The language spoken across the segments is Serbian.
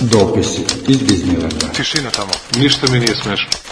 Dopisi iz Disneylanda. Tišina tamo. Ništa mi nije smešno.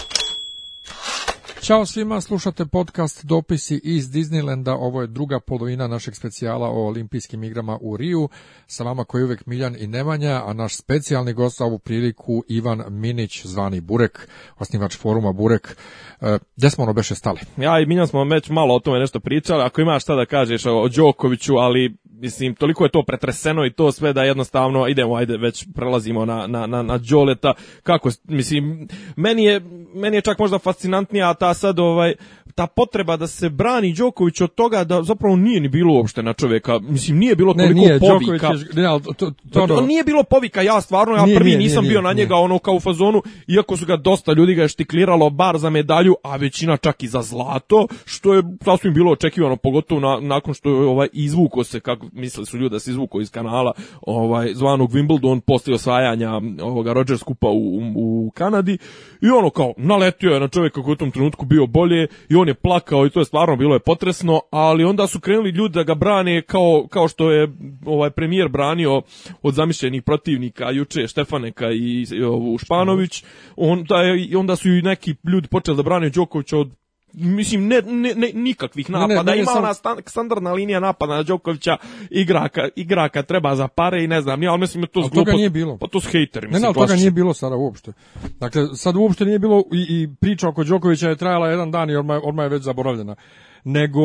Ćao svima, slušate podcast Dopisi iz Disneylanda. Ovo je druga polovina našeg specijala o olimpijskim igrama u Riju. Sa vama koji je uvek Miljan i Nemanja, a naš specijalni gost za ovu priliku Ivan Minić, zvani Burek, osnivač foruma Burek. E, gde smo ono beše stali? Ja i Miljan smo već malo o tome nešto pričali. Ako imaš šta da kažeš o Đokoviću, ali mislim, toliko je to pretreseno i to sve da jednostavno idemo, ajde, već prelazimo na, na, na, na Đoleta. Kako, mislim, meni je, meni je čak možda fascinantnija ta sad, ovaj, ta potreba da se brani Đoković od toga da zapravo nije ni bilo uopšte na čovjeka. Mislim, nije bilo toliko nije, povika. Đoković je, ne, to, to, To, to, to nije bilo povika, ja stvarno, ja Nije, prvi nije, nisam nije, bio nije, na njega nije. ono kao u fazonu, iako su ga dosta ljudi ga je štikliralo bar za medalju, a većina čak i za zlato, što je sasvim bilo očekivano, pogotovo na, nakon što je ovaj izvuko se, kako mislili su ljudi da se izvuko iz kanala, ovaj zvanog Wimbledon posle osvajanja ovoga Rogers kupa u, u, Kanadi i ono kao naletio je na čovjeka koji je u tom trenutku bio bolje i on je plakao i to je stvarno bilo je potresno, ali onda su krenuli ljudi da ga brane kao, kao što je ovaj premijer branio od zamišljenih protivnika juče Štefaneka i, i ovu Španović, onda, je, i onda su i neki ljudi počeli da brane Đokovića od mislim ne, ne, ne nikakvih ne, napada meni je ima samo- ona stan- standardna linija napada na Đokovića igra, ka, igra kad treba za pare i ne znam ja ali mislim da to zglupo toga nije bilo. pa to s hejteri Ne, mislim ne, ali toga nije bilo sada uopšte. Dakle, sad uopšte nije bilo i, i priča oko Đokovića je trajala jedan dan i odmah, odmah je već zaboravljena. Nego,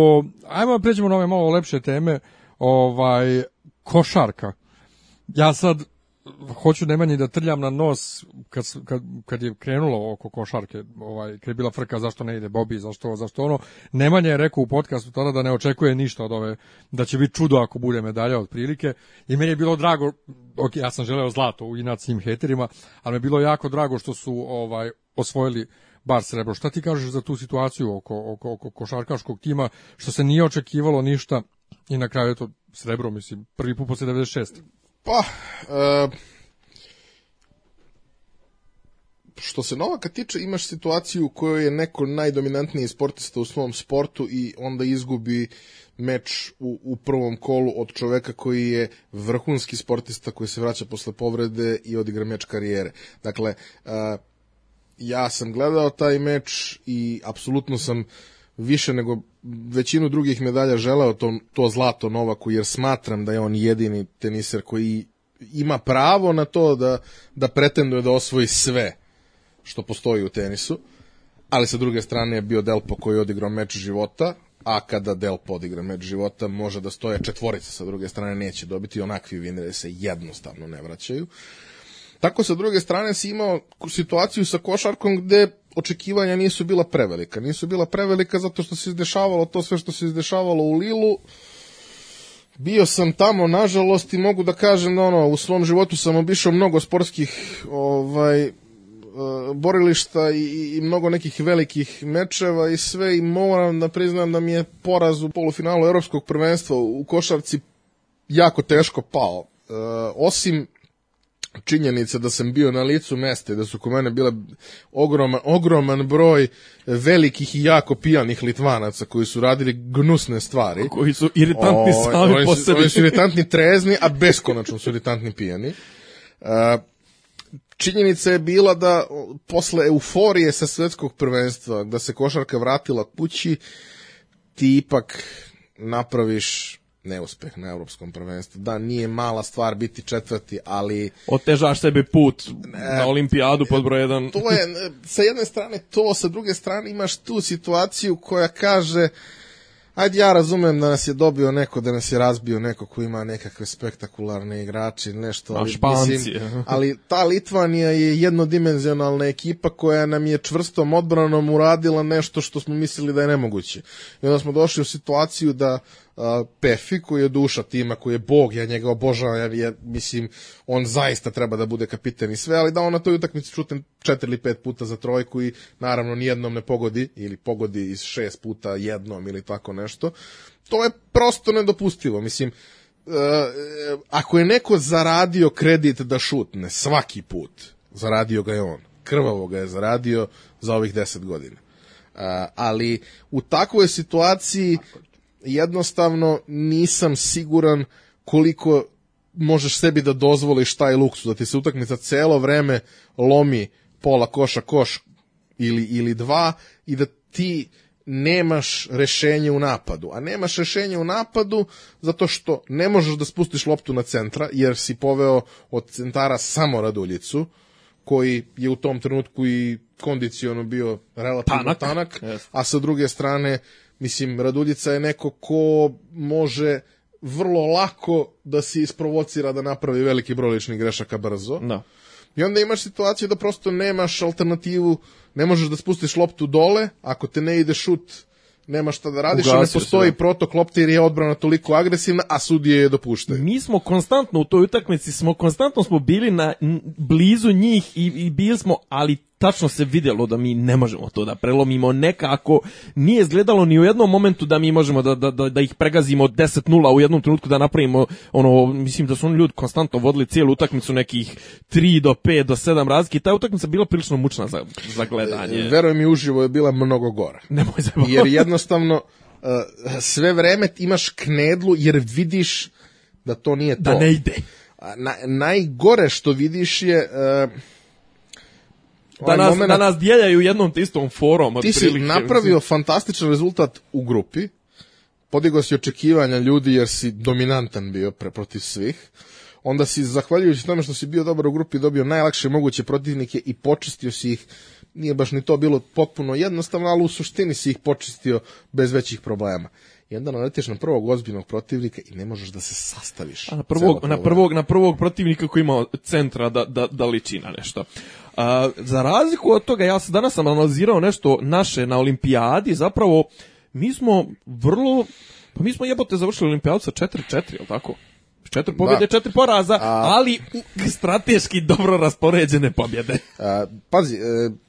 ajmo da pređemo na ove malo lepše teme, ovaj, košarka. Ja sad hoću Nemanji da trljam na nos kad, kad, kad je krenulo oko košarke, ovaj, kad je bila frka zašto ne ide Bobi, zašto, zašto ono. Nemanja je rekao u podcastu tada da ne očekuje ništa od ove, da će biti čudo ako bude medalja otprilike. I meni je bilo drago, ok, ja sam želeo zlato u inat svim heterima, ali mi je bilo jako drago što su ovaj osvojili bar srebro. Šta ti kažeš za tu situaciju oko, oko, oko košarkaškog tima, što se nije očekivalo ništa i na kraju je to srebro, mislim, prvi put posle 96. Pa, e, što se Novaka tiče, imaš situaciju u kojoj je neko najdominantniji sportista u svom sportu i onda izgubi meč u, u prvom kolu od čoveka koji je vrhunski sportista koji se vraća posle povrede i odigra meč karijere. Dakle, e, ja sam gledao taj meč i apsolutno sam više nego većinu drugih medalja želeo to, to zlato Novaku jer smatram da je on jedini teniser koji ima pravo na to da, da pretenduje da osvoji sve što postoji u tenisu, ali sa druge strane je bio Delpo koji je odigrao meč života, a kada Delpo odigra meč života može da stoje četvorica sa druge strane neće dobiti, onakvi vineri se jednostavno ne vraćaju. Tako sa druge strane si imao situaciju sa košarkom gde očekivanja nisu bila prevelika. Nisu bila prevelika zato što se izdešavalo to sve što se izdešavalo u Lilu. Bio sam tamo, nažalost, i mogu da kažem da ono, u svom životu sam obišao mnogo sportskih ovaj, e, borilišta i, i mnogo nekih velikih mečeva i sve i moram da priznam da mi je poraz u polufinalu evropskog prvenstva u košarci jako teško pao. E, osim činjenica da sam bio na licu mesta da su kod mene bile ogroman, ogroman broj velikih i jako pijanih Litvanaca koji su radili gnusne stvari. koji su iritantni Ovaj, sami oni po su- sebi. Oni su iritantni trezni, a beskonačno su iritantni pijani. Uh, činjenica je bila da o, posle euforije sa svetskog prvenstva, da se košarka vratila kući, ti ipak napraviš neuspeh na evropskom prvenstvu. Da, nije mala stvar biti četvrti, ali Otežaš sebi put na olimpijadu pod broj 1. to je, e, sa jedne strane to, sa druge strane imaš tu situaciju koja kaže Ajde, ja razumem da nas je dobio neko, da nas je razbio neko ko ima nekakve spektakularne igrače nešto. Ali, Španci, mislim, ali ta Litvanija je jednodimenzionalna ekipa koja nam je čvrstom odbranom uradila nešto što smo mislili da je nemoguće. I onda smo došli u situaciju da Pefi koji je duša tima, koji je bog, ja njega obožavam, ja, ja, mislim, on zaista treba da bude kapiten i sve, ali da on na toj utakmici šutne četiri ili pet puta za trojku i naravno nijednom ne pogodi, ili pogodi iz šest puta jednom ili tako nešto, to je prosto nedopustivo, mislim, e, ako je neko zaradio kredit da šutne svaki put, zaradio ga je on. Krvavo ga je zaradio za ovih 10 godina. A, ali u takvoj situaciji jednostavno nisam siguran koliko možeš sebi da dozvoliš taj luksus, da ti se utakmica celo vreme lomi pola koša koš ili, ili dva i da ti nemaš rešenje u napadu. A nemaš rešenje u napadu zato što ne možeš da spustiš loptu na centra, jer si poveo od centara samo Raduljicu, koji je u tom trenutku i kondiciono bio relativno Tanak. tanak, Yes. a sa druge strane, mislim, Raduljica je neko ko može vrlo lako da se isprovocira da napravi veliki broj ličnih grešaka brzo. Da. I onda imaš situaciju da prosto nemaš alternativu, ne možeš da spustiš loptu dole, ako te ne ide šut, nemaš šta da radiš, ne Ugasio se, postoji da. protok lopte jer je odbrana toliko agresivna, a sudije je dopuštaju. Mi smo konstantno u toj utakmici, smo konstantno smo bili na blizu njih i, i bili smo, ali tačno se vidjelo da mi ne možemo to da prelomimo nekako. Nije izgledalo ni u jednom momentu da mi možemo da, da, da, da ih pregazimo 10-0 u jednom trenutku da napravimo ono, mislim da su oni ljudi konstantno vodili cijelu utakmicu nekih 3 do 5 do 7 razlike i ta utakmica bila prilično mučna za, za gledanje. Veruj mi, uživo je bila mnogo gora. Nemoj zajebavati. Jer jednostavno uh, sve vreme imaš knedlu jer vidiš da to nije to. da ne ide. Na, najgore što vidiš je uh, Da ovaj nas, momenat- da nas dijeljaju jednom te istom forom. ti si otprilike. napravio fantastičan rezultat u grupi, podigao si očekivanja ljudi jer si dominantan bio pre, protiv svih, onda si, zahvaljujući tome što si bio dobar u grupi, dobio najlakše moguće protivnike i počistio si ih, nije baš ni to bilo potpuno jednostavno, ali u suštini si ih počistio bez većih problema. I onda naletiš na prvog ozbiljnog protivnika i ne možeš da se sastaviš. A na prvog, na prvog, na prvog protivnika koji ima centra da, da, da liči na nešto. A, za razliku od toga, ja sam danas sam analizirao nešto naše na olimpijadi, zapravo mi smo vrlo, pa mi smo jebote završili olimpijadu sa 4-4, je li tako? Četiri pobjede, Da. četiri poraza, A- ali strateški dobro raspoređene pobjede. A, pazi, e,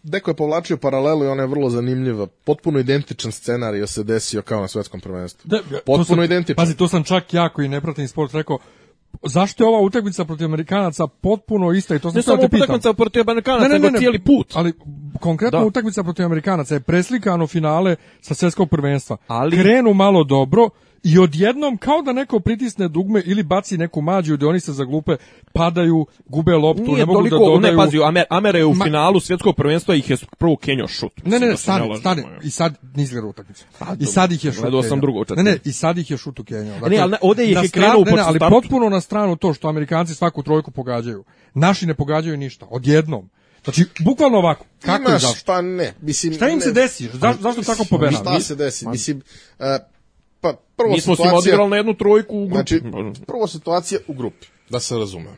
Deko je povlačio paralelu i ona je vrlo zanimljiva. Potpuno identičan scenarij se desio kao na svetskom prvenstvu. Da, Potpuno sam- identičan. Pazi, to sam čak ja koji ne pratim sport rekao, zašto je ova utakmica protiv Amerikanaca potpuno ista i to sam Ne samo da utakmica protiv Amerikanaca, nego cijeli put. Ali konkretno Da. utakmica protiv Amerikanaca je preslikano finale sa svetskog prvenstva. Ali- Krenu malo dobro i odjednom kao da neko pritisne dugme ili baci neku mađu gde oni se zaglupe, padaju, gube loptu, Nije ne mogu toliko, da dodaju. ne pazi, Amer, Amere je u Ma- finalu svjetskog prvenstva ih je prvo Kenjo šut. Ne, ne, ne, da stani, stani. I sad nisi gledao utakmicu. I dobro, sad ih je šut. gledao sam drugu Ne, ne, i sad ih je šut u Kenjao. Dakle, Ne, ali ne, ovdje ih je krenuo ne, po ne, ali potpuno na stranu to što Amerikanci svaku trojku pogađaju. Naši ne pogađaju ništa, odjednom. Znači, bukvalno ovako. Kako i Imaš, zašto? pa ne. Mislim, Šta im ne, se desi? Za, zašto tako pobena? Šta se desi? Mislim, e, pa prvo Mi smo s njima situacija... odigrali na jednu trojku u grupi. Znači, prvo situacija u grupi, da se razumem.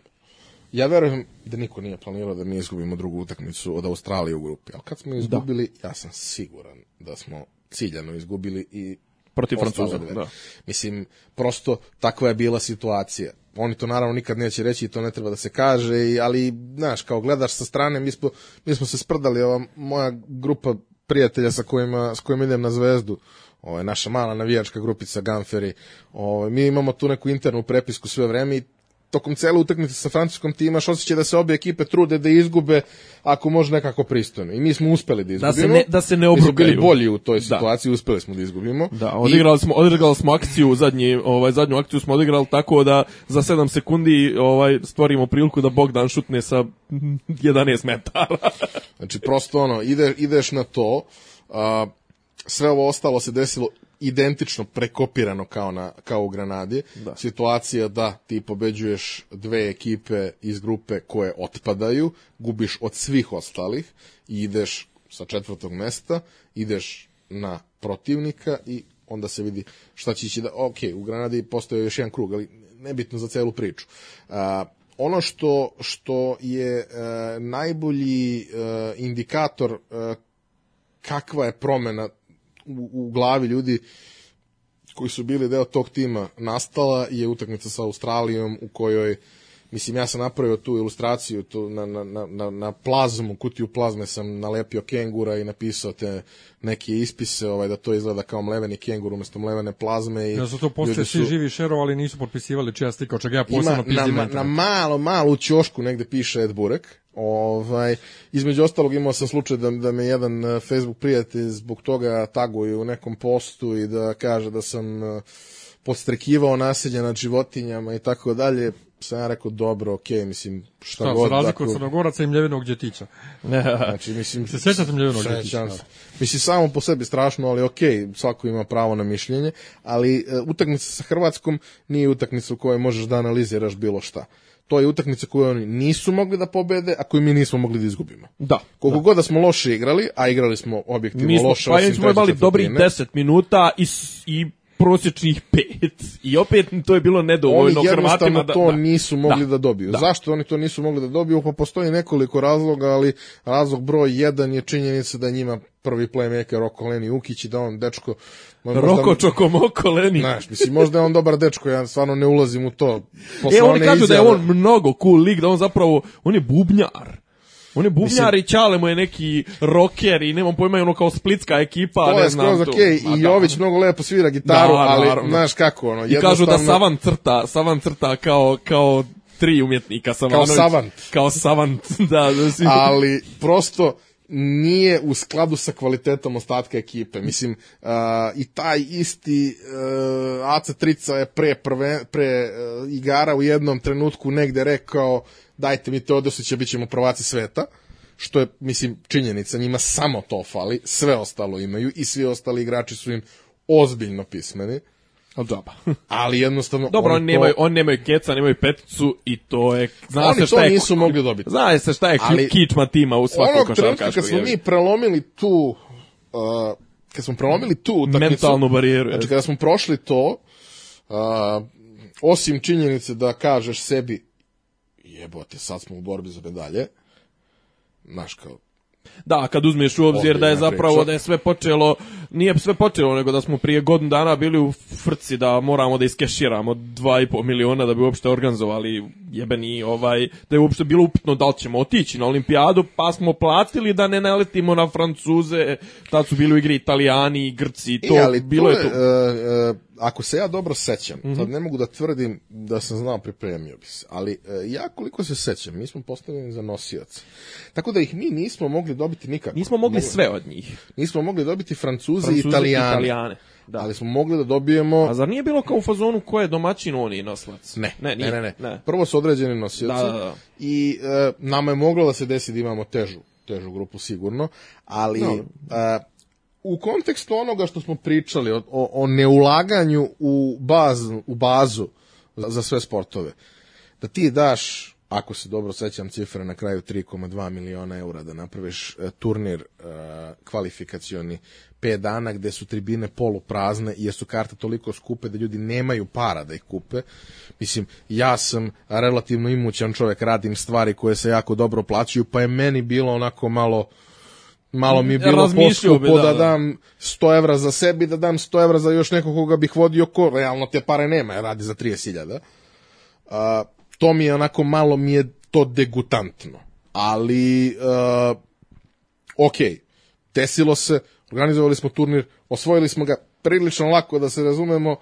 Ja verujem da niko nije planirao da mi izgubimo drugu utakmicu od Australije u grupi, ali kad smo izgubili, ja sam siguran da smo ciljano izgubili i Protiv Francuza, da. Mislim, prosto takva je bila situacija. Oni to naravno nikad neće reći i to ne treba da se kaže, ali, znaš, kao gledaš sa strane, mi smo, mi smo se sprdali, ova moja grupa prijatelja sa kojima, s kojima idem na zvezdu, ovo je naša mala navijačka grupica Ganferi, ovo, mi imamo tu neku internu prepisku sve vreme i tokom cele utakmice sa francuskom ti imaš osjećaj da se obje ekipe trude da izgube ako može nekako pristojno. I mi smo uspeli da Da se izgubimo. ne- da se ne Mi smo bili bolji u toj Da. situaciji, uspeli smo da izgubimo. Da, odigrali smo, odigrali smo akciju, zadnji, ovaj, zadnju akciju smo odigrali tako da za 7 sekundi ovaj, stvorimo priliku da Bogdan šutne sa 11 metara. Znači, prosto ono, ide, ideš na to, a, sve ovo ostalo se desilo identično prekopirano kao, na, kao u Granadi. Da. Situacija da ti pobeđuješ dve ekipe iz grupe koje otpadaju, gubiš od svih ostalih i ideš sa četvrtog mesta, ideš na protivnika i onda se vidi šta će ići da, ok, u Granadi postoje još jedan krug, ali nebitno za celu priču. A, ono što, što je e, najbolji e, indikator e, kakva je promena u, u glavi ljudi koji su bili deo tog tima nastala je utakmica sa Australijom u kojoj Mislim, ja sam napravio tu ilustraciju tu na, na, na, na, plazmu, kutiju plazme sam nalepio kengura i napisao te neke ispise, ovaj, da to izgleda kao mleveni kengur umesto mlevene plazme. I Ja su to posle ljudi svi živi šerovali, nisu potpisivali čija slika, od čega ja ima posebno pizdim na, na na malo, malo ćošku negde piše Ed Burek. Ovaj, između ostalog imao sam slučaj da, da me jedan eh, Facebook prijatelj zbog toga taguje u nekom postu i da kaže da sam eh, podstrekivao nasilje nad životinjama i tako dalje. Sam ja rekao, dobro, okej, mislim, šta Šta, god. za razliku od Crnogoraca i Mljevinog Đetića. Znači, mislim, Se sećate Mljevinog Đetića? se. Mislim, samo po sebi strašno, ali okej, svako ima pravo na mišljenje, ali e, utakmica sa Hrvatskom nije utakmica u kojoj možeš da analiziraš bilo šta. To je utakmica koju oni nisu mogli da pobede, a koju mi nismo mogli da izgubimo. Da. Koliko god da smo loše igrali, a igrali smo objektivno Mi smo, loše, pa osim smo imali dobrih četvrtine. 10 minuta i, i prosječnih pet. I opet to je bilo Oni nedovoljno jednostavno Hrvatima da... to da. nisu mogli da, Da. dobiju. Da. Zašto oni to nisu mogli da dobiju? Pa postoji nekoliko razloga, ali razlog broj jedan je činjenica da njima prvi playmaker Roko Leni Ukić i da on dečko... možda- Roko Čokomoko Leni. Znaš, mislim, možda je on dobar dečko, ja stvarno ne ulazim u to. Posle E, oni kažu da je izjave- on mnogo cool lik, da on zapravo, on je bubnjar. On je bubnjar i Ćale mu je neki rocker i nemam pojma, je ono kao splitska ekipa, To ne je znam skroz okej, Ma i da. Jović mnogo lepo svira gitaru, Da, ali naravno. znaš kako, ono, I kažu da Savan crta, Savan crta kao, kao tri umjetnika Savanović. savant. Kao savant, da. da si... ali prosto nije u skladu sa kvalitetom ostatka ekipe. Mislim, uh, i taj isti uh, Aca Trica je pre, prve, pre uh, igara u jednom trenutku negde rekao dajte mi Teodosića, bit ćemo prvaci sveta što je, mislim, činjenica, njima samo to fali, sve ostalo imaju i svi ostali igrači su im ozbiljno pismeni, Al džaba. ali jednostavno Dobro, oni to- nemaju, oni nemaju keca, nemaju peticu i to je... Zna Oni se šta to je, nisu mogli dobiti. Zna se šta je Ali- kičma tima u svakog onog trenutka kad smo mi prelomili tu uh, kad smo prelomili tu utakmicu, Mentalnu barijeru, Znači kada smo prošli to uh, osim činjenice da kažeš sebi jebote, sad smo u borbi za medalje. Znaš kao, Da, kad uzmeš u obzir da je zapravo da je sve počelo, nije sve počelo, nego da smo prije godinu dana bili u frci da moramo da iskeširamo 2,5 miliona da bi uopšte organizovali jebeni ovaj, da je uopšte bilo upitno da li ćemo otići na olimpijadu, pa smo platili da ne naletimo na Francuze, tad su bili u igri Italijani i Grci, to e, ali bilo je to. uh, uh, ako se ja dobro sećam, Mhm. sad ne mogu da tvrdim da sam znao pripremio bi se, ali uh, ja koliko se sećam, mi smo postavljeni za nosioce. Tako da ih mi nismo mogli dobiti nikako. Nismo mogli sve od njih. Nismo mogli dobiti Francuze, Francuze i Italijane. Italijane. Da. Ali smo mogli da dobijemo... A zar nije bilo kao u fazonu ko je domaćin on i noslac? Ne, ne, nije. ne, ne, ne. Prvo su određeni nosioci Da, da, da. i e, nama je moglo da se desi da imamo težu, težu grupu sigurno, ali Dobro. e, u kontekstu onoga što smo pričali o, o, o neulaganju u, baz, u bazu za, za sve sportove, da ti daš ako se dobro sećam cifre na kraju 3,2 miliona eura da napraviš e, turnir e, kvalifikacioni 5 dana gde su tribine poluprazne jer su karte toliko skupe da ljudi nemaju para da ih kupe. Mislim, ja sam relativno imućan čovek, radim stvari koje se jako dobro plaćaju, pa je meni bilo onako malo malo mi je bilo poskupo da, da, da. dam 100 evra za sebi, da dam 100 evra za još nekog koga bih vodio ko, realno te pare nema, jer radi za 30.000. A, to mi je onako malo mi je to degutantno. Ali, uh, ok, desilo se, organizovali smo turnir, osvojili smo ga prilično lako da se razumemo,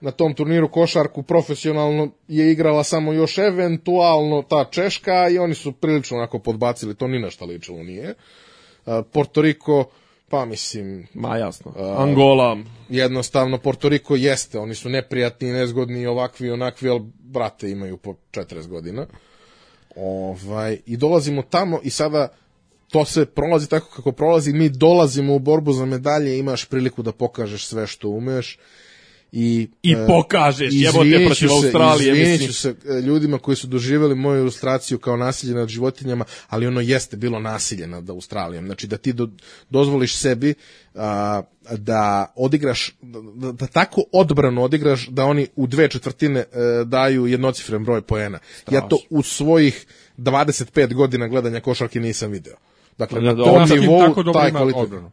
na tom turniru košarku profesionalno je igrala samo još eventualno ta Češka i oni su prilično onako podbacili, to ni na šta ličilo nije. Uh, Porto Riko, pa mislim, Ma jasno. Angola, jednostavno Porto Riko jeste, oni su neprijatni, nezgodni, ovakvi i onakvi, ali brate imaju po 40 godina. Ovaj, I dolazimo tamo i sada to se prolazi tako kako prolazi, mi dolazimo u borbu za medalje, imaš priliku da pokažeš sve što umeš. I, I e, pokažeš, jebote, protiv se- Australije, mislim. se e, ljudima koji su doživjeli moju ilustraciju kao nasilje nad životinjama, ali ono jeste bilo nasilje nad Australijom. Znači da ti do, dozvoliš sebi a, da odigraš, da, da tako odbranu odigraš da oni u dve četvrtine e, daju jednocifren broj poena. Ja to u svojih 25 godina gledanja košarke nisam video. Dakle, Da, na da, tom nivou taj kvalitet. odbranu.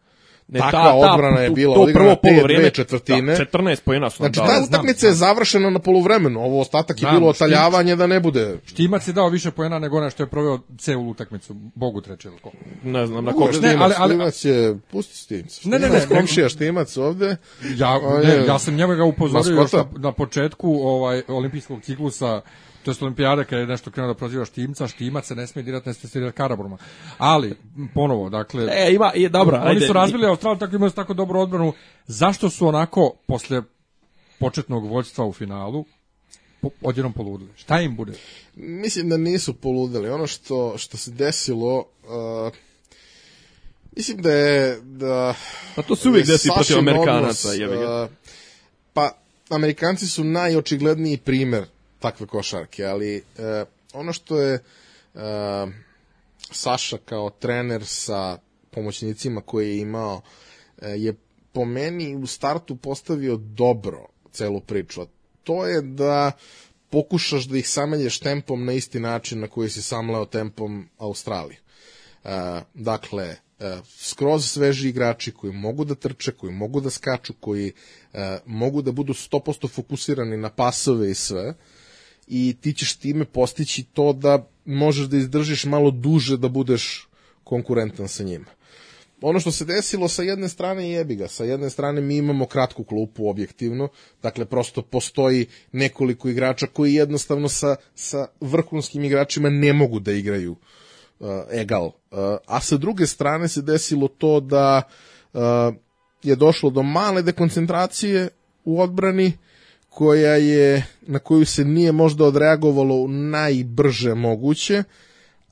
Ne, Takva odbrana je bila to odigrana prvo te poluvreme, dve četvrtine. Da, 14 poena su nam Znači, ta utakmica je završena na poluvremenu. Ovo ostatak je bilo otaljavanje da ne bude... Štimac je dao više poena nego onaj što je proveo celu utakmicu. Bogu treće ili ko. Ne znam na Koga Štimac, ali- ali- Štimac je... Pusti Štimac. Ne, ne, ne, Štimac, ne, komšija Štimac ovde. Ja, ne, ja sam njega upozorio još na, na početku ovaj olimpijskog ciklusa to je olimpijade kada je nešto krenuo da proziva Štimca, Štimac se ne smije dirati, ne smije se dirati Karaburma. Ali, ponovo, dakle, E, ima, je, dobro, oni ajde. su razbili Australiju, tako imali su tako dobru odbranu. Zašto su onako, posle početnog vođstva u finalu, po, odjednom poludili? Šta im bude? Mislim da nisu poludeli. Ono što, što se desilo... Uh, mislim da je... Da, Pa to se uvijek je desi protiv Amerikanaca, odnos, uh, pa, Amerikanci su najočigledniji primer takve košarke, ali uh, ono što je uh, Saša kao trener sa pomoćnicima koje je imao uh, je po meni u startu postavio dobro celu priču. To je da pokušaš da ih samelješ tempom na isti način na koji si samleo tempom Australije. Uh, dakle, uh, skroz sveži igrači koji mogu da trče, koji mogu da skaču, koji uh, mogu da budu 100% fokusirani na pasove i sve i ti ćeš time postići to da možeš da izdržiš malo duže da budeš konkurentan sa njima. Ono što se desilo sa jedne strane jebi ga, sa jedne strane mi imamo kratku klupu objektivno, dakle prosto postoji nekoliko igrača koji jednostavno sa, sa vrhunskim igračima ne mogu da igraju uh, egal. Uh, a sa druge strane se desilo to da uh, je došlo do male dekoncentracije u odbrani koja je, na koju se nije možda odreagovalo najbrže moguće,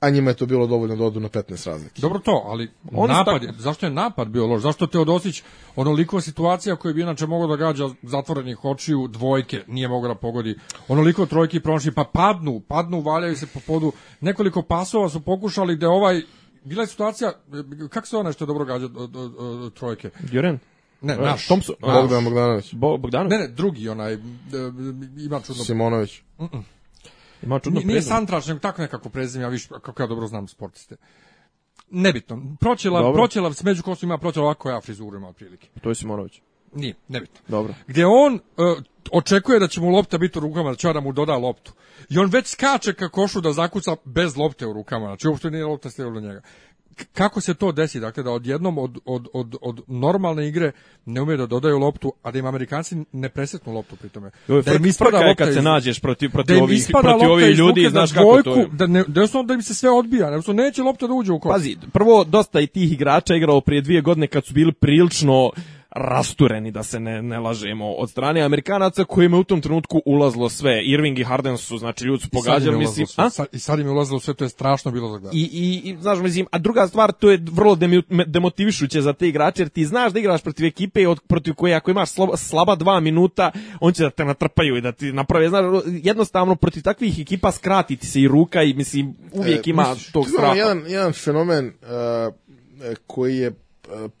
a njima je to bilo dovoljno da odu na 15 razlike. Dobro to, ali Oni su napad, tako- je, zašto je napad bio loš? Zašto Teodosić, onoliko situacija koje bi inače mogao da gađa zatvorenih očiju, dvojke, nije mogao da pogodi, onoliko trojki prošli, pa padnu, padnu, valjaju se po podu, nekoliko pasova su pokušali gde ovaj, bila je situacija, kako se ona što je dobro gađa trojke? Duren. Ne, naš. Thompson. Naš. Bogdan Bogdanović, Bo, Bogdanov? Ne, ne, drugi onaj, e, ima čudno Simonović. Ima čudno Nije, nije prezime. Santrač, nego tako nekako prezime, ja viš, kako ja dobro znam sportiste. Nebitno. Proćelav, proćelav, smeđu kosu ima proćelav, ovako ja frizuru ima otprilike. To je Simonović. Nije, nebitno. Dobro. Gde on uh, očekuje da će mu lopta biti u rukama, da će da mu doda loptu. I on već skače ka košu da zakuca bez lopte u rukama, znači uopšte nije lopta stigla do njega. Kako se to desi, dakle da odjednom od, od, od, od normalne igre ne umije da dodaju loptu, a da im Amerikanci ne presretnu loptu pri tome. Je Da im ispada lopta kad se iz- nađeš protiv, da protiv im ovih, protiv ovih ljudi, ruke znaš kako to je. Da, ne, da, da im se sve odbija, nego neće lopta da uđe u koš. Pazi, prvo dosta i tih igrača igralo prije dvije godine kad su bili prilično rastureni, da se ne, ne lažemo, od strane Amerikanaca kojima je u tom trenutku ulazlo sve. Irving i Harden su, znači, ljudi su pogađali, mislim... sve. A? Sa- I sad im je ulazilo sve, to je strašno bilo za gledanje. I, i, i, znaš, mislim, a druga stvar, to je vrlo demotivišuće za te igrače, jer ti znaš da igraš protiv ekipe od, protiv koje ako imaš slaba, slaba dva minuta, on će da te natrpaju i da ti naprave, znaš, jednostavno protiv takvih ekipa skratiti se i ruka i, mislim, uvijek E, ima misliš, tog straha. Jedan, jedan fenomen uh, koji je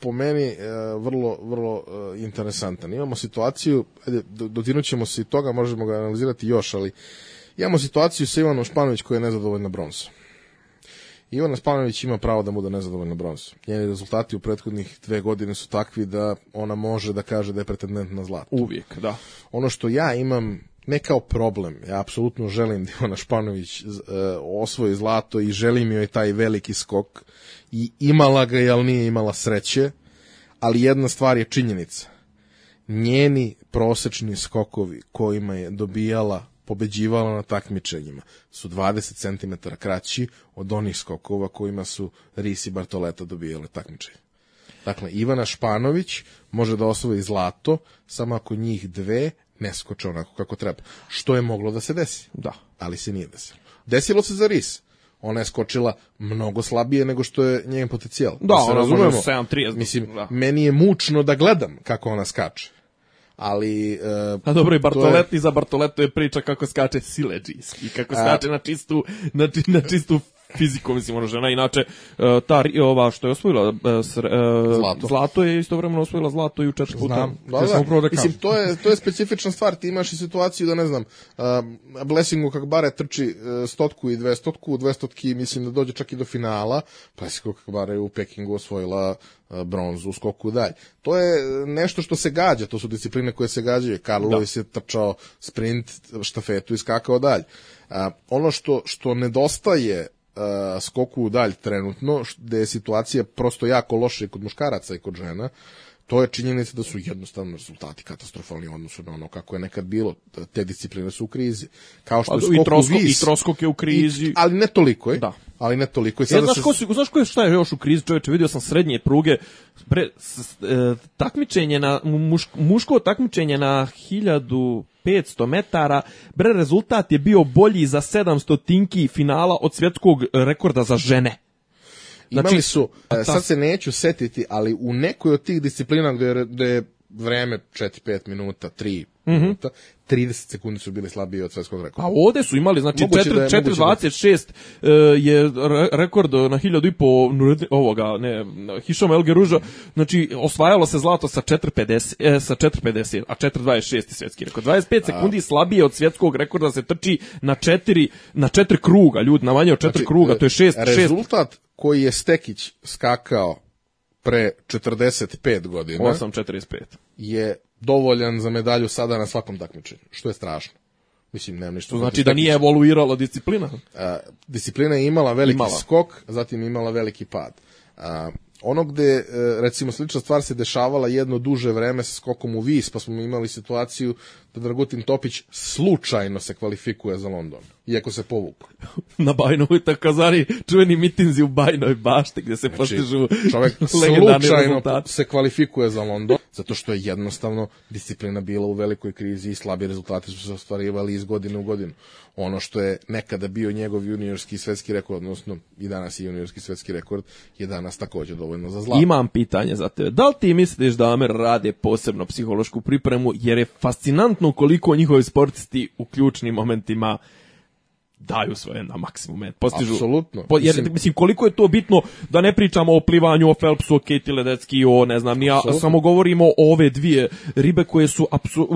po meni uh, vrlo, vrlo uh, interesantan. Imamo situaciju, ajde, do- dotinut ćemo se i toga, možemo ga analizirati još, ali imamo situaciju sa Ivanom Španović koja je nezadovoljna bronzom. Ivana Spanović ima pravo da bude nezadovoljna bronzom. Njeni rezultati u prethodnih dve godine su takvi da ona može da kaže da je pretendent na zlato. Uvijek, da. Ono što ja imam ne kao problem, ja apsolutno želim da Ivana Španović uh, osvoji zlato i želim joj taj veliki skok i imala ga je, ali nije imala sreće, ali jedna stvar je činjenica. Njeni prosečni skokovi kojima je dobijala pobeđivala na takmičenjima su 20 cm kraći od onih skokova kojima su Ris i Bartoleta dobijale takmičenje. Dakle, Ivana Španović može da osvoji zlato samo ako njih dve ne skoče onako kako treba. Što je moglo da se desi. Da. Ali se nije desilo. Desilo se za Ris. Ona je skočila mnogo slabije nego što je njen potencijal. Da, se ona razumemo. može 7.30, Mislim, da. meni je mučno da gledam kako ona skače. Ali... e, A dobro, i to je- Bartoletti za Bartoleto je priča kako skače sileđijski, kako skače na čistu, na, na čistu fizikom, mislim, ono žena, inače, e, ta, ova što je osvojila e, sre- e, Zlato. zlato je istovremeno osvojila zlato i u četiri puta. Znam. Da, da. upravo da Mislim, to je, to je specifična stvar. Ti imaš i situaciju da, ne znam, uh, Blessingu Kakbare trči uh, stotku i dvestotku, u dvestotki mislim da dođe čak i do finala, Blessingu Kakbare je u Pekingu osvojila bronzu u skoku dalje. To je nešto što se gađa, to su discipline koje se gađaju. Karl Da. Lewis je trčao sprint, štafetu i skakao dalje. Uh, ono što, što nedostaje uh, skoku u dalj trenutno, gde je situacija prosto jako loša i kod muškaraca i kod žena, to je činjenica da su jednostavno rezultati katastrofalni odnosu na ono kako je nekad bilo. Te discipline su u krizi. Kao što Pa, je i skok u troskok- vis. i troskok je u krizi. I- ali ne toliko je. Da. Ali ne toliko. I Ja, sada znaš, se- ko, su, znaš ko je šta je još u krizi, čoveče, vidio sam srednje pruge, bre, s, e, takmičenje na, muš, muško takmičenje na 1500 metara, bre, rezultat je bio bolji za 700 tinki finala od svjetskog rekorda za žene. Imali Znači, su, e, ta- sad se neću setiti, ali u nekoj od tih disciplina gde je, gde je vreme 4-5 minuta, 3 Mhm. minuta, 30 sekundi su bili slabiji od svetskog A rekorda. ovde su imali, znači Moguće da je- 4, moguće da je. 4.26 e, re- rekord na 1000 i po ovoga, ne, Hišom Elge Ruža, znači osvajalo se zlato sa 4.50, e, sa 4.50, a 4.26 je svetski rekord. 25 sekundi slabije od svjetskog rekorda se trči na 4, na 4 kruga, ljudi, na manje od 4 kruga, to je 6, 6 Znači, Rezultat koji je Stekić skakao pre 45 godina 8.45. je dovoljan za medalju sada na svakom takmičenju, što je strašno. Mislim, nemam ništa. To znači da nije evoluirala disciplina. A, disciplina je imala veliki Imala. skok, zatim imala veliki pad. A, ono gde, e, recimo, slična stvar se dešavala jedno duže vreme sa skokom u vis, pa smo imali situaciju da Dragutin Topić slučajno se kvalifikuje za London, iako se povukao. na Bajnovoj takazari čuveni mitinzi u Bajnoj bašti gdje se postižu Znači, čovek legendarni slučajno se kvalifikuje za London, zato što je jednostavno disciplina bila u velikoj krizi i slabi rezultati su se ostvarivali iz godine u godinu. Ono što je nekada bio njegov juniorski svetski rekord, odnosno i danas je juniorski svetski rekord, je danas takođe dovoljno za zlato. Imam pitanje za tebe. Da li ti misliš da Amer rade posebno psihološku pripremu, jer je fascinantno koliko njihovi sportisti u ključnim momentima daju svoje na maksimum. e, Postižu, Apsolutno. Po, jer, Mislim- mislim, koliko je to bitno da ne pričamo o plivanju, o Phelpsu, o Katie Ledecki, o ne znam, ja, samo govorimo o ove dvije ribe koje su apsu,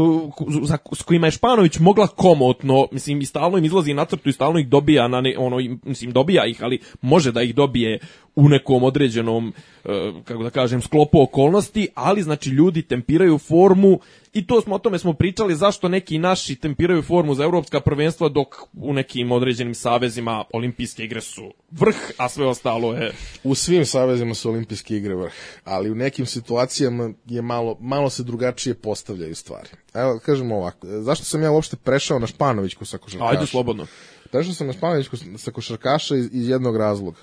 za, s kojima je Španović mogla komotno, mislim, i stalno im izlazi na crtu i stalno ih dobija, na ne, ono, im- mislim, dobija ih, ali može da ih dobije u nekom određenom, e, kako da kažem, sklopu okolnosti, ali znači ljudi tempiraju formu i to smo o tome smo pričali zašto neki naši tempiraju formu za evropska prvenstva dok u nekim određenim savezima olimpijske igre su vrh, a sve ostalo je U svim savezima su olimpijske igre vrh, ali u nekim situacijama je malo, malo se drugačije postavljaju stvari. Evo, kažemo ovako, zašto sam ja uopšte prešao na Španovićku sa košarkaša? Ajde slobodno. Prešao sam na Španovićku sa košarkaša iz, iz jednog razloga.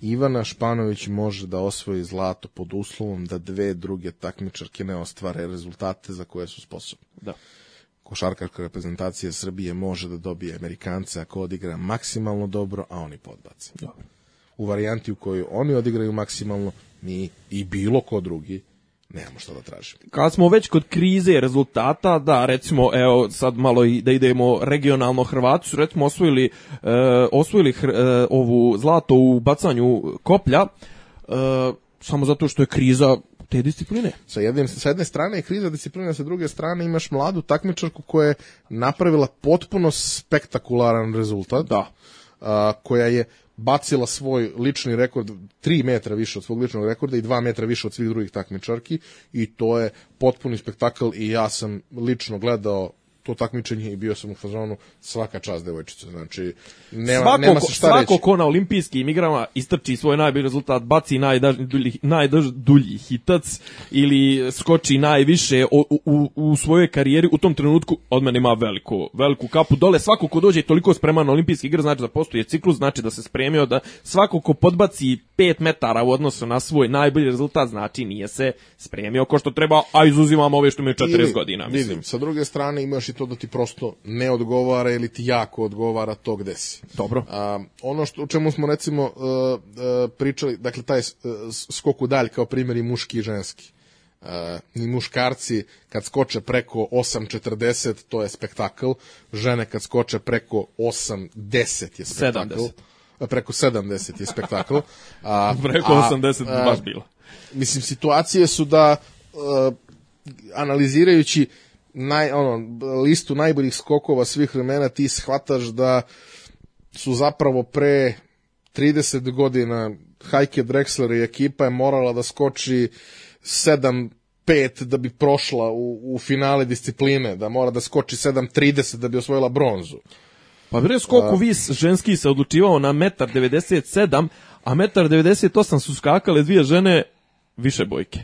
Ivana Španović može da osvoji zlato pod uslovom da dve druge takmičarke ne ostvare rezultate za koje su sposobne. Da. Košarkaška reprezentacija Srbije može da dobije Amerikance ako odigra maksimalno dobro, a oni podbace. Dobro. U varijanti u kojoj oni odigraju maksimalno, mi i bilo ko drugi nemamo šta da tražimo. Kad smo već kod krize i rezultata, da, recimo, evo, sad malo i da idemo regionalno, Hrvati su, recimo, osvojili, e, osvojili hr, e, ovu zlato u bacanju koplja, e, samo zato što je kriza te discipline. Sa, jednim, sa jedne strane je kriza disciplina, sa druge strane imaš mladu takmičarku koja je napravila potpuno spektakularan rezultat. Da. a, koja je bacila svoj lični rekord 3 metra više od svog ličnog rekorda i 2 metra više od svih drugih takmičarki i to je potpuni spektakl i ja sam lično gledao to takmičenje i bio sam u fazonu svaka čast devojčice. Znači, nema, svako, nema se šta svako reći. ko na olimpijskim igrama istrči svoj najbolji rezultat, baci najdulji, najdulji hitac ili skoči najviše u, u, u svojoj karijeri, u tom trenutku od mene ima veliku, veliku kapu dole. Svako ko dođe toliko spreman na olimpijske igre, znači da postoji ciklus, znači da se spremio, da svako ko podbaci 5 metara u odnosu na svoj najbolji rezultat, znači nije se spremio ko što treba, a izuzimamo ove što imaju 40 Ili, godina. Mislim. Vidim, sa druge strane imaš i to da ti prosto ne odgovara ili ti jako odgovara to gde si. Dobro. A, ono što, o čemu smo recimo uh, uh, pričali, dakle taj uh, skok u dalj kao primjer i muški i ženski. Uh, ni muškarci kad skoče preko 8.40 to je spektakl, žene kad skoče preko 8.10 je spektakl. 7.10. preko 70 je spektakl. A, Preko a, 80 a, baš bilo. Mislim, situacije su da uh, analizirajući naj, ono, listu najboljih skokova svih vremena ti shvataš da su zapravo pre 30 godina Heike Drexler i ekipa je morala da skoči 7 5 da bi prošla u, u finale discipline, da mora da skoči 7.30 da bi osvojila bronzu. Pa bre, skoku vis ženski se odlučivao na 1,97 a 1,98 su skakale dvije žene više bojke.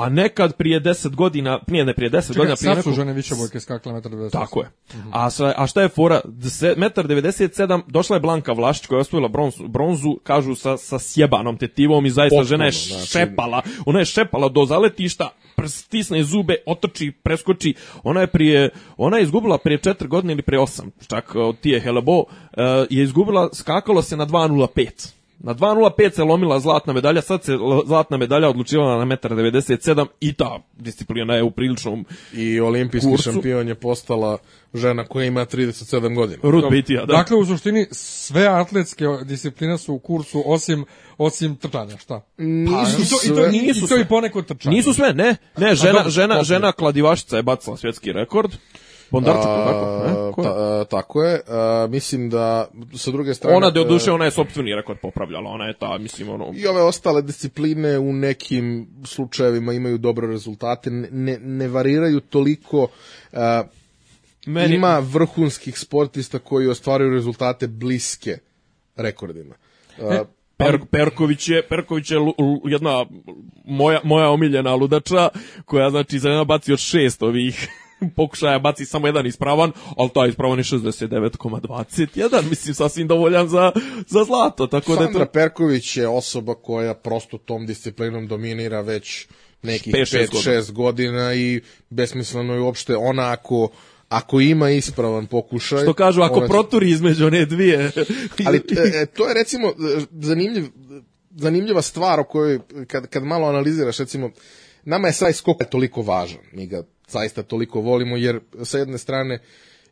A nekad prije 10 godina, nije ne prije 10 Čekaj, godina, prije sad su žene više bojke skakale metar 90. Tako je. A, sa, a šta je fora? Dse- Metar 97, došla je Blanka Vlašić koja je osvojila bronzu, bronzu kažu, sa, sa sjebanom tetivom i zaista Potpuno, žena je znači- šepala. Ona je šepala do zaletišta, stisne zube, otrči, preskoči. Ona je prije, ona je izgubila prije 4 godine ili prije 8, čak od tije Helebo, e, je izgubila, skakalo se na 2.05. Na 2.05 se lomila zlatna medalja, sad se zlatna medalja odlučivala na 1,97 i ta disciplina je u priličnom I olimpijski Kursu. šampion je postala žena koja ima 37 godina. Rud bitija. Da. Dakle, u suštini, sve atletske discipline su u kursu, osim, osim trčanja, šta? Nisu I to, i to, sve- nisu i to sve. i ponekod trčanja. Nisu sve, ne. Ne, žena, žena, žena kladivašica je bacila svjetski rekord. Bondarčuk, tako? Ne? Ko je? Ta, a, tako je. A, mislim da sa druge strane... Ona de duše, e, ona je sopstveni rekord popravljala, ona je ta, mislim, ono... I ove ostale discipline u nekim slučajevima imaju dobre rezultate, ne, ne, variraju toliko. A, Meni, Ima vrhunskih sportista koji ostvaruju rezultate bliske rekordima. A, Per, Perković je, Perković je lu- lu- jedna moja, moja omiljena ludača, koja, znači, za jedna baci od šest ovih pokušaja baci samo jedan ispravan, ali taj ispravan je 69,21, mislim, sasvim dovoljan za, za zlato, tako da Sandra to... Perković je osoba koja prosto tom disciplinom dominira već nekih Pet, šest 5-6 godina i besmisleno je uopšte ona ako, ako ima ispravan pokušaj. Što kažu, ako ona proturi između one dvije... Ali e, e, to je recimo e, zanimljiv, zanimljiva stvar o kojoj kad, kad malo analiziraš recimo nama je taj skok toliko važan. Mi ga zaista toliko volimo jer sa jedne strane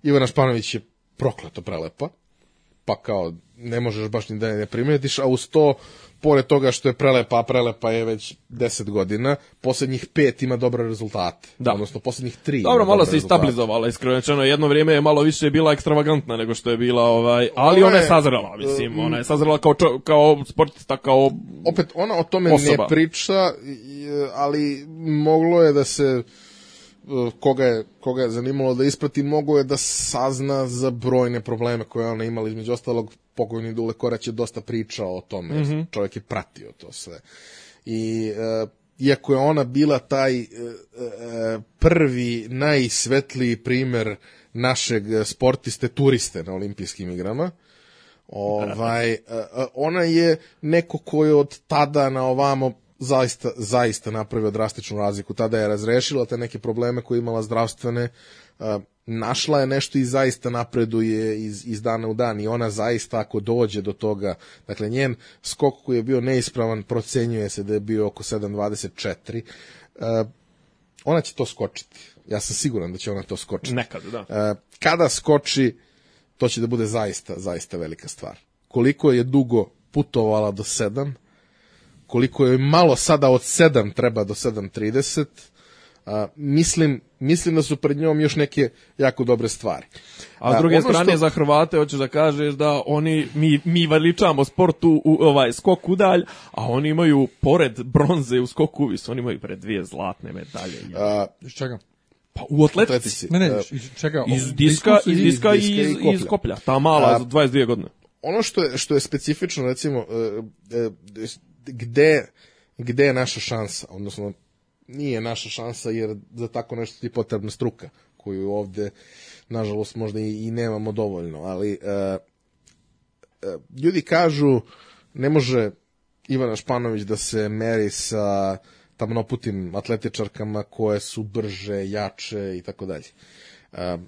Ivana Španović je prokleto prelepa pa kao ne možeš baš ni da ne primetiš, a uz to pored toga što je prelepa, a prelepa je već 10 godina, poslednjih pet ima dobre rezultate. Da. Odnosno, poslednjih tri Dobro, malo se rezultate. stabilizovala, iskreno. Jedno vrijeme je malo više bila ekstravagantna nego što je bila, ovaj, ali Ona ona je sazrela, mislim, ona je sazrela kao, čo, kao sportista, kao... opet ona o tome Osoba. ne priča, ali moglo je da se e, koga je, koga je zanimalo da isprati, mogo je da sazna za brojne probleme koje je ona imala, između ostalog pokojni Dule Korać je dosta pričao o tome, mm -hmm. čovjek je pratio to sve. I e, iako je ona bila taj e, e, prvi, najsvetliji primer našeg sportiste turiste na olimpijskim igrama, Ovaj, e, ona je neko ko je od tada na ovamo zaista, zaista napravio drastičnu razliku. Tada je razrešila te neke probleme koje je imala zdravstvene, našla je nešto i zaista napreduje iz, iz dana u dan i ona zaista ako dođe do toga, dakle njen skok koji je bio neispravan procenjuje se da je bio oko 7.24, e, ona će to skočiti. Ja sam siguran da će ona to skočiti. Nekad, da. E, kada skoči, to će da bude zaista, zaista velika stvar. Koliko je dugo putovala do 7, koliko je malo sada od 7 treba do 7.30, a, mislim, mislim da su pred njom još neke jako dobre stvari. A s druge ono strane, što- za Hrvate, hoćeš da kažeš da oni, mi, mi veličamo sportu u ovaj skok udalj, a oni imaju, pored bronze u skoku uvis, oni imaju pred dvije zlatne medalje. a, Iz čega? Pa u atletici. atletici. Ne, ne, iz čega? Iz diska, iz diska i diska i iz, koplja. iz koplja. Ta mala, A- za 22 godine. ono što je, što je specifično, recimo, e, e, gde, gde je naša šansa, odnosno, nije naša šansa, jer za tako nešto ti potrebna struka, koju ovde, nažalost, možda i, i nemamo dovoljno, ali e, e, ljudi kažu, ne može Ivana Španović da se meri sa tamnoputim atletičarkama koje su brže, jače i tako dalje. E,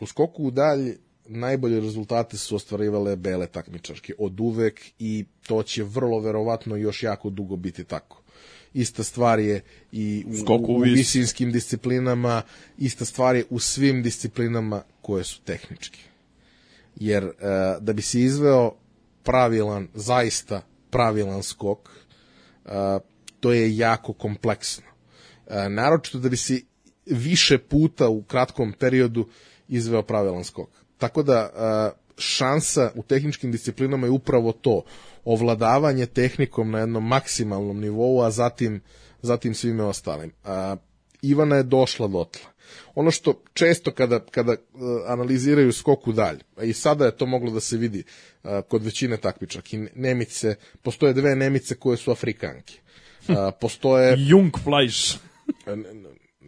U skoku u dalj najbolje rezultate su ostvarivale bele takmičarke od uvek i to će vrlo verovatno još jako dugo biti tako. Ista stvar je i u, Skoku u, u u vis. visinskim disciplinama, ista stvar je u svim disciplinama koje su tehničke. Jer e, da bi se izveo pravilan, zaista pravilan skok, uh, to je jako kompleksno. Uh, naročito da bi si više puta u kratkom periodu izveo pravilan skok. Tako da šansa u tehničkim disciplinama je upravo to, ovladavanje tehnikom na jednom maksimalnom nivou, a zatim, zatim svime ostalim. A, Ivana je došla dotle. Ono što često kada, kada uh, analiziraju skoku dalje, i sada je to moglo da se vidi uh, kod većine takmičaka, i Nemice, postoje dve Nemice koje su Afrikanke. Uh, postoje... Jungfleisch.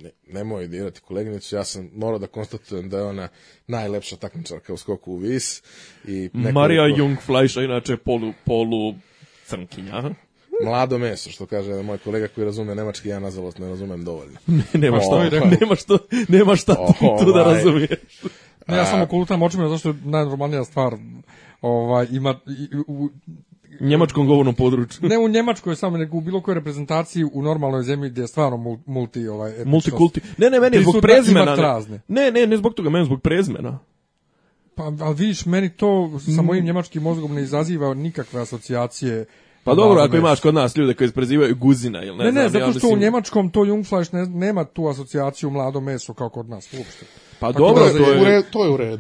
Ne, nemoj dirati koleginicu, ja sam morao da konstatujem da je ona najlepša takmičarka u skoku u vis. I nekoliko, Marija Jungfleisch, a inače polu, polu crnkinja. Mlado meso, što kaže moj kolega koji razume nemački, ja nažalost ne razumem dovoljno. nema šta, Ovaj. nema šta, nema šta ti tu da Ovaj. razumiješ. Ne, ja samo kulutam očima, zašto je najnormalnija stvar ovaj, ima, i- u, Njemačkom govornom području. ne u Njemačkoj samo, nego u bilo kojoj reprezentaciji u normalnoj zemlji gdje je stvarno mul- multi, ovaj. Multikulti. Ne, ne, meni zbog Prisutna prezimena. Ne, ne, ne, ne zbog toga, meni zbog prezimena. Pa, ali vidiš, meni to sa mojim njemačkim mozgom ne izaziva nikakve asocijacije. Pa dobro, ako imaš kod nas ljude koji se prezivaju Guzina ili ne, Ne, ne, znam, ja zato što u mislim- njemačkom to Jungfleisch ne, nema tu asocijaciju mlado meso kao kod nas uopšte. Pa Tako dobro, da to u je... redu, to je u redu.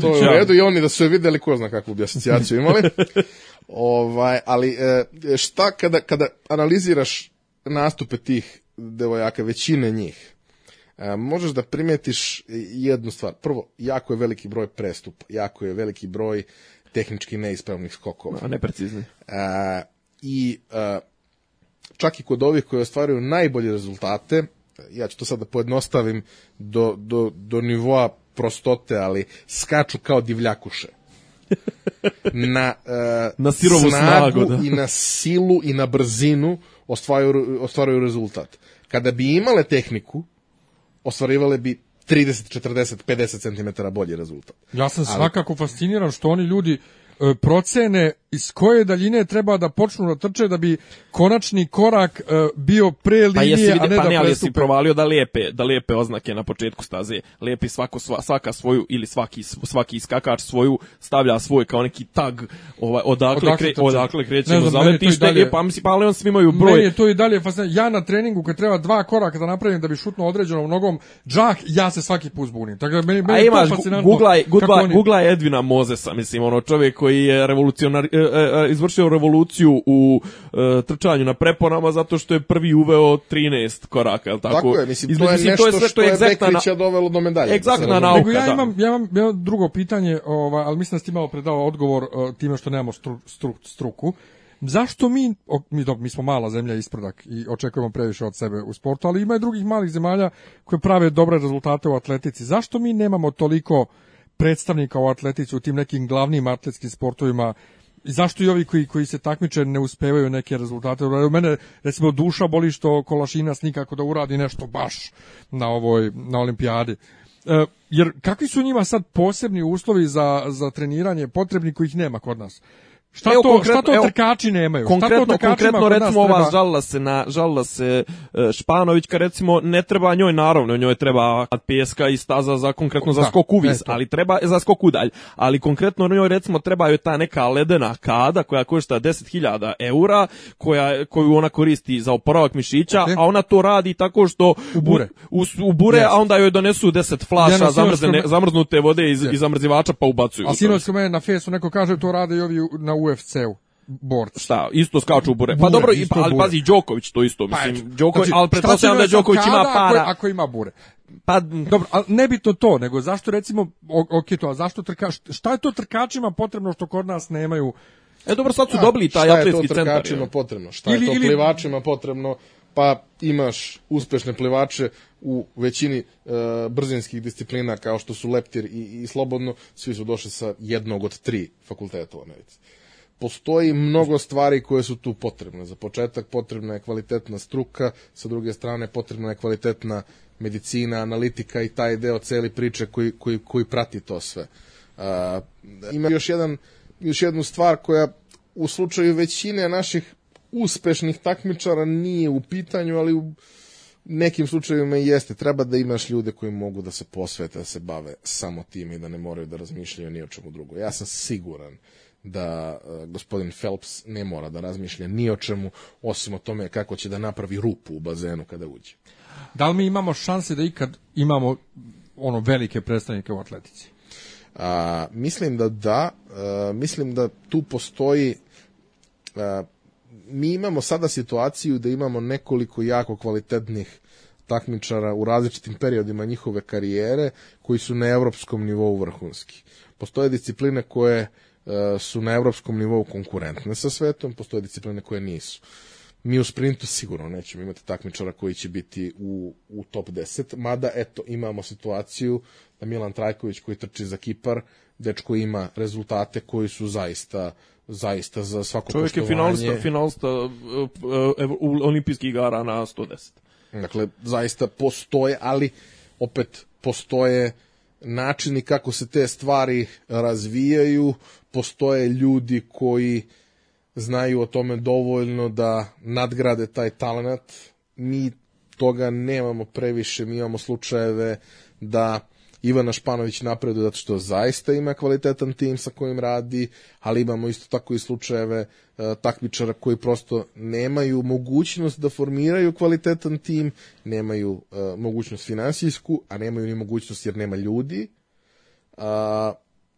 To je u ja. redu i oni da su je videli ko zna kakvu bi asocijaciju imali. ovaj, ali e, šta kada, kada analiziraš nastupe tih devojaka, većine njih, e, možeš da primetiš jednu stvar. Prvo, jako je veliki broj prestupa, jako je veliki broj tehnički neispravnih skokova. A neprecizni. E, I čak i kod ovih koji ostvaruju najbolje rezultate, ja ću to sad da pojednostavim do, do, do nivoa prostote, ali skaču kao divljakuše. Na, e, Na sirovu snagu, da. i na silu i na brzinu ostvaruju, ostvaruju rezultat. Kada bi imale tehniku, ostvarivale bi 30, 40, 50 cm bolji rezultat. Ja sam svakako fasciniran što oni ljudi procene iz koje daljine treba da počnu da trče da bi konačni korak e, bio pre linije, Pa jesi a ne pa da ne, ali jesi provalio da lijepe, da lijepe oznake na početku staze. Lijepi svako sva, svaka svoju ili svaki svaki iskakač svoju stavlja svoj kao neki tag ovaj odakle Odakle kre, odakle Ne krećemo znam, za meni je to i letište, dalje- e, pa mislim pa ali on svi imaju Meni broj. je to i dalje. Ja na treningu kad treba dva koraka da napravim da bi šutnuo određenom nogom džak, ja se svaki put zbunim. Tako da meni, meni A imaš, to fascinantno. googlaj Edvina Mozesa, mislim, ono čovjek koji je revolucionar, e, e, e, izvršio revoluciju u trčanju na preponama zato što je prvi uveo 13 koraka, je li tako? Tako je, mislim, Između- to je nešto sve što je egzaktna na- Bekvića dovelo do medalje. Egzaktna da razumemo. nauka. Nego ja da. imam, ja imam, ja imam drugo pitanje, ovaj, ali mislim da ste malo predao odgovor uh, time što nemamo stru, stru, struku. Zašto mi, o, mi, dobro, mi smo mala zemlja ispredak i očekujemo previše od sebe u sportu, ali ima i drugih malih zemalja koje prave dobre rezultate u atletici. Zašto mi nemamo toliko predstavnika u atletici u tim nekim glavnim atletskim sportovima i zašto i ovi koji, koji se takmiče ne uspevaju neke rezultate? U mene, recimo, duša boli što Kolašinac nikako da uradi nešto baš na ovoj, na olimpijadi. E, jer kakvi su njima sad posebni uslovi za, za treniranje potrebni kojih nema kod nas? Šta Evo, to, šta to evo, trkači nemaju? šta Konkretno, to trkačima konkretno recimo ova žalila se na žalila se e, Španovićka recimo ne treba njoj naravno njoj treba pjeska i staza za konkretno za Da, skok uvis, ali treba za skok udalj, ali konkretno njoj recimo treba joj ta neka ledena kada koja košta 10.000 eura, koja koju ona koristi za oporavak mišića, Ok. a ona to radi tako što Ubure. u, u, ubure, Jeste. a onda joj donesu 10 flaša sinoć zamrzne, zamrznute vode iz, iz zamrzivača pa ubacuju. A sinoć kod mene na fesu neko kaže to rade i ovi u- na UFC-u. Borci. Šta, isto skaču u bure. Pa Bure, dobro, i, pa, ali bure. pazi, Đoković to isto, mislim, eto. Đoković, Znači, ali pretpostavljam da Đoković ima para. Ako, ako ima bure. Pa, Dobro, ali ne bi to to, nego zašto recimo, ok to, a zašto trka, šta je to trkačima potrebno što kod nas nemaju? e dobro, sad su dobili taj šta je atletski to centar. trkačima je. potrebno? Šta Ili- je to ili- plivačima potrebno? Pa imaš uspešne plivače u većini e, brzinskih disciplina kao što su leptir i, i slobodno, svi su došli sa jednog od tri fakulteta u Americi. Postoji mnogo stvari koje su tu potrebne. Za početak potrebna je kvalitetna struka, sa druge strane potrebna je kvalitetna medicina, analitika i taj deo celi priče koji, koji, koji prati to sve. A, ima još, jedan, još jednu stvar koja u slučaju većine naših uspešnih takmičara nije u pitanju, ali u nekim slučajevima i jeste. Treba da imaš ljude koji mogu da se posvete, da se bave samo tim i da ne moraju da razmišljaju ni o čemu drugo. Ja sam siguran da uh, gospodin Phelps ne mora da razmišlja ni o čemu, osim o tome kako će da napravi rupu u bazenu kada uđe. Da li mi imamo šanse da ikad imamo ono velike predstavnike u atletici? A, mislim da da, a, mislim da tu postoji a, mi imamo sada situaciju da imamo nekoliko jako kvalitetnih takmičara u različitim periodima njihove karijere koji su na evropskom nivou vrhunski. Postoje discipline koje e, su na evropskom nivou konkurentne sa svetom, postoje discipline koje nisu. Mi u sprintu sigurno nećemo imati takmičara koji će biti u, u top 10, mada eto imamo situaciju da Milan Trajković koji trči za Kipar, dečko ima rezultate koji su zaista zaista za svako Čovjek je poštovanje. finalista, finalista uh, uh, uh, olimpijskih igara na 110. Dakle, zaista postoje, ali opet postoje načini kako se te stvari razvijaju, postoje ljudi koji znaju o tome dovoljno da nadgrade taj talent. Mi toga nemamo previše, mi imamo slučajeve da Ivana Španović napreduje zato što zaista ima kvalitetan tim sa kojim radi, ali imamo isto tako i slučajeve e, takmičara koji prosto nemaju mogućnost da formiraju kvalitetan tim, nemaju e, mogućnost finansijsku, a nemaju ni mogućnost jer nema ljudi,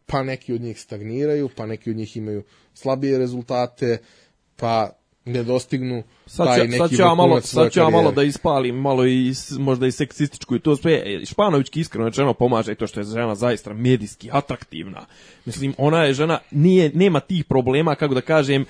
pa neki od njih stagniraju, pa neki od njih imaju slabije rezultate, pa ne dostignu Sad taj neki sad ću ja malo, sad ću ja malo da ispalim, malo i možda i seksističku i to sve. Španovićki iskreno rečeno pomaže i to što je žena zaista medijski atraktivna. Mislim, ona je žena, nije, nema tih problema, kako da kažem,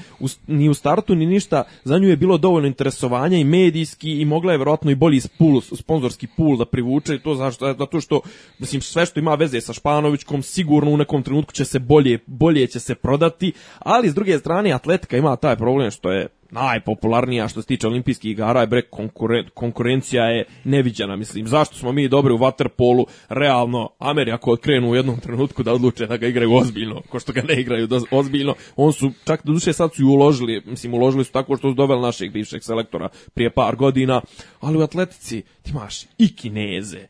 ni u startu ni ništa, za nju je bilo dovoljno interesovanja i medijski i mogla je verovatno i bolji pool, sponzorski pool da privuče to zašto, zato što, mislim, sve što ima veze sa Španovićkom sigurno u nekom trenutku će se bolje, bolje će se prodati, ali s druge strane atletika ima taj problem što je najpopularnija što se tiče olimpijskih igara je bre konkuren, konkurencija je neviđena mislim. Zašto smo mi dobri u waterpolu? Realno Ameri ako krenu u jednom trenutku da odluče da ga igraju ozbiljno ko što ga ne igraju do, ozbiljno on su čak do duše sad su i uložili mislim uložili su tako što su doveli našeg bivšeg selektora prije par godina ali u atletici ti imaš i Kineze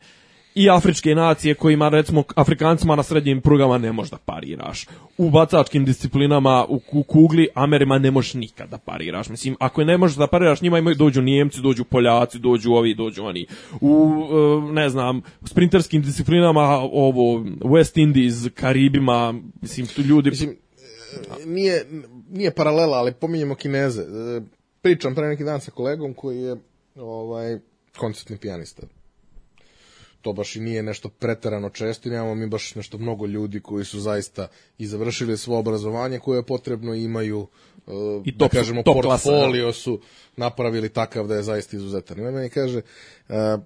i afričke nacije kojima recimo Afrikancima na srednjim prugama ne možeš da pariraš. U bacačkim disciplinama u ku- kugli Amerima ne možeš nikad da pariraš. Mislim, ako ne možeš da pariraš, njima imaju dođu Nijemci, dođu Poljaci, dođu ovi, dođu oni. U e, ne znam, sprinterskim disciplinama ovo West Indies, Karibima, mislim tu ljudi Mislim, e, nije, nije paralela, ali pominjemo Kineze. E, Pričam pre neki dan sa kolegom koji je ovaj, koncertni pijanista. To baš i nije nešto preterano često i nemamo mi baš nešto mnogo ljudi koji su zaista i završili svoje obrazovanje koje je potrebno i imaju e, I da top- kažemo top klasa, portfolio su napravili takav da je zaista izuzetan. I on meni kaže e,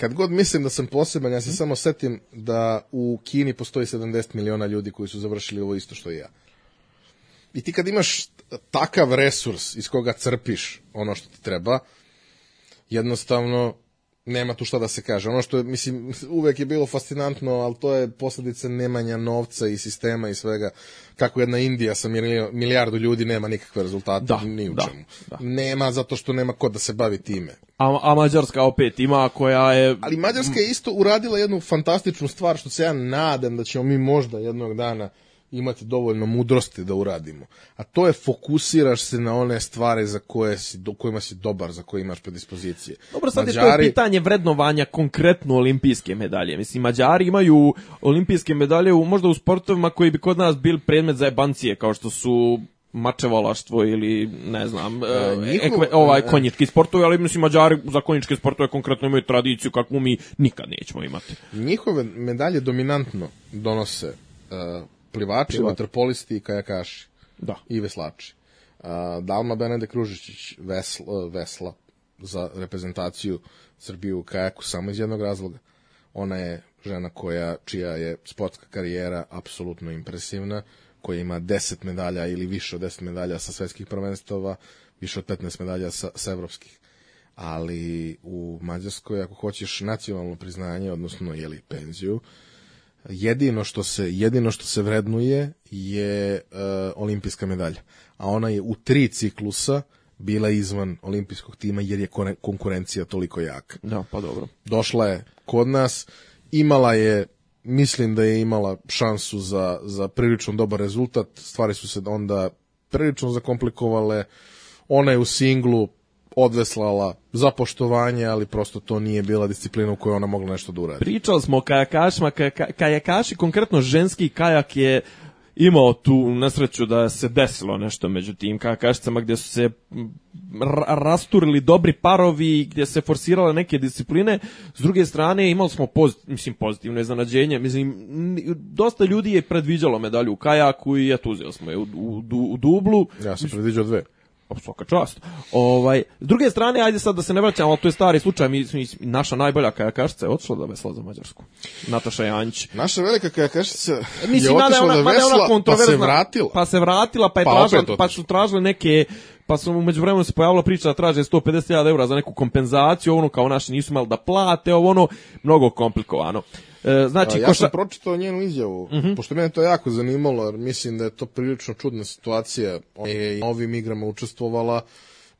kad god mislim da sam poseban, ja se samo setim da u Kini postoji 70 miliona ljudi koji su završili ovo isto što i ja. I ti kad imaš takav resurs iz koga crpiš ono što ti treba, jednostavno nema tu šta da se kaže. Ono što je, mislim, uvek je bilo fascinantno, ali to je posledica nemanja novca i sistema i svega. Kako jedna Indija sa milijardu ljudi nema nikakve rezultate, Da, ni u da, čemu. da. Nema zato što nema ko da se bavi time. a, a Mađarska opet ima koja je Ali Mađarska je isto uradila jednu fantastičnu stvar što se ja nadam da ćemo mi možda jednog dana imati dovoljno mudrosti da uradimo. A to je fokusiraš se na one stvari za koje si, do kojima si dobar, za koje imaš predispozicije. Dobro, sad je to je pitanje vrednovanja konkretno olimpijske medalje. Mislim, Mađari imaju olimpijske medalje u, možda u sportovima koji bi kod nas bili predmet za jebancije, kao što su mačevalaštvo ili ne znam, e, njihov- ekve, ovaj konjički sportovi, ali mislim Mađari za konjičke sportove konkretno imaju tradiciju kakvu mi nikad nećemo imati. Njihove medalje dominantno donose uh, plivači, vaterpolisti i kajakaši. Da. i veslači. A, Dalma Benede Kružičić vesla, vesla za reprezentaciju Srbije u kajaku samo iz jednog razloga. Ona je žena koja, čija je sportska karijera apsolutno impresivna, koja ima 10 medalja ili više od 10 medalja sa svetskih prvenstava, više od 15 medalja sa, sa evropskih. Ali u Mađarskoj, ako hoćeš nacionalno priznanje, odnosno jeli, penziju, jedino što se jedino što se vrednuje je uh, olimpijska medalja a ona je u tri ciklusa bila izvan olimpijskog tima jer je konkurencija toliko jaka Da, pa dobro. došla je kod nas imala je mislim da je imala šansu za, za prilično dobar rezultat. Stvari su se onda prilično zakomplikovale. Ona je u singlu odveslala za poštovanje, ali prosto to nije bila disciplina u kojoj ona mogla nešto da uradi. Pričali smo o kajakašima, kajaka, kajakaši, konkretno ženski kajak je imao tu nesreću da se desilo nešto među tim kajakašicama gdje su se rasturili dobri parovi, gdje se forsirale neke discipline. S druge strane imali smo pozit, mislim, pozitivno iznenađenje. Mislim, dosta ljudi je predviđalo medalju u kajaku i eto uzeli smo je u, u, u dublu. Ja sam predviđao dve. Pa, Svaka čast. Ovaj, s druge strane, ajde sad da se ne vraćamo, to je stari slučaj, mi, mi, naša najbolja kajakašica je otišla da vesla za Mađarsku. Nataša Janjić. Naša velika kajakašica je Mislim, je otišla ona, da je ona vesla, pa se vratila. Pa se vratila, pa je Pa tražila, pa su tražile neke pa su umeđu vremenu se pojavila priča da traže 150.000 eura za neku kompenzaciju, ono kao naši nisu imali da plate, ovo ono, mnogo komplikovano. E, znači, ja koša- sam pročitao njenu izjavu, pošto mene to jako zanimalo, jer mislim da je to prilično čudna situacija. Ona je i ovim igrama učestvovala,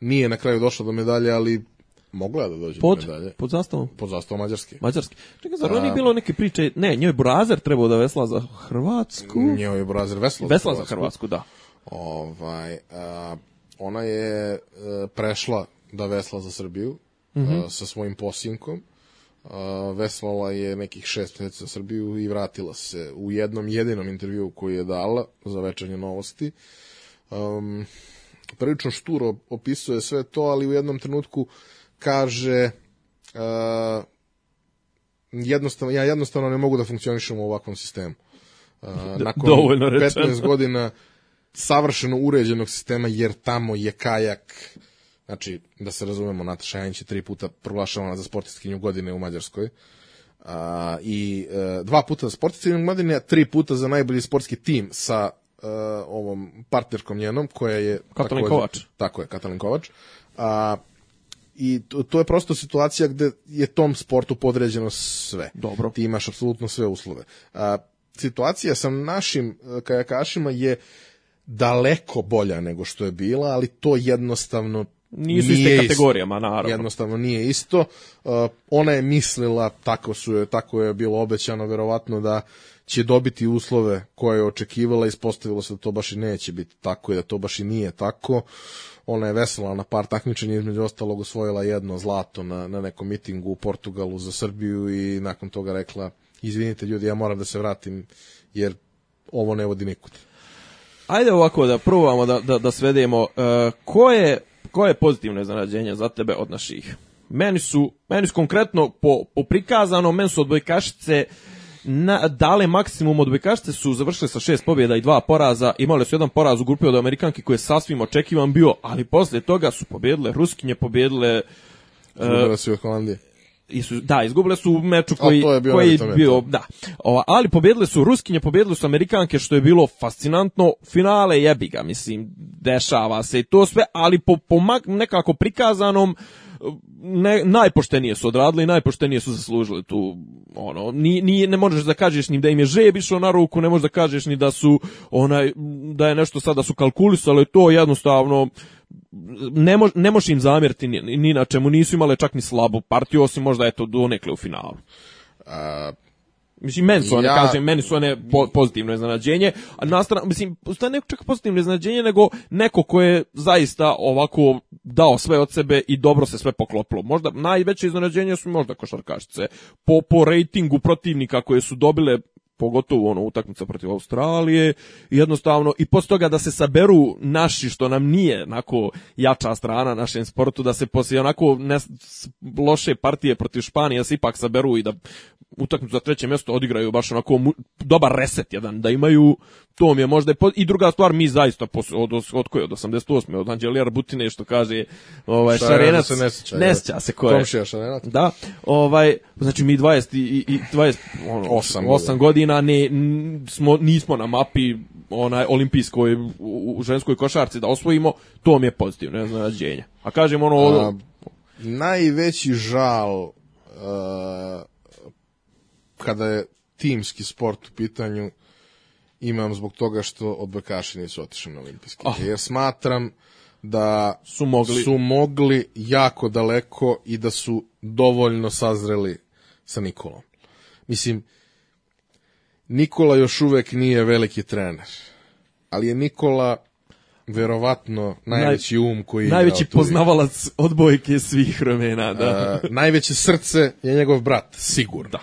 nije na kraju došla do medalje, ali mogla je da dođe pod, do medalje. pod zastavom Pod zastavom Mađarske. Mađarski. Čekaj, zar nije bilo neke priče, ne, njoj Brazer trebao da vesla za Hrvatsku. Njeo je Brazer vesla. Vesla za Hrvatsku, da. Ovaj, a, ona je e, prešla da vesla za Srbiju a, sa svojim posinkom. A, veslala je nekih šest meseci za Srbiju i vratila se u jednom jedinom intervju koji je dala za večernje novosti. Um, prilično šturo opisuje sve to, ali u jednom trenutku kaže uh, jednostavno, ja jednostavno ne mogu da funkcionišem u ovakvom sistemu. Uh, nakon dovoljno rečeno. 15 godina savršeno uređenog sistema, jer tamo je kajak, znači, da se razumemo, Nataša Janjić je tri puta proglašavana za sportistkinju godine u Mađarskoj, a, i e, dva puta za sportistkinju godine, a tri puta za najbolji sportski tim sa e, ovom partnerkom njenom, koja je... Katalin Kovač. Tako je, Katalin Kovač. A, I to, to je prosto situacija gde je tom sportu podređeno sve. Dobro. Ti imaš apsolutno sve uslove. A, situacija sa našim e, kajakašima je daleko bolja nego što je bila, ali to jednostavno Nisu nije iste kategorijama, naravno. Jednostavno nije isto. Uh, ona je mislila, tako, su je, tako je bilo obećano, verovatno da će dobiti uslove koje je očekivala, ispostavilo se da to baš i neće biti tako i da to baš i nije tako. Ona je vesela na par takmičenja, između ostalog osvojila jedno zlato na, na nekom mitingu u Portugalu za Srbiju i nakon toga rekla, izvinite ljudi, ja moram da se vratim, jer ovo ne vodi nikud. Ajde ovako da probamo da, da, da svedemo. E, ko, je, ko je pozitivno za tebe od naših? Meni su, meni su konkretno po, po prikazano, meni su odbojkašice na, dale maksimum odbojkašice su završile sa šest pobjeda i dva poraza, imale su jedan poraz u grupi od Amerikanki koji je sasvim očekivan bio, ali posle toga su pobjedile, Ruskinje pobjedile, Izgubila su od Holandije. I su, da, izgubile su u meču koji, je bio koji je bio, to. da. Ova, ali pobjedile su Ruskinje, pobjedile su Amerikanke, što je bilo fascinantno. Finale jebi ga, mislim, dešava se i to sve, ali po, po nekako prikazanom, ne, najpoštenije su odradili i najpoštenije su zaslužili tu ono ni, ni, ne možeš da kažeš ni da im je žeb išao na ruku ne možeš da kažeš ni da su onaj da je nešto sada da su kalkulisali to jednostavno ne, mož, ne možeš im zamjeriti ni, ni na čemu nisu imale čak ni slabu partiju osim možda eto donekle u finalu A, Mislim, meni su one, Ja- kažem, meni su one po, pozitivno iznenađenje, a na stranu, mislim, to je neko čak pozitivno iznenađenje, nego neko ko je zaista ovako dao sve od sebe i dobro se sve poklopilo. Možda najveće iznenađenje su možda košarkašice. Po, po rejtingu protivnika koje su dobile pogotovo ono utakmica protiv Australije, jednostavno i posle toga da se saberu naši što nam nije onako jača strana našem sportu, da se poslije onako ne, loše partije protiv Španije se ipak saberu i da utakmicu za treće mjesto odigraju baš onako dobar reset jedan, da imaju to mi je možda i druga stvar mi zaista od, od, koje od 88. od Anđelija Arbutine što kaže ovaj Šarenac Šarenac se ne sjeća, ne sjeća se ko je Komšija Šarenac. da, ovaj, znači mi 20 i, i 20, ono, Osam 8 godina ne, smo, nismo na mapi onaj olimpijskoj u, u ženskoj košarci da osvojimo, to mi je pozitivno iznenađenje. A kažem ono, A, najveći žal uh, kada je timski sport u pitanju imam zbog toga što odbojkaši nisu otišli na olimpijske. Ah. Jer smatram da Su mogli. su mogli jako daleko i da su dovoljno sazreli sa Nikolom. Mislim, Nikola još uvek nije veliki trener, ali je Nikola verovatno najveći um koji je Najveći poznavalac odbojke svih vremena, da. A, najveće srce je njegov brat, sigurno. Da.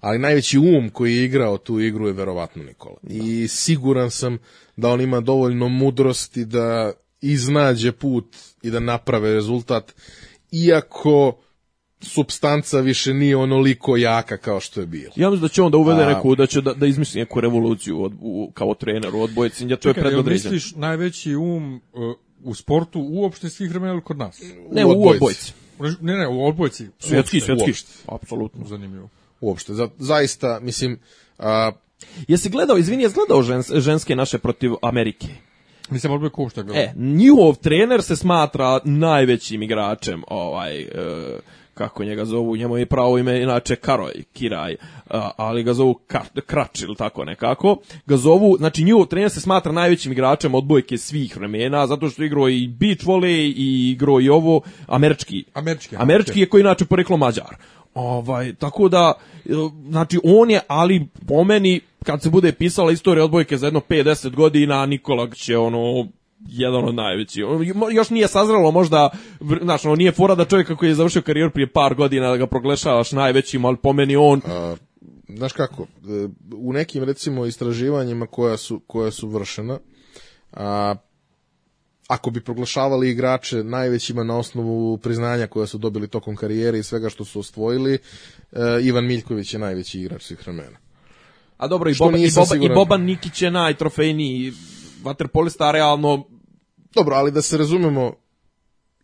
Ali najveći um koji je igrao tu igru je verovatno Nikola. I siguran sam da on ima dovoljno mudrosti da iznađe put i da naprave rezultat, iako substanca više nije onoliko jaka kao što je bila. Ja mislim da će on da uvede A- neku, da će da, da izmisli neku revoluciju od, u, kao trener u odbojci, ja to je predodređeno. misliš najveći um uh, u sportu uopšte svih vremena ili kod nas? Ne, u u odbojci. odbojci. Ne, ne, u odbojci. Svjetski, svjetski. Apsolutno. Zanimljivo. Uopšte, za, zaista, mislim, a, Jesi gledao, izvini, jesi gledao žens, ženske naše protiv Amerike? Mislim, odboj šta gleda. E, njihov trener se smatra najvećim igračem, ovaj, e, kako njega zovu, njemu je pravo ime inače Karoj, Kiraj, ali ga zovu Kar, Krač ili tako nekako. Ga zovu, znači njihov trener se smatra najvećim igračem odbojke svih vremena, zato što igrao i beach volley i igrao i ovo, američki. Američki, Američki okej. je koji inače poreklo Mađar. Ovaj, tako da, e, znači on je, ali po meni, kad se bude pisala istorija odbojke za jedno 5-10 godina, Nikola će ono jedan od najvećih. Još nije sazrelo možda, znaš, ono nije fora da čovjek koji je završio karijeru prije par godina da ga proglašavaš najvećim, ali po meni on, a, znaš kako, e, u nekim recimo istraživanjima koja su, koja su vršena, a, ako bi proglašavali igrače najvećima na osnovu priznanja koja su dobili tokom karijere i svega što su osvojili, e, Ivan Miljković je najveći igrač svih vremena. a dobro, i, Boba, i, Boba, i siguran. Boban Nikić je najtrofejniji vaterpolista, realno Dobro, ali da se razumemo,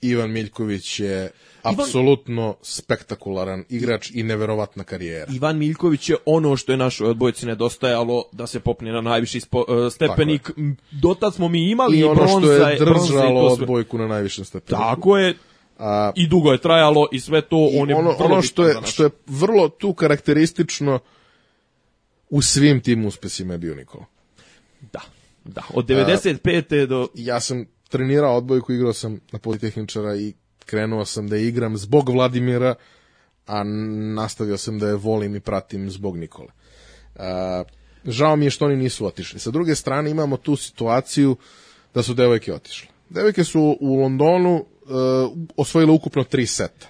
Ivan Miljković je apsolutno spektakularan igrač i neverovatna karijera. Ivan Miljković je ono što je našoj odbojci nedostajalo da se popne na najviši spo, e, stepenik. Dotad smo mi imali I ono bronza, što je držalo odbojku na najvišem stepenu. Tako je, A, i dugo je trajalo i sve to, I on je ono, ono što je, što je vrlo tu karakteristično u svim tim uspesima je bio Nikola. Da, da, od 95. do... Ja sam trenirao odbojku, igrao sam na politehničara i krenuo sam da igram zbog Vladimira, a nastavio sam da je volim i pratim zbog Nikole. A, žao mi je što oni nisu otišli. Sa druge strane imamo tu situaciju da su devojke otišle. Devojke su u Londonu uh, osvojile ukupno tri seta.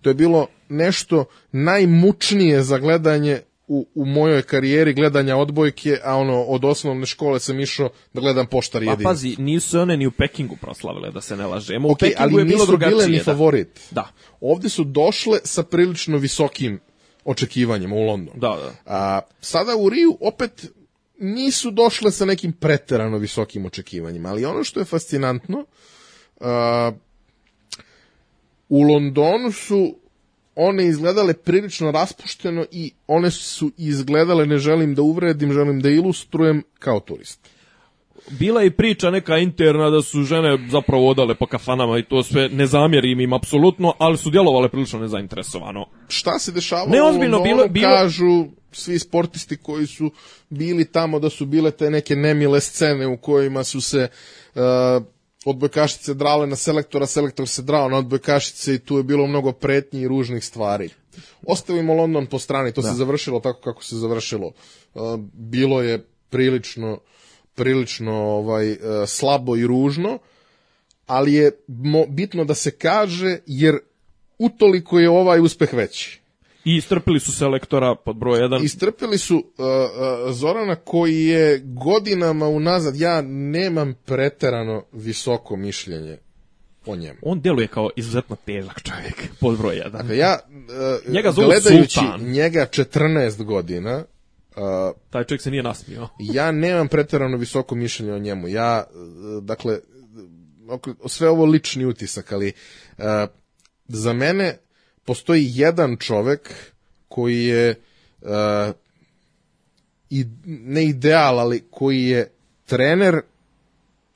To je bilo nešto najmučnije za gledanje u, u mojoj karijeri gledanja odbojke, a ono, od osnovne škole sam išao da gledam poštar Pa jedin. pazi, nisu one ni u Pekingu proslavile, da se ne lažemo. U Ok, Pekingu ali je bilo nisu bile drugačije. ni da. favorit. Da. Ovde su došle sa prilično visokim očekivanjima u London. Da, da. A, sada u Riju opet nisu došle sa nekim preterano visokim očekivanjima, ali ono što je fascinantno, a, u Londonu su one izgledale prilično raspušteno i one su izgledale, ne želim da uvredim, želim da ilustrujem, kao turisti. Bila je priča neka interna da su žene zapravo odale po kafanama i to sve, ne zamjerim im apsolutno, ali su djelovale prilično nezainteresovano. šta se dešavalo Ne, u bilo- bilo- kažu svi sportisti koji su bili tamo da su bile te neke nemile scene u kojima su se uh, odbojkašice drale na selektora, selektor se drao na odbojkašice i tu je bilo mnogo pretnji i ružnih stvari. Ostavimo London po strani, to se završilo tako kako se završilo. Uh, bilo je prilično prilično ovaj uh, slabo i ružno, ali je bitno da se kaže jer utoliko je ovaj uspeh veći. I istrpili su selektora pod broj 1. Istrpeli su uh, uh, Zorana koji je godinama unazad, ja nemam preterano visoko mišljenje o njemu. On djeluje kao izuzetno težak čovjek, pod broj 1. Dakle, ja uh, Njega zovu gledajući Sultan. njega 14 godina, uh, Taj čovjek se nije nasmio. ja nemam preterano visoko mišljenje o njemu. Ja, uh, dakle, sve ovo lični utisak, ali uh, za mene postoji jedan čovek koji je uh, i, ne ideal, ali koji je trener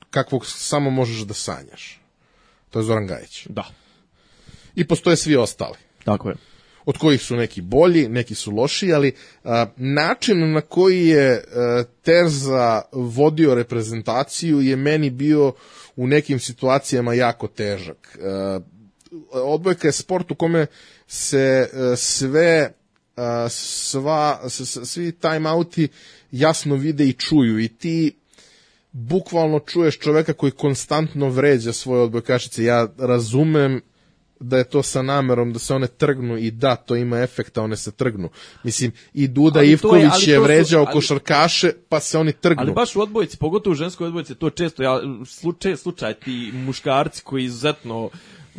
kakvog samo možeš da sanjaš. To je Zoran Gajić. Da, I postoje svi ostali tako je. od kojih su neki bolji, neki su loši, ali a, način na koji je a, Terza vodio reprezentaciju je meni bio u nekim situacijama jako težak. A, odbojka je sport u kome se a, sve a, sva, svi timeouti jasno vide i čuju i ti bukvalno čuješ čoveka koji konstantno vređa svoje odbojkašice. Ja razumem da je to sa namerom da se one trgnu i da, to ima efekta, one se trgnu. Mislim, i Duda Ali je- Ivković ali je, to su- vređao ali- košarkaše, pa se oni trgnu. Ali baš u odbojici, pogotovo u ženskoj odbojici, to često, ja, slučaj, slučaj ti muškarci koji izuzetno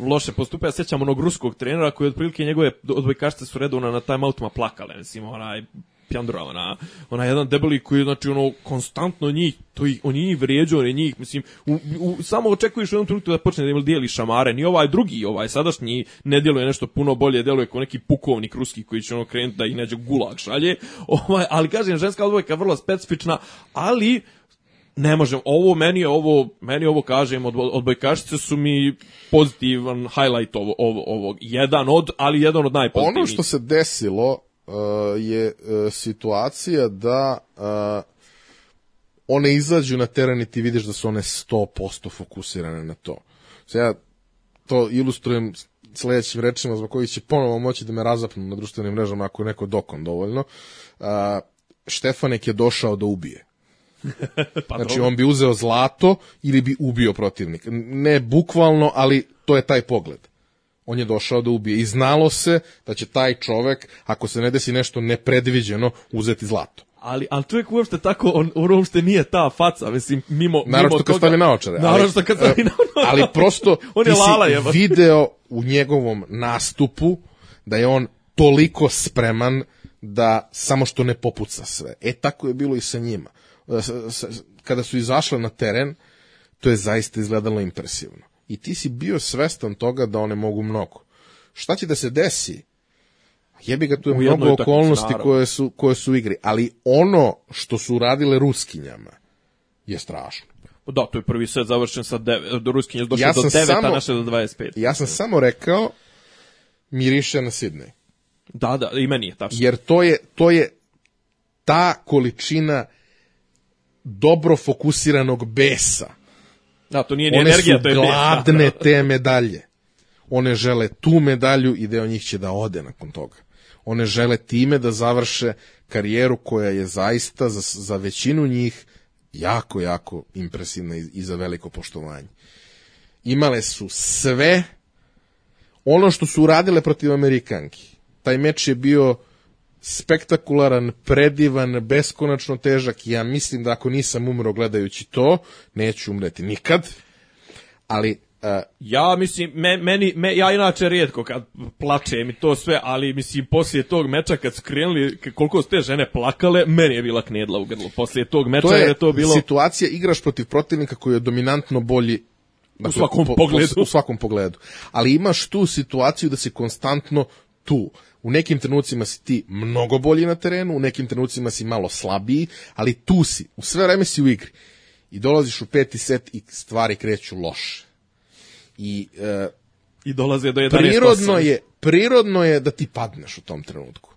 loše postupe, ja sećam onog ruskog trenera koji otprilike njegove odbojkašice su redovno na timeoutima plakale, mislim, onaj Pjandura, ona, ona jedan debeli koji znači, ono, konstantno njih, to ih, on njih vrijeđao, on je njih, mislim, u, u, samo očekuješ u jednom trenutku da počne da im dijeli šamare, ni ovaj drugi, ovaj sadašnji, ne djeluje nešto puno bolje, djeluje kao neki pukovnik ruski koji će ono krenuti da ih neđe gulag šalje, ovaj, ali kažem, ženska odbojka vrlo specifična, ali ne možem, ovo meni je ovo, meni ovo kažem, od, odbojkašice su mi pozitivan highlight ovo, ovo, ovog, jedan od, ali jedan od najpozitivnijih. Ono što se desilo uh, je uh, situacija da uh, one izađu na teren i ti vidiš da su one 100% fokusirane na to. Sad ja to ilustrujem sledećim rečima zbog kojih će ponovo moći da me razapnu na društvenim mrežama ako je neko dokon dovoljno. Uh, Štefanek je došao da ubije. pa Znači dobro. on bi uzeo zlato ili bi ubio protivnika. Ne bukvalno, ali to je taj pogled. On je došao da ubije i znalo se da će taj čovek, ako se ne desi nešto nepredviđeno, uzeti zlato. Ali, ali čovjek uopšte tako, on, on uopšte nije ta faca, mislim, mimo, Naravno mimo kad toga- stavi naočare. ali- Naravno što kad stavi e, naočare. Ali prosto on ti je lala, si video u njegovom nastupu da je on toliko spreman da samo što ne popuca sve. E tako je bilo i sa njima. E, Kada su izašle na teren, to je zaista izgledalo impresivno. I ti si bio svestan toga da one mogu mnogo. Šta će da se desi? Jebi ga tu je mnogo okolnosti naravno. koje su, koje su u igri, ali ono što su uradile Ruskinjama je strašno. Da, to je prvi set završen sa 9, do Ruskinje Ja do sam 9, samo- a naše do 25. Ja sam samo rekao miriše na Sidney. Da, da, i meni je tačno. Jer to je, to je ta količina dobro fokusiranog besa. Da, to nije ni One energija, su to je bes, da. gladne te medalje. One žele tu medalju i deo njih će da ode nakon toga. One žele time da završe karijeru koja je zaista za, za većinu njih jako, jako impresivna i, i za veliko poštovanje. Imale su sve ono što su uradile protiv Amerikanki. Taj meč je bio spektakularan, predivan, beskonačno težak i ja mislim da ako nisam umro gledajući to, neću umreti nikad. Ali uh, Ja mislim, me, meni, me, ja inače rijetko kad plačem i to sve, ali mislim, poslije tog meča kad su krenuli, k- koliko su te žene plakale, meni je bila knedla u grlu. Poslije tog meča to jer je je to bilo... situacija, igraš protiv protivnika koji je dominantno bolji dakle, svakom pogledu. u svakom pogledu. Ali imaš tu situaciju da si konstantno tu. U nekim trenucima si ti mnogo bolji na terenu, u nekim trenucima si malo slabiji, ali tu si. U sve vreme si u igri. I dolaziš u peti set i stvari kreću loše. I e, I dolaze do 11 prirodno je, prirodno je da ti padneš u tom trenutku.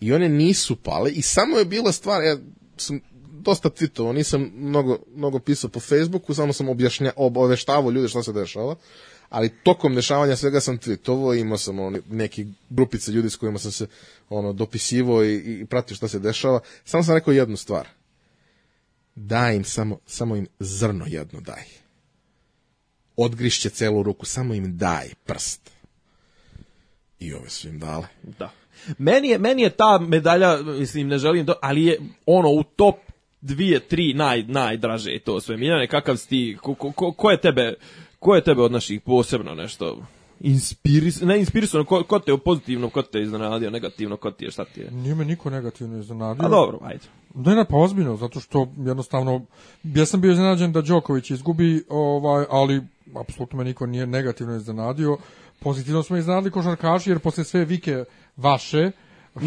I one nisu pale i samo je bila stvar, ja sam dosta tweetovao, nisam mnogo, mnogo pisao po Facebooku, samo sam objašnja, obaveštavao ljude šta se dešava, ali tokom dešavanja svega sam tweetovao, imao sam ono, neki grupice ljudi s kojima sam se ono, dopisivao i, i pratio šta se dešava. Samo sam rekao jednu stvar. Daj im samo, samo im zrno jedno daj. Odgrišće celu ruku, samo im daj prst. I ove su im dale. Da. Meni je, meni je ta medalja, mislim, ne želim, do, ali je ono u top dvije, tri naj, najdraže to sve. Miljane, kakav si ti, ko, ko, ko je tebe, ko je tebe od naših posebno nešto inspiris, ne inspirisano, ko, ko te je pozitivno, ko te je iznenadio, negativno, ko ti je, šta ti je? Nije me niko negativno iznenadio. A dobro, ajde. Da ne, pa ozbiljno, zato što jednostavno, ja sam bio iznenađen da Đoković izgubi, ovaj, ali apsolutno me niko nije negativno iznenadio. Pozitivno smo iznenadili košarkaši, jer posle sve vike vaše,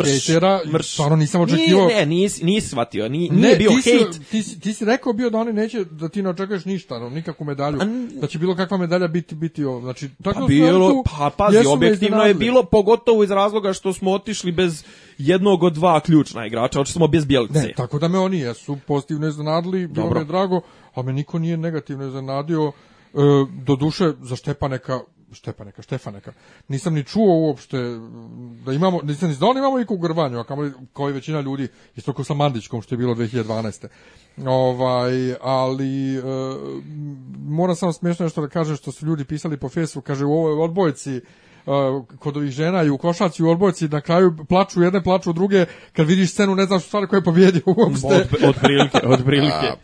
hejtera, stvarno nisam očekivao... Nije, ne, nisi, nisi shvatio, nije, nije bio ti si, hejt. Ti, si, ti si rekao bio da oni neće, da ti ne očekuješ ništa, no, nikakvu medalju, A n- da će bilo kakva medalja biti, biti ovo. Znači, tako Pa bilo, pa pazi, objektivno je bilo pogotovo iz razloga što smo otišli bez jednog od dva ključna igrača, otišli smo bez Bjelice. Ne, tako da me oni jesu pozitivno iznenadili, bilo Dobro. mi je drago, a me niko nije negativno iznenadio. E, do duše, za Štepaneka Štepaneka, Štefaneka. Nisam ni čuo uopšte da imamo, nisam ni znao da imamo ikog grvanju, a kao, kao i većina ljudi, isto kao sa Mandićkom što je bilo 2012. Ovaj, ali e, moram samo smiješno nešto da kažem što su ljudi pisali po Facebooku, kaže u ovoj odbojci uh, kod ovih žena i u košarci u odbojci na kraju plaču jedne, plaču druge, kad vidiš scenu ne znaš u stvari ko je pobjedio uopšte. Od, od prilike, od prilike. A,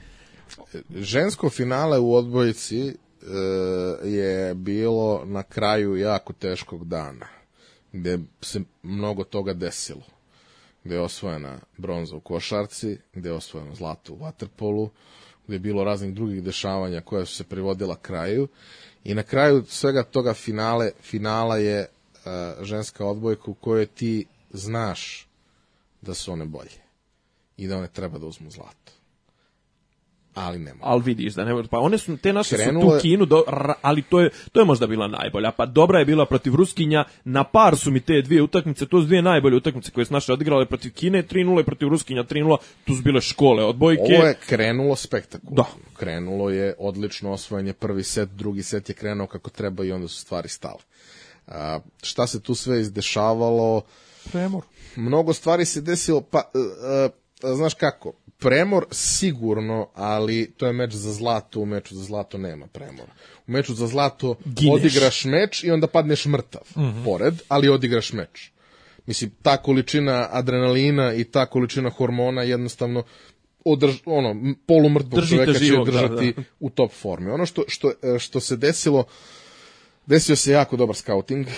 žensko finale u odbojici e, je bilo na kraju jako teškog dana, gde se mnogo toga desilo. Gde je osvojena bronza u košarci, gde je osvojeno zlato u vaterpolu, gde je bilo raznih drugih dešavanja koja su se privodila kraju. I na kraju svega toga finale, finala je e, ženska odbojka u kojoj ti znaš da su one bolje i da one treba da uzmu zlato ali ne mogu. Ali vidiš da ne može. Pa one su te naše Krenulo su tu kinu do, ali to je to je možda bila najbolja. Pa dobra je bila protiv Ruskinja. Na par su mi te dvije utakmice, to su dvije najbolje utakmice koje su naše odigrale protiv Kine 3:0 i protiv Ruskinja 3:0. Tu su bile škole odbojke. Ovo je krenulo spektakularno. Da. Krenulo je odlično osvojanje prvi set, drugi set je krenuo kako treba i onda su stvari stale. A, šta se tu sve izdešavalo? Premor. Mnogo stvari se desilo, pa, e, e, znaš kako, premor sigurno, ali to je meč za zlato, u meču za zlato nema premora. U meču za zlato Gineš. odigraš meč i onda padneš mrtav pored, ali odigraš meč. Mislim, ta količina adrenalina i ta količina hormona jednostavno održ, ono, polumrtvog Držite čoveka će živog, da, držati da. u top formi. Ono što, što, e, što se desilo, desio se jako dobar scouting. E,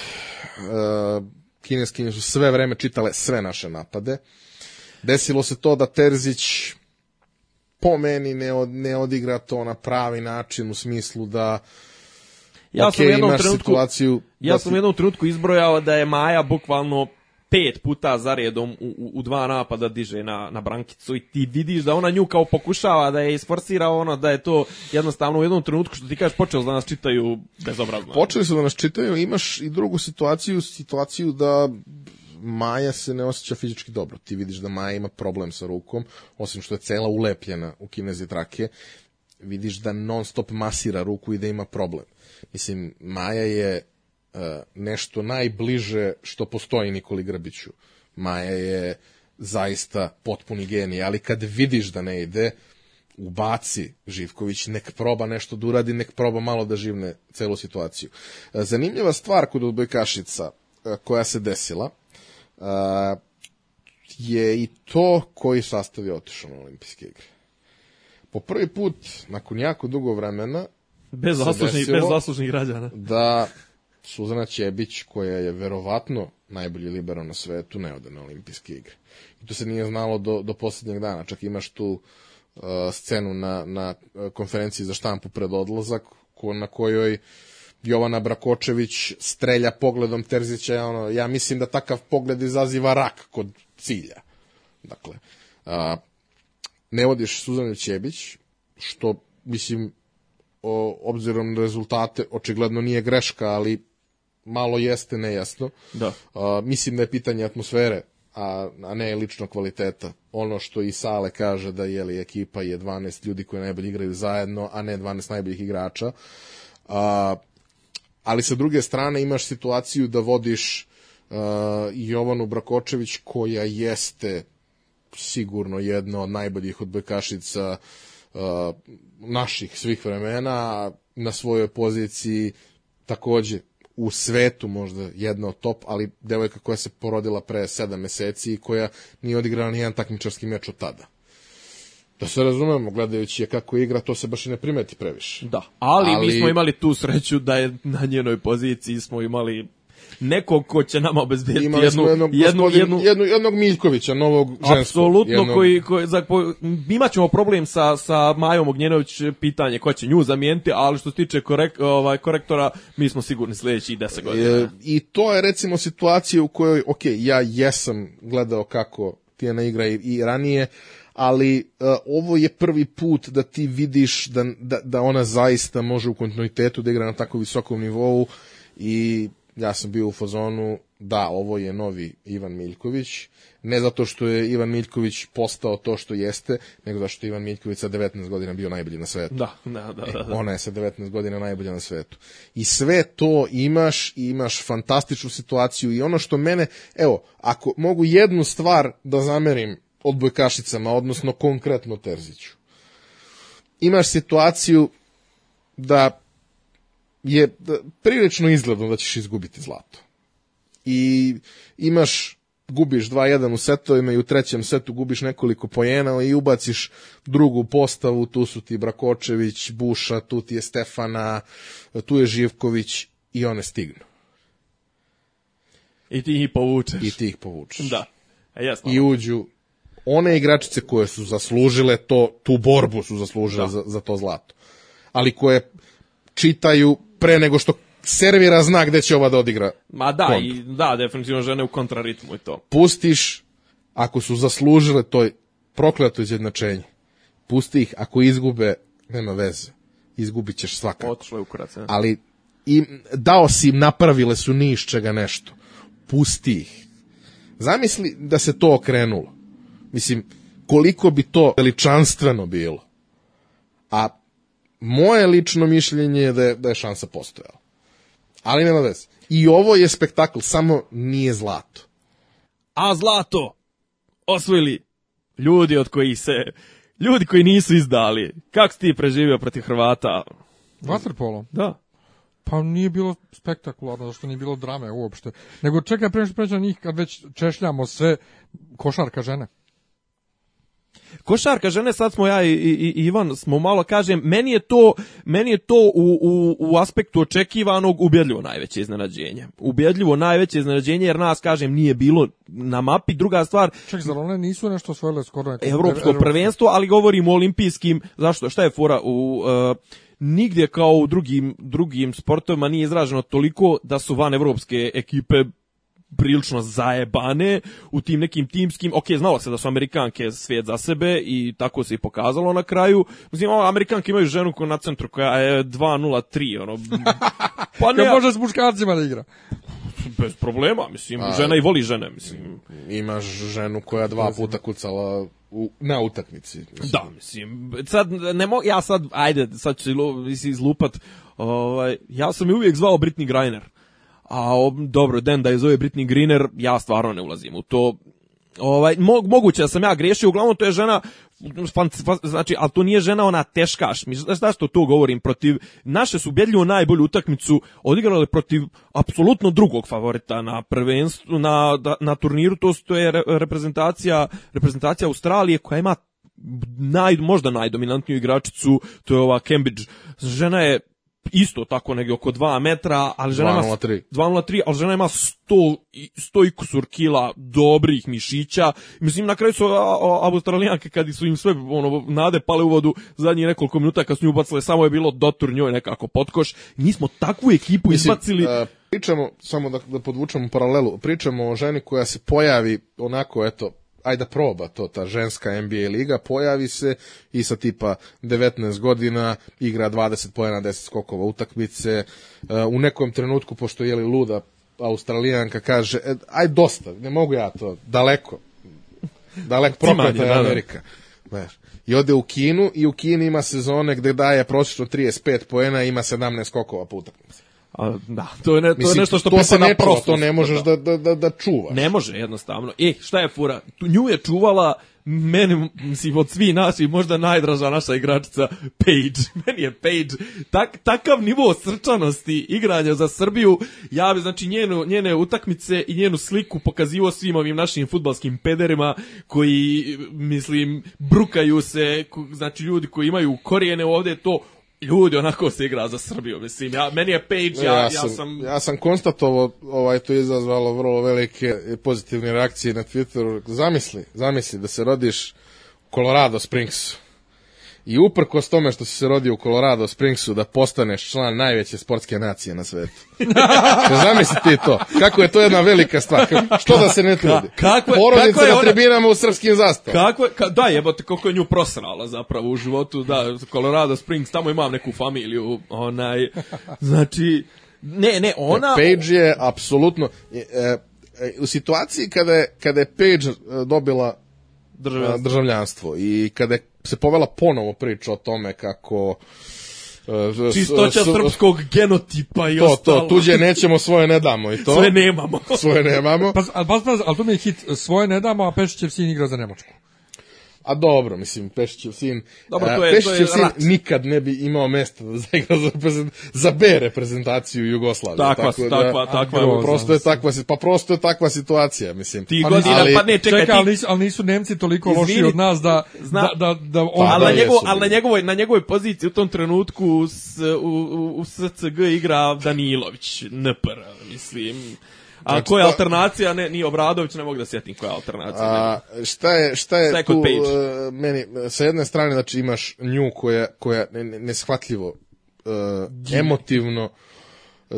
Kineskinje su sve vreme čitale sve naše napade. Desilo se to da Terzić po meni ne, od, ne odigra to na pravi način u smislu da Ja sam u jednom trenutku situaciju Ja da sam u jednom trenutku izbrojao da je Maja bukvalno pet puta za redom u, u, u dva napada diže na, na brankicu i ti vidiš da ona nju kao pokušava da je isforsira ono da je to jednostavno u jednom trenutku što ti kažeš počeo da nas čitaju bezobrazno. Počeli su da nas čitaju, imaš i drugu situaciju, situaciju da Maja se ne osjeća fizički dobro. Ti vidiš da Maja ima problem sa rukom, osim što je cela ulepljena u kinezi trake, vidiš da non stop masira ruku i da ima problem. Mislim, Maja je e, nešto najbliže što postoji Nikoli Grbiću. Maja je zaista potpuni genij, ali kad vidiš da ne ide, ubaci Živković, nek proba nešto da uradi, nek proba malo da živne celu situaciju. E, Zanimljiva stvar kod odbojkašica e, koja se desila je i to koji sastav je otišao na olimpijske igre. Po prvi put, nakon jako dugo vremena, bez zaslužnih, bez zaslužnih građana. da Suzana Ćebić, koja je verovatno najbolji libero na svetu, ne ode na olimpijske igre. I to se nije znalo do, do posljednjeg dana. Čak imaš tu uh, scenu na, na uh, konferenciji za štampu pred odlazak, ko, na kojoj Jovana Brakočević strelja pogledom Terzića, ono, ja mislim da takav pogled izaziva rak kod cilja. Dakle, a, ne vodiš Suzanu Ćebić, što, mislim, o, obzirom na rezultate, očigledno nije greška, ali malo jeste nejasno. Da. A, mislim da je pitanje atmosfere, a, a ne ličnog kvaliteta. Ono što i Sale kaže da je li ekipa je 12 ljudi koji najbolje igraju zajedno, a ne 12 najboljih igrača. A, ali sa druge strane imaš situaciju da vodiš uh, Jovanu Brakočević koja jeste sigurno jedna od najboljih odbojkašica uh, naših svih vremena na svojoj poziciji takođe u svetu možda jedna od top, ali devojka koja se porodila pre sedam meseci i koja nije odigrala ni jedan takmičarski meč od tada. Da se razumemo, gledajući je kako igra, to se baš i ne primeti previše. Da, ali, Ali- mi smo imali tu sreću da je na njenoj poziciji smo imali nekog ko će nama obezbediti Imali jednu, smo jednog, jednu, gospodin, jednu, jednu, jednog Miljkovića, novog ženskog. Apsolutno, jednog- koji, koji, za, po, imat ćemo problem sa, sa Majom Ognjenović, pitanje ko će nju zamijeniti, ali što se tiče korek, ovaj, korektora, mi smo sigurni sljedećih 10 godina. E, I to je recimo situacija u kojoj, ok, ja jesam gledao kako Tijana igra i, i ranije, ali e, ovo je prvi put da ti vidiš da, da, da ona zaista može u kontinuitetu da igra na tako visokom nivou i ja sam bio u fazonu da, ovo je novi Ivan Miljković, ne zato što je Ivan Miljković postao to što jeste, nego zato što je Ivan Miljković sa 19 godina bio najbolji na svetu. Da, da, da, da. da. Ona je sa 19 godina najbolja na svetu. I sve to imaš, i imaš fantastičnu situaciju i ono što mene, evo, ako mogu jednu stvar da zamerim odbojkašicama, odnosno konkretno Terziću. Imaš situaciju da je da, prilično izgledno da ćeš izgubiti zlato. I imaš gubiš 2-1 u setovima i u trećem setu gubiš nekoliko pojena i ubaciš drugu postavu, tu su ti Brakočević, Buša, tu ti je Stefana, tu je Živković i one stignu. I ti ih povučeš. I ti ih povučeš. Da. E, jasno. I uđu one igračice koje su zaslužile to, tu borbu su zaslužile Da. za, za to zlato. Ali koje čitaju pre nego što servira zna gde će ova da odigra. Ma da, kontru. i da, definitivno žene u kontraritmu i to. Pustiš, ako su zaslužile to prokleto izjednačenje, pusti ih, ako izgube, nema veze. Izgubit ćeš svakako. Otišlo je u kurac. ne? Ali im, dao si im, napravile su ni iz čega nešto. Pusti ih. Zamisli da se to okrenulo. Mislim, koliko bi to veličanstveno bilo. A moje lično mišljenje je da je, da je šansa postojala. Ali nema veze. I ovo je spektakl, samo nije zlato. A zlato osvojili ljudi od kojih se ljudi koji nisu izdali. Kako si ti preživio protiv Hrvata? Vaterpolo. Da. Pa nije bilo spektakularno, zašto nije bilo drame uopšte. Nego čekaj, pre nego što pređemo na njih, kad već češljamo sve, košarka žene. Košarka žene, sad smo ja i, i, i Ivan, smo malo kažem, meni je to, meni je to u, u, u aspektu očekivanog ubjedljivo najveće iznenađenje. Ubjedljivo najveće iznenađenje, jer nas, kažem, nije bilo na mapi. Druga stvar, Ček, zar one nisu nešto osvojile skoro neko? evropsko Evropsko. prvenstvo, ali govorimo o olimpijskim, zašto, šta je fora u... Uh, nigdje kao u drugim, drugim sportovima nije izraženo toliko da su van evropske ekipe prilično zajebane u tim nekim timskim, ok, znalo se da su Amerikanke svijet za sebe i tako se i pokazalo na kraju. Mislim, ovo, Amerikanke imaju ženu koja na centru koja je 2-0-3, ono, pa ne, može s muškarcima da igra. bez problema, mislim, žena i voli žene, mislim. Imaš ženu koja dva puta kucala u, na utakmici. Mislim, Da, mislim, sad ne mo, ja sad, ajde, sad ću izlupat, ovaj, ja sam je uvijek zvao Britney Griner, a dobro, den da je zove Britney Griner, ja stvarno ne ulazim u to, ovaj, mo, moguće da sam ja griješio, uglavnom to je žena, znači, ali to nije žena ona teškaš, mi, znaš zašto to govorim, protiv, naše su ubedljivo najbolju utakmicu odigrale protiv apsolutno drugog favorita na prvenstvu, na, da- na turniru, to, to je re- reprezentacija, reprezentacija Australije koja ima naj, možda najdominantniju igračicu, to je ova Cambridge. Žena je isto tako negdje oko 2 metra, ali žena ima 2,03. 2.03, ali žena ima 100, i- 100 i kusur kila dobrih mišića. Mislim, na kraju su australijanke, kad su im sve ono, nade pale u vodu, zadnjih nekoliko minuta kad su nju ubacile, samo je bilo dotur njoj nekako potkoš. Mi smo takvu ekipu Mislim, izbacili. e, pričamo, samo da, da podvučemo paralelu, pričamo o ženi koja se pojavi onako, eto, ajde da proba to, ta ženska NBA liga, pojavi se i sa tipa 19 godina igra 20 pojena, 10 skokova utakmice, e, u nekom trenutku, pošto je li luda australijanka, kaže, e, aj dosta, ne mogu ja to, daleko, daleko prokleta je. Amerika. Znaš, I ode u Kinu i u Kini ima sezone gde daje prosječno 35 poena i ima 17 skokova po utakmici. A, da, to je, ne, to je Mislim, nešto što to se ne čuva, prošlosti. to ne možeš da, da, da, da čuvaš. Ne može jednostavno. E, šta je fura? Tu nju je čuvala meni, mislim, od svih nas i možda najdraža naša igračica Page. Meni je Page tak, takav nivo srčanosti igranja za Srbiju. Ja bi, znači, njenu, njene utakmice i njenu sliku pokazivo svim ovim našim futbalskim pederima koji, mislim, brukaju se, znači, ljudi koji imaju korijene ovde, to ljudi onako se igra za Srbiju, mislim, ja, meni je Page, ja, ja, sam, ja sam konstatovao, ovaj, to je izazvalo vrlo velike pozitivne reakcije na Twitteru. Zamisli, zamisli da se rodiš u Colorado Springsu. I uprkos tome što si se rodio u Colorado Springsu da postaneš član najveće sportske nacije na svetu. Zamisli ti to. Kako je to jedna velika stvar. Što da se ne trudi? kako je- Porodice kako je na ona- tribinama u srpskim zastavama. Kako je, ka, da jebote, koliko je nju prosrala zapravo u životu, da, Colorado Springs, tamo imam neku familiju, onaj, znači, Ne, ne, ona... Page je apsolutno e, e, u situaciji kada je, kada je Page e, dobila Državljanstvo. državljanstvo i kada je se povela ponovo priča o tome kako e, Čistoća s- srpskog genotipa i to, ostalo. to, tuđe nećemo, svoje ne damo i to. Sve nemamo. Svoje nemamo. Pa, ali, pa, pa, ali to mi je hit, svoje ne damo, a Pešićev sin igra za Nemačku. A dobro, mislim, Pešićev sin, Dobro, to je- to Pešićev je sin rat. nikad ne bi imao mesta da zaigra za, reprezent, za B reprezentaciju Jugoslavije. Takva, tako takva, takva. grozno. Prosto je takva, pa prosto je takva situacija, mislim. Ti Pa godina, ali- pa ne, čekaj, Čekaj, ti, ali, nisu, ali nisu Nemci toliko loši Izvini, od nas da, zna- da, da, da on... Pa ali, da, na, njegov, ali na, bili. njegovoj, na njegovoj poziciji u tom trenutku s, u, u, u SCG igra Danilović, NPR, mislim. A Znači, koja je alternacija? Ne, nije Obradović, ne mogu da sjetim koja je alternacija. A, šta je, šta je tu, Page? e, meni, sa jedne strane, znači imaš nju koja, koja ne- ne- neshvatljivo e, emotivno e,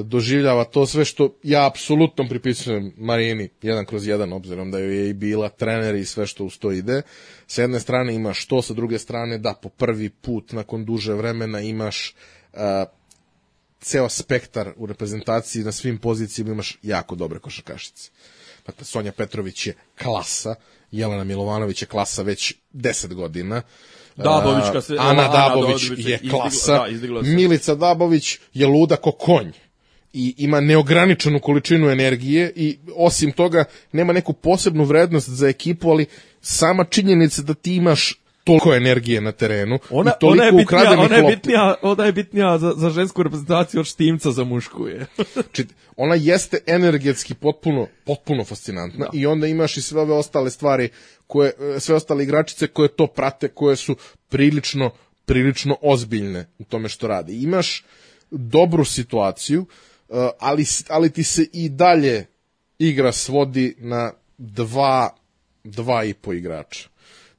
doživljava to sve što ja apsolutno pripisujem Marini jedan kroz jedan, obzirom da joj je i bila trener i sve što uz to ide. Sa jedne strane imaš to, sa druge strane da po prvi put nakon duže vremena imaš e, ceo spektar u reprezentaciji na svim pozicijama imaš jako dobre košarkašice. Dakle, Sonja Petrović je klasa, Jelena Milovanović je klasa već 10 godina. Dabović, se- Ana Ana Dabović Dabović je izdigla- klasa. da, izdigla se. Milica Dabović je luda ko konj i ima neograničenu količinu energije i osim toga nema neku posebnu vrednost za ekipu, ali sama činjenica da ti imaš toliko energije na terenu Ona, i toliko ona je bitnija, ukradenih ona je bitnija, ona je bitnija za, za žensku reprezentaciju od štimca za mušku je. Znači, ona jeste energetski potpuno, potpuno fascinantna i onda imaš i sve ove ostale stvari, koje, e, sve ostale igračice koje to prate, koje su prilično, prilično ozbiljne u tome što rade. Imaš dobru situaciju, e, ali, ali ti se i dalje igra svodi na dva, dva i po igrača.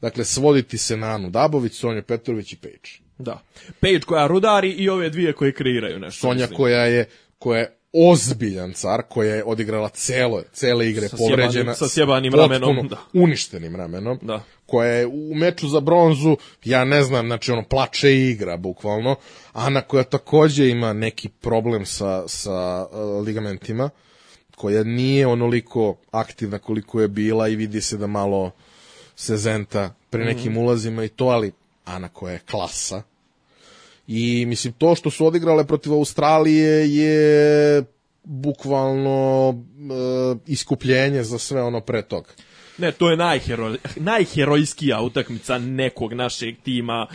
Dakle, svoditi se na Anu Dabović, Sonju Petrović i Page. Da. Page koja rudari i ove dvije koje kreiraju nešto. Sonja mislim. koja je koja je ozbiljan car, koja je odigrala celo, cele igre Sa povređena, sjebanim- sa sjebanim ramenom, da. uništenim ramenom, Da. koja je u meču za bronzu, ja ne znam, znači ono, plače i igra, bukvalno, Ana koja takođe ima neki problem sa, sa uh, ligamentima, koja nije onoliko aktivna koliko je bila i vidi se da malo se zenta pri nekim ulazima i to, ali Ana koja je klasa, I mislim to što su odigrale protiv Australije je bukvalno e, iskupljenje za sve ono pre toga. Ne, to je najhero, najherojskija utakmica nekog našeg tima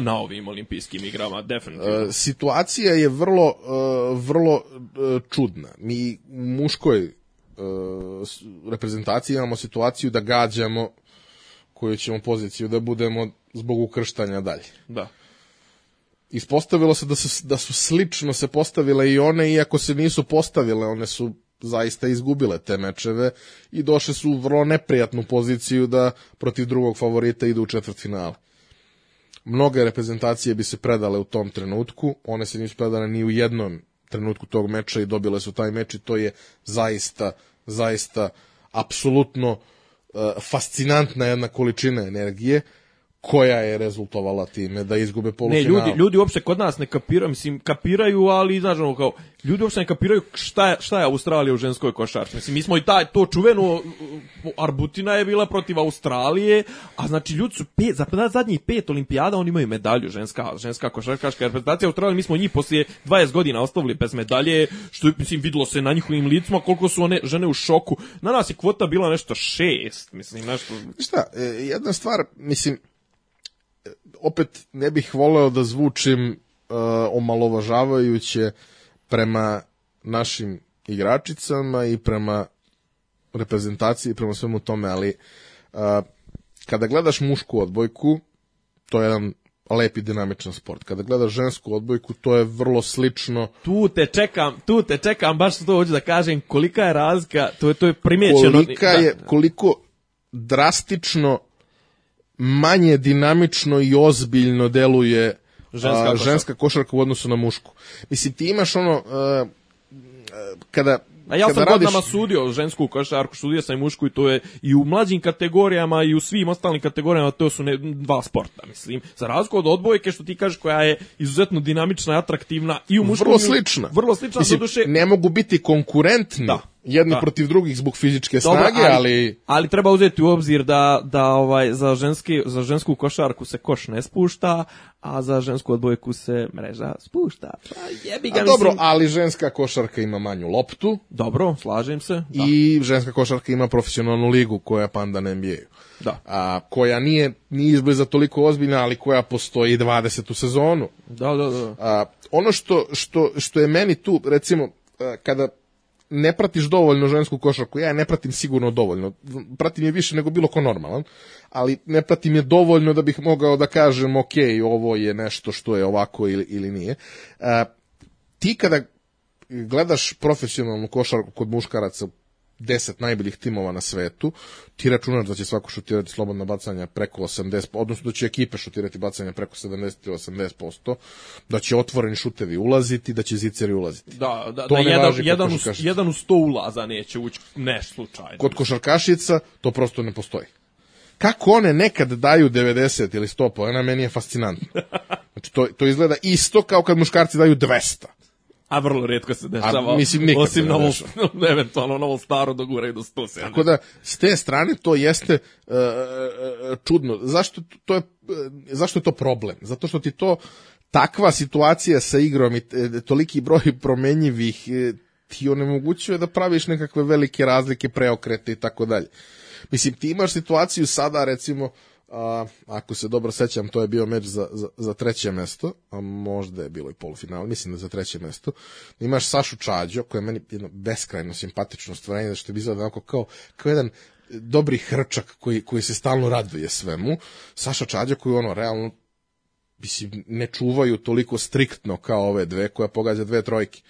na ovim olimpijskim igrama, definitivno. E, situacija je vrlo e, vrlo e, čudna. Mi u muškoj reprezentaciji imamo situaciju da gađamo koju ćemo poziciju da budemo zbog ukrštanja dalje. Da. Ispostavilo se da su, da su slično se postavile i one, iako se nisu postavile, one su zaista izgubile te mečeve i došle su u vrlo neprijatnu poziciju da protiv drugog favorita idu u četvrtfinale. Mnoge reprezentacije bi se predale u tom trenutku, one se nisu predale ni u jednom trenutku tog meča i dobile su taj meč i to je zaista, zaista apsolutno e, fascinantna jedna količina energije koja je rezultovala time da izgube Ne, polufinale. ljudi, ljudi uopšte kod nas ne kapiraju, mislim, kapiraju, ali, znaš, ono, kao, ljudi uopšte ne kapiraju šta je, šta je Australija u ženskoj košarci. Mislim, mi smo i taj, to čuveno, Arbutina je bila protiv Australije, a znači, ljudi su pet, za zadnjih pet olimpijada, oni imaju medalju, ženska, ženska košarkaška reprezentacija Australije, mi smo njih poslije 20 godina ostavili bez medalje, što je, mislim, videlo se na njihovim licima koliko su one žene u šoku. Na nas je kvota bila nešto šest, mislim, nešto... Šta, e, jedna stvar, mislim, opet ne bih voleo da zvučim uh, omalovažavajuće prema našim igračicama i prema reprezentaciji i prema svemu tome, ali uh, kada gledaš mušku odbojku, to je jedan lep i dinamičan sport. Kada gledaš žensku odbojku, to je vrlo slično Tu te čekam, tu te čekam, baš to hoću da kažem, kolika je razlika, to je, to je primjećeno. kolika da, je, koliko drastično manje dinamično i ozbiljno deluje Ženska a, košarka. ženska košarka u odnosu na mušku. Mislim, ti imaš ono, a, a, kada A ja sam radiš- godinama sudio žensku košarku, sudio sam i mušku i to je i u mlađim kategorijama i u svim ostalim kategorijama to su ne, dva sporta, mislim. Za razliku od odbojke što ti kažeš koja je izuzetno dinamična i atraktivna i u muškom vrlo slična. Vrlo slična, Mislim, doduše, ne mogu biti konkurentni Da. Jedni Da. protiv drugih zbog fizičke Dobro, snage, ali... ali treba uzeti u obzir da da ovaj za ženski za žensku košarku se koš ne spušta, a za žensku odbojku se mreža spušta. Pa jebi ga A dobro, mislim- ali ženska košarka ima manju loptu Dobro, slažem se. Da. i ženska košarka ima profesionalnu ligu koja je pandan NBA-u. Da. A, koja nije ni izbliza toliko ozbiljna, ali koja postoji 20. sezonu. Da, da, da. A, ono što, što, što je meni tu, recimo, kada ne pratiš dovoljno žensku košarku, ja ne pratim sigurno dovoljno, pratim je više nego bilo ko normalan, ali ne pratim je dovoljno da bih mogao da kažem, ok, ovo je nešto što je ovako ili, ili nije. A, ti kada gledaš profesionalnu košarku kod muškaraca, deset najboljih timova na svetu, ti računaš da će svako šutirati slobodna bacanja preko 80%, odnosno da će ekipe šutirati bacanja preko 70 ili 80%, da će otvoreni šutevi ulaziti, da će ziceri ulaziti. Da, da, To da ne jedan, važi jedan, u, jedan u sto ulaza neće ući, ne slučajno. Kod košarkašica to prosto ne postoji. Kako one nekad daju 90 ili 100 poena, meni je fascinantno. Znači, to, to izgleda isto kao kad muškarci daju 200. A vrlo redko se dešava. A, mislim, Osim novo, dešava. eventualno novo staro do gure i do 170. Tako da, s te strane to jeste uh, uh, čudno. Zašto, to je, uh, zašto je to problem? Zato što ti to takva situacija sa igrom i toliki broj promenjivih ti onemogućuje da praviš nekakve velike razlike, preokrete i tako dalje. Mislim, ti imaš situaciju sada, recimo, a, ako se dobro sećam, to je bio meč za, za, za treće mesto, a možda je bilo i polufinal, mislim da za treće mesto. Imaš Sašu Čađo, koja je meni jedno beskrajno simpatično stvorenje, što bi izgleda onako kao, kao jedan dobri hrčak koji, koji se stalno raduje svemu. Saša Čađo koji ono, realno, mislim, ne čuvaju toliko striktno kao ove dve, koja pogađa dve trojke.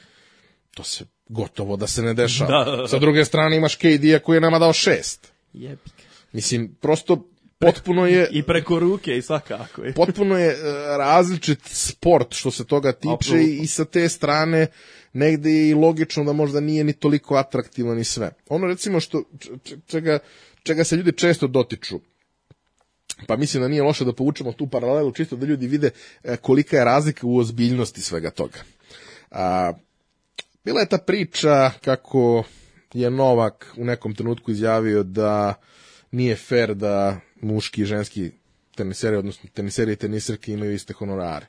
To se gotovo da se ne dešava. Da, da, da. Sa druge strane imaš KD-a koji je nama dao šest. Jebi ga. Mislim, prosto potpuno je I preko ruke i svakako. je. potpuno je e, različit sport što se toga tiče Apsolutno. i sa te strane negde je i logično da možda nije ni toliko atraktivan i sve. Ono recimo što čega, čega se ljudi često dotiču, pa mislim da nije loše da povučemo tu paralelu čisto da ljudi vide e, kolika je razlika u ozbiljnosti svega toga. A, bila je ta priča kako je Novak u nekom trenutku izjavio da nije fair da muški i ženski teniseri, odnosno teniseri i teniserke imaju iste honorare.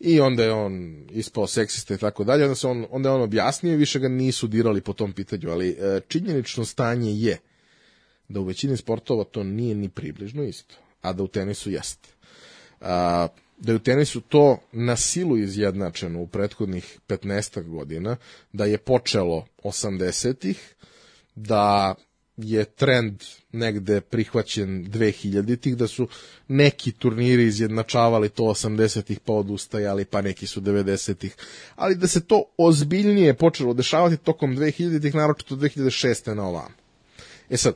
I onda je on ispao seksista i tako dalje, onda, se on, onda je on objasnio i više ga nisu dirali po tom pitanju, ali e, činjenično stanje je da u većini sportova to nije ni približno isto, a da u tenisu jeste. A, da je u tenisu to na silu izjednačeno u prethodnih 15 godina, da je počelo 80-ih, da je trend negde prihvaćen 2000-ih, da su neki turniri izjednačavali to 80-ih pa odustajali, pa neki su 90-ih, ali da se to ozbiljnije počelo dešavati tokom 2000-ih, naročito 2006. na ovam. E sad,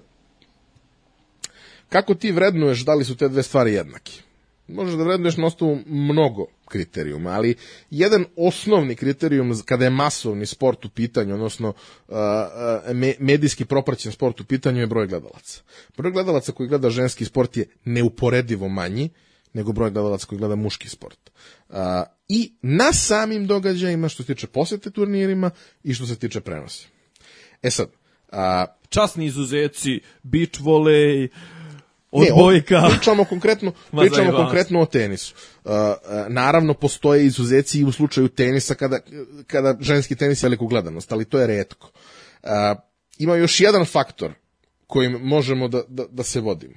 kako ti vrednuješ da li su te dve stvari jednake? Možeš da vrednuješ na osnovu mnogo kriterijuma, ali jedan osnovni kriterijum kada je masovni sport u pitanju, odnosno uh, uh, me, medijski propraćen sport u pitanju je broj gledalaca. Broj gledalaca koji gleda ženski sport je neuporedivo manji nego broj gledalaca koji gleda muški sport. Uh, I na samim događajima što se tiče posete turnirima i što se tiče prenosa. E sad, a, Časni izuzeci, beach volley, odbojka. o- pričamo konkretno, pričamo konkretno o tenisu. Uh, uh, naravno postoje izuzeci i u slučaju tenisa kada, kada ženski tenis je veliku gledanost, ali to je retko. Uh, ima još jedan faktor kojim možemo da, da, da se vodimo.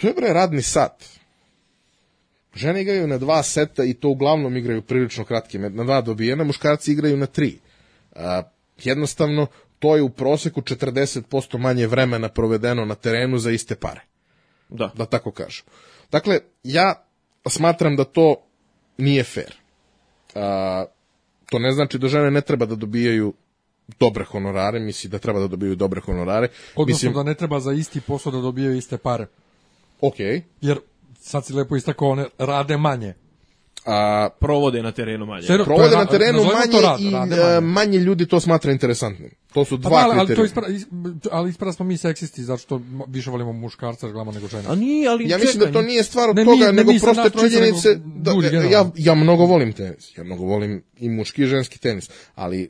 To je bre radni sat. Žene igraju na dva seta i to uglavnom igraju prilično kratke, na dva dobijena, muškarci igraju na tri. Uh, jednostavno, to je u proseku 40% manje vremena provedeno na terenu za iste pare Da. da tako kažem. Dakle, ja smatram da to nije fair. A, to ne znači da žene ne treba da dobijaju dobre honorare, misli da treba da dobijaju dobre honorare. Odnosno Mislim, da ne treba za isti posao da dobijaju iste pare. ok, Jer, sad si lepo istakao, one rade manje. a, Provode na terenu manje. Serio, provode je na ra- terenu manje rad, i e, manje. manje ljudi to smatra interesantnim. To su Pa dva da, ali, ali to ispra, is- ali ispada smo mi seksisti zato što više volimo muškarca da gledamo nego žene. A nije, ali Ja mislim da to nije stvar od Ne, toga, ne nego prosto činjenice da ljudi ja, ja mnogo volim tenis. Ja mnogo volim i muški i ženski tenis, ali e, e,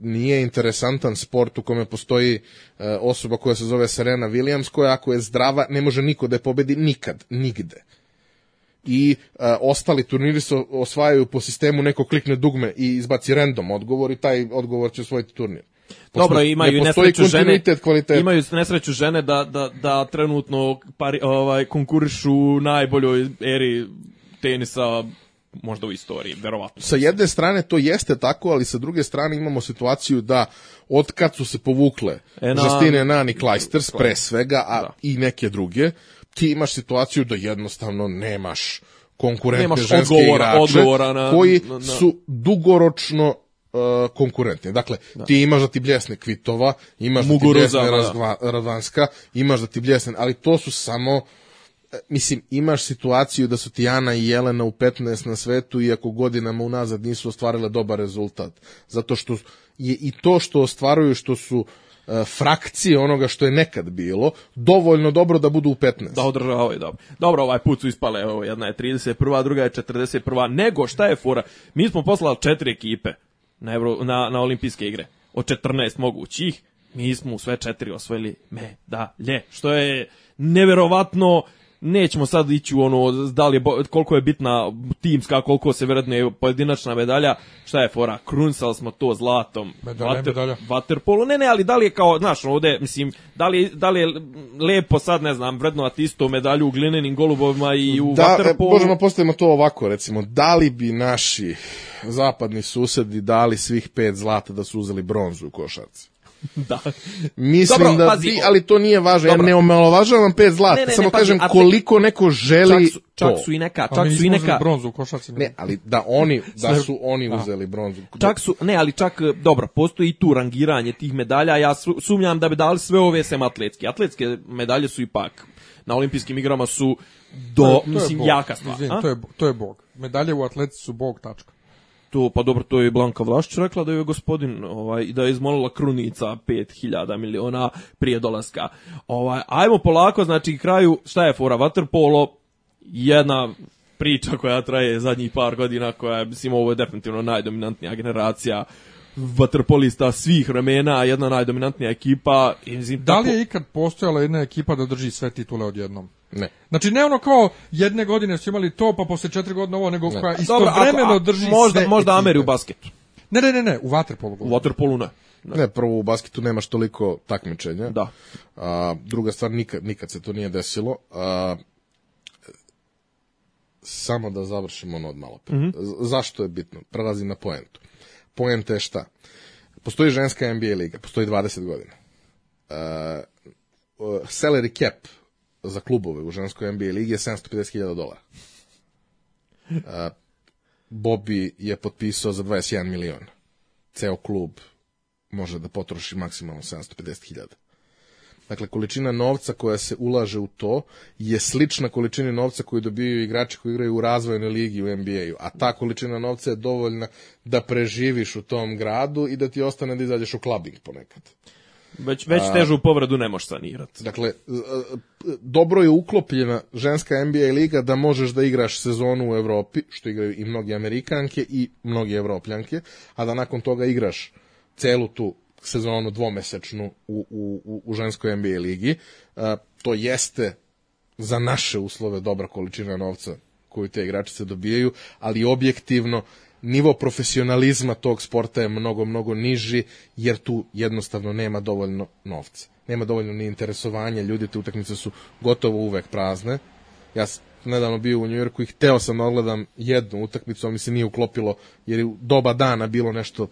nije interesantan sport u kome postoji e, osoba koja se zove Serena Williams, koja ako je zdrava ne može niko da je pobedi nikad, nigde. I e, ostali turniri se osvajaju po sistemu neko klikne dugme i izbaci random odgovor i taj odgovor će osvojiti turnir. Dobro, Postoji- imaju ne nesreću žene. kvaliteta. Imaju nesreću žene da, da, da trenutno pari, ovaj, konkurišu najboljoj eri tenisa možda u istoriji, verovatno. sa jedne strane to jeste tako, ali sa druge strane imamo situaciju da od kad su se povukle E, na- Justine Nani Kleisters pre svega, a Da. i neke druge, ti imaš situaciju da jednostavno nemaš konkurentne Nemaš ženske odgovora- igrače odgovora na- koji na- na- su dugoročno uh, konkurentni. Dakle, ti imaš da ti bljesne Kvitova, imaš Muguruza, da ti da. bljesne Razgva- Radvanska, imaš da ti bljesne, ali to su samo e, mislim, imaš situaciju da su ti Ana i Jelena u 15 na svetu iako godinama unazad nisu ostvarile dobar rezultat. Zato što je i to što ostvaruju, što su e, frakcije onoga što je nekad bilo, dovoljno dobro da budu u 15. Da održavaju, dobro. Dobro, ovaj put su ispale, evo, jedna je 31. druga je 41. Nego, šta je fora? Mi smo poslali četiri ekipe na, Euro, na, na olimpijske igre. Od 14 mogućih, mi smo sve četiri osvojili medalje. Što je neverovatno, nećemo sad ići u ono, da li je, koliko je bitna timska, koliko se vjerojatno pojedinačna medalja, šta je fora, krunsali smo to zlatom, Medalja je medalja. vaterpolu, ne, ne, ali da li je kao, znaš, ovde, mislim, da li, da li je lepo sad, ne znam, vrednovati isto medalju u glinenim golubovima i u Da, e, vaterpolu? možemo postavimo to ovako, recimo, da li bi naši zapadni susedi dali svih pet zlata da su uzeli bronzu u košarci? da. Mislim Dobro, da pazi, bi, ali to nije važno. Dobro. Ja ne omalovažavam pet zlata, Ne, ne, ne, samo pazi, kažem atle- koliko neko želi Čak su, čak to. su i neka, A čak su i neka, bronzu u košarci. Ne, ali da oni, da su oni A. uzeli bronzu. čak su, ne, ali čak, e, dobro, postoji i tu rangiranje tih medalja, ja su- sumnjam da bi dali sve ove sem atletske. Atletske medalje su ipak, na olimpijskim igrama su do, To je- to je mislim, bog. jaka stvar. A? to je, to je bog. Medalje u atletici su bog, tačka. To, pa dobro, to je Blanka Vlašić rekla da je gospodin, ovaj, da je izmolila krunica 5000 miliona prije dolaska. Ovaj, ajmo polako, znači, kraju, šta je fora, Waterpolo, jedna priča koja traje zadnjih par godina, koja mislim, ovo je definitivno najdominantnija generacija vaterpolista svih vremena, jedna najdominantnija ekipa. I, mislim, Da li je ikad postojala jedna ekipa da drži sve titule odjednom? Ne. Znači ne ono kao jedne godine su imali to, pa posle četiri godine ovo, nego koja Dobro, ako- istovremeno a- drži možda, sve možda ekipe. Ameri u basketu. Ne, ne, ne, ne, u vaterpolu. U govorim. Waterpolu ne. Ne, prvo u basketu nemaš toliko takmičenja. Da. A, druga stvar, nikad, nikad se to nije desilo. A, samo da završimo ono od malo pre. Mhm. Z- Zašto je bitno? Prelazim na poentu. Poenta je šta? Postoji ženska NBA liga, postoji 20 godina. Uh, salary cap za klubove u ženskoj NBA ligi je 750.000 dolara. A, Bobby je potpisao za 21 milion. Ceo klub može da potroši maksimalno 750.000. Dakle, količina novca koja se ulaže u to je slična količini novca koju dobijaju igrači koji igraju u razvojnoj ligi u NBA-u, a ta količina novca je dovoljna da preživiš u tom gradu i da ti ostane da izađeš u klubing ponekad. Već, već težu povredu ne možeš sanirati. Dakle, e, dobro je uklopljena ženska NBA liga da možeš da igraš sezonu u Evropi, što igraju i mnogi Amerikanke i mnogi Evropljanke, a da nakon toga igraš celu tu sezonu dvomesečnu u, u, u- ženskoj NBA ligi. E, to jeste za naše uslove dobra količina novca koju te igračice dobijaju, ali objektivno nivo profesionalizma tog sporta je mnogo, mnogo niži, jer tu jednostavno nema dovoljno novca. Nema dovoljno ni interesovanja, ljudi te utakmice su gotovo uvek prazne. Ja nedavno bio u Njujorku i hteo sam da odgledam jednu utakmicu, a mi se nije uklopilo, jer je u doba dana bilo nešto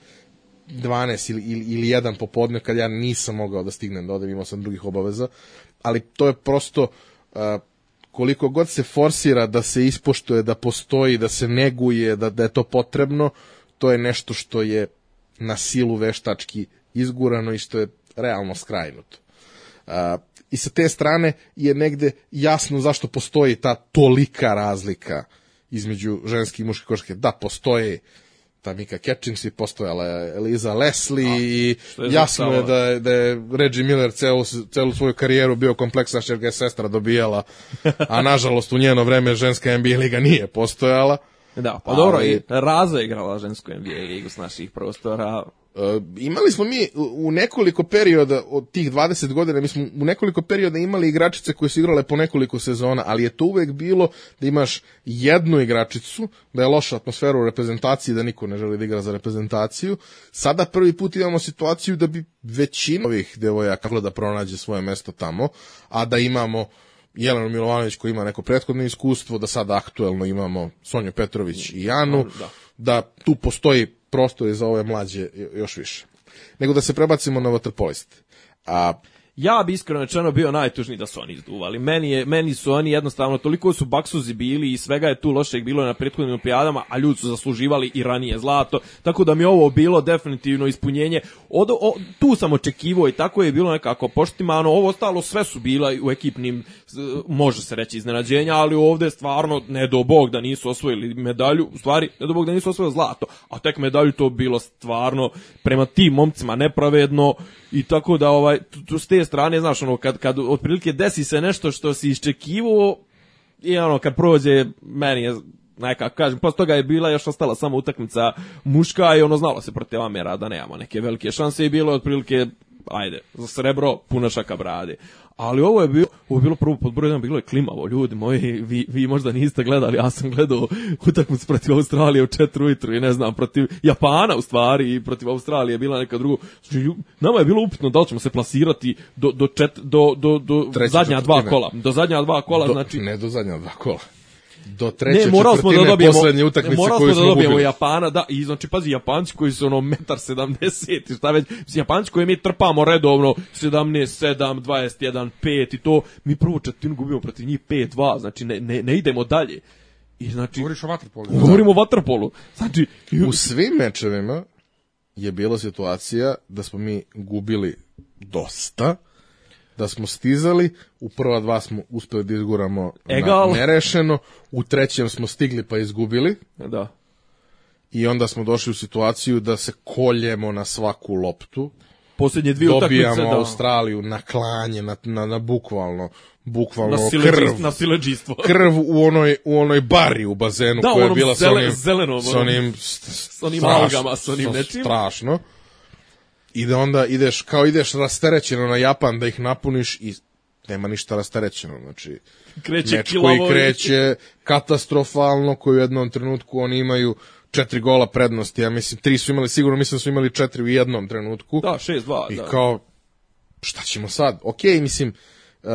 12 ili, ili, ili jedan popodne kad ja nisam mogao da stignem da odem, imao sam drugih obaveza, ali to je prosto uh, koliko god se forsira da se ispoštuje, da postoji, da se neguje, da, da je to potrebno, to je nešto što je na silu veštački izgurano i što je realno skrajnuto. Uh, I sa te strane je negde jasno zašto postoji ta tolika razlika između ženske i muške košarke. Da, postoje ta Mika Catchings i postojala je Eliza Leslie i što je jasno je da, je- da je Reggie Miller celu, celu svoju karijeru bio kompleksan jer ga je sestra dobijala, a nažalost u njeno vreme ženska NBA liga nije postojala. Da, pa dobro, i Raza je igrala žensku NBA ligu s naših prostora. E, imali smo mi u nekoliko perioda od tih 20 godina, mi smo u nekoliko perioda imali igračice koje su igrale po nekoliko sezona, ali je to uvek bilo da imaš jednu igračicu, da je loša atmosfera u reprezentaciji, da niko ne želi da igra za reprezentaciju. Sada prvi put imamo situaciju da bi većina ovih devojaka da pronađe svoje mesto tamo, a da imamo Jelenu Milovanović koji ima neko prethodno iskustvo, da sada aktuelno imamo Sonju Petrović i Janu, Da. da tu postoji prostor i za ove mlađe još više. Nego da se prebacimo na vaterpoliste. A Ja bi iskreno rečeno bio najtužniji da su oni izduvali. Meni, je, meni su oni jednostavno, toliko su baksuzi bili i svega je tu lošeg bilo na prethodnim olimpijadama, a ljudi su zasluživali i ranije zlato, tako da mi ovo bilo definitivno ispunjenje. Od, o, tu sam očekivao i tako je bilo nekako poštimano, ovo ostalo sve su bila u ekipnim, može se reći iznenađenja, ali ovde stvarno, ne do bog da nisu osvojili medalju, u stvari, ne do bog da nisu osvojili zlato, a tek medalju to bilo stvarno prema tim momcima nepravedno i tako da ovaj tu, s te strane znaš ono kad kad otprilike desi se nešto što si iščekivao i ono kad prođe meni je nekako kažem, posle toga je bila još ostala samo utakmica muška i ono znalo se protiv Amera da nemamo neke velike šanse i bilo je otprilike ajde, za srebro puna šaka brade. Ali ovo je bilo, ovo je bilo prvo pod broj bilo je klimavo, ljudi moji, vi, vi možda niste gledali, ja sam gledao utakmicu protiv Australije u 4 ujutru i ne znam, protiv Japana u stvari i protiv Australije je bila neka druga. Znači, nama je bilo upitno da li ćemo se plasirati do, do, čet, do, do, do Treće zadnja dva kola. Do zadnja dva kola, do, znači... ne do zadnja dva kola. Do treće Ne, morali smo da dobijemo poslednje utakmice morali koju smo smo da dobijemo gubili. Japana, da, i znači pazi Japanci koji su ono metar 70 i šta već, mislim, Japanci koje mi trpamo redovno 17 7 21 5 i to mi prvu četvrtinu gubimo protiv njih 5-2, znači ne, ne, ne idemo dalje. I znači Govoriš o vaterpolu. govorimo o vaterpolu. Znači U svim mečevima je bila situacija da smo mi gubili dosta, da smo stizali, u prva dva smo uspeli da izguramo Egal. na nerešeno, u trećem smo stigli pa izgubili da. i onda smo došli u situaciju da se koljemo na svaku loptu, Posljednje dvije utakmice da Australiju na klanje, na, na, na bukvalno, bukvalno na krv, sileđistvo, na sileđistvo. krv u onoj, u onoj bari u bazenu Da, koja je bila sa zele- onim, zelenom, sa onim, s onim strašno, algama, s onim s- nečim. Strašno. I da onda ideš, kao ideš rasterećeno na Japan da ih napuniš i nema ništa rasterećeno, znači Kreće meč koji kreće katastrofalno, koji u jednom trenutku oni imaju četiri gola prednosti, ja mislim, tri su imali, sigurno mislim da su imali četiri u jednom trenutku. Da, 6-2, I da. kao, šta ćemo sad? Ok, mislim, uh,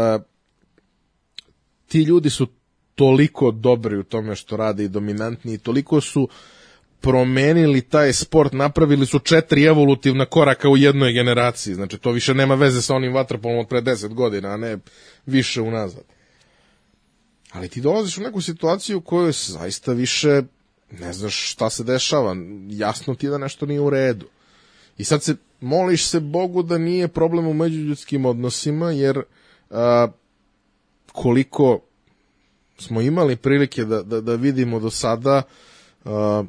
ti ljudi su toliko dobri u tome što rade i dominantni i toliko su promenili taj sport, napravili su četiri evolutivna koraka u jednoj generaciji. Znači, to više nema veze sa onim vaterpolom od pre 10 godina, a ne više unazad. Ali ti dolaziš u neku situaciju u kojoj zaista više ne znaš šta se dešava. Jasno ti je da nešto nije u redu. I sad se moliš se Bogu da nije problem u međuljudskim odnosima, jer a, koliko smo imali prilike da, da, da vidimo do sada, a,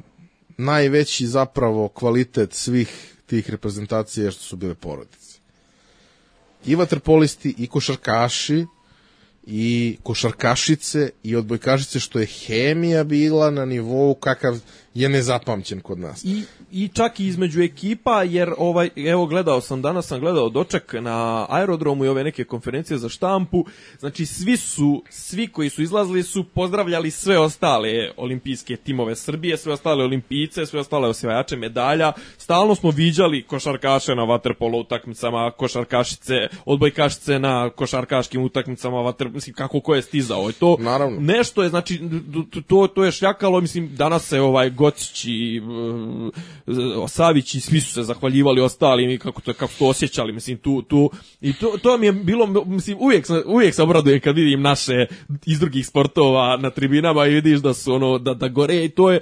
najveći zapravo kvalitet svih tih reprezentacija što su bile porodice. I vaterpolisti, i košarkaši, i košarkašice, i odbojkašice, što je hemija bila na nivou kakav je nezapamćen kod nas. I, i čak i između ekipa, jer ovaj, evo gledao sam, danas sam gledao doček na aerodromu i ove neke konferencije za štampu, znači svi su, svi koji su izlazili su pozdravljali sve ostale olimpijske timove Srbije, sve ostale olimpijice, sve ostale osvajače medalja, stalno smo viđali košarkaše na vaterpolo utakmicama, košarkašice, odbojkašice na košarkaškim utakmicama, vater, mislim, kako ko je stizao, i to Naravno. nešto je, znači, to, to je šljakalo, mislim, danas se ovaj Gocić i uh, Savić i svi su se zahvaljivali ostalim i kako to, kako to osjećali, mislim, tu, tu, i to, to mi je bilo, mislim, uvijek, uvijek se obradujem kad vidim naše iz drugih sportova na tribinama i vidiš da su ono, da, da gore i to je,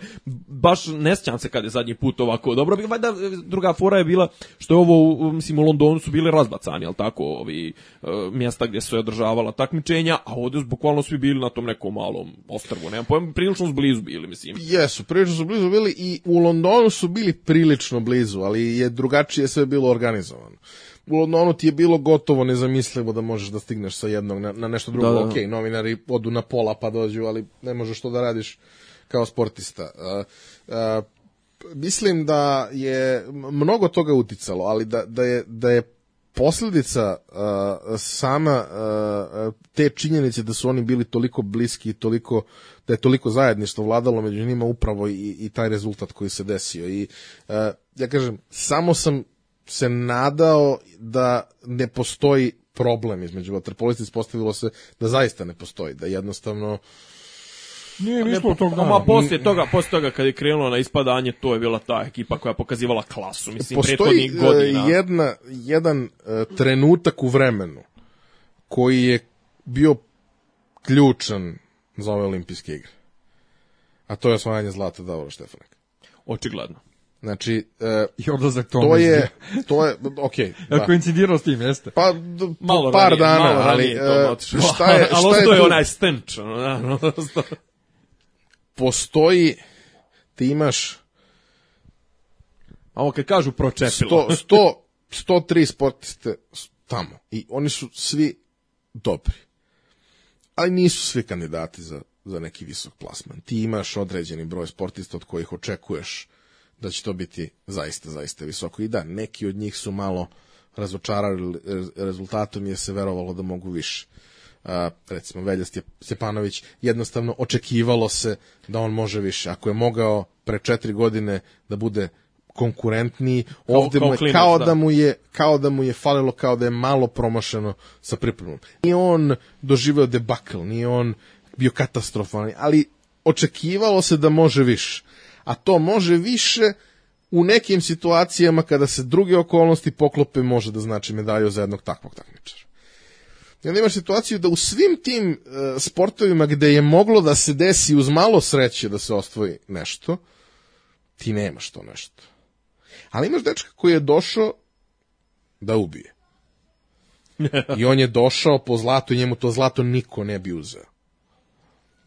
baš ne sjećam se kad je zadnji put ovako dobro, bilo. valjda druga fora je bila, što je ovo, mislim, u Londonu su bili razbacani, jel tako, ovi uh, mjesta gdje se održavala takmičenja, a ovdje su bukvalno svi bili na tom nekom malom ostrvu, nemam pojma, prilično blizu bili, mislim. Jesu, prilično blizu bili i u Londonu su bili prilično blizu, ali je drugačije sve bilo organizovano. U Londonu ti je bilo gotovo nezamislivo da možeš da stigneš sa jednog na, na nešto drugo. Da, da. Ok, novinari odu na pola pa dođu, ali ne možeš to da radiš kao sportista. Uh, uh, mislim da je mnogo toga uticalo, ali da, da, je, da je posljedica uh, sama uh, te činjenice da su oni bili toliko bliski i toliko da je toliko zajedništvo vladalo među njima upravo i, i taj rezultat koji se desio. I uh, ja kažem samo sam se nadao da ne postoji problem između vaterpolista. Ispostavilo se da zaista ne postoji da jednostavno Nije ništa od tog dana. Ma poslije toga, poslije toga kad je krenulo na ispadanje, to je bila ta ekipa koja je pokazivala klasu, mislim, postoji prethodnih uh, godina. jedna, jedan uh, trenutak u vremenu koji je bio ključan za ove olimpijske igre. A to je osvajanje zlata Davora Štefanek. Očigledno. Znači, uh, I odlazak to. to je, to je, okej, Ja da. koincidirao s tim, jeste. Pa, d- Malo par ranije, dana, malo ali ranije to uh, otišlo. šta je, šta je je tu? onaj stenč, ono, da. Postoji, ti imaš A ovo kad kažu pročepilo. 100, 100, 103 sportiste tamo i oni su svi dobri. Ali nisu svi kandidati za, za neki visok plasman. Ti imaš određeni broj sportista od kojih očekuješ da će to biti zaista, zaista visoko. I da, neki od njih su malo razočarali rezultatom jer se verovalo da mogu više. Recimo Velja Stje- Stjepanović jednostavno očekivalo se da on može više. Ako je mogao pre četiri godine da bude konkurentniji, ovde kao je klinac, kao da. da mu je kao da mu je falilo kao da je malo promašeno sa pripremom. Nije on doživeo debakl, nije on bio katastrofalan, ali očekivalo se da može više. A to može više u nekim situacijama kada se druge okolnosti poklope može da znači medalju za jednog takvog takmičara. I onda imaš situaciju da u svim tim e, sportovima gde je moglo da se desi uz malo sreće da se ostvoji nešto, ti nemaš to nešto. Ali imaš dečka koji je došao da ubije. I on je došao po zlato i njemu to zlato niko ne bi uzeo.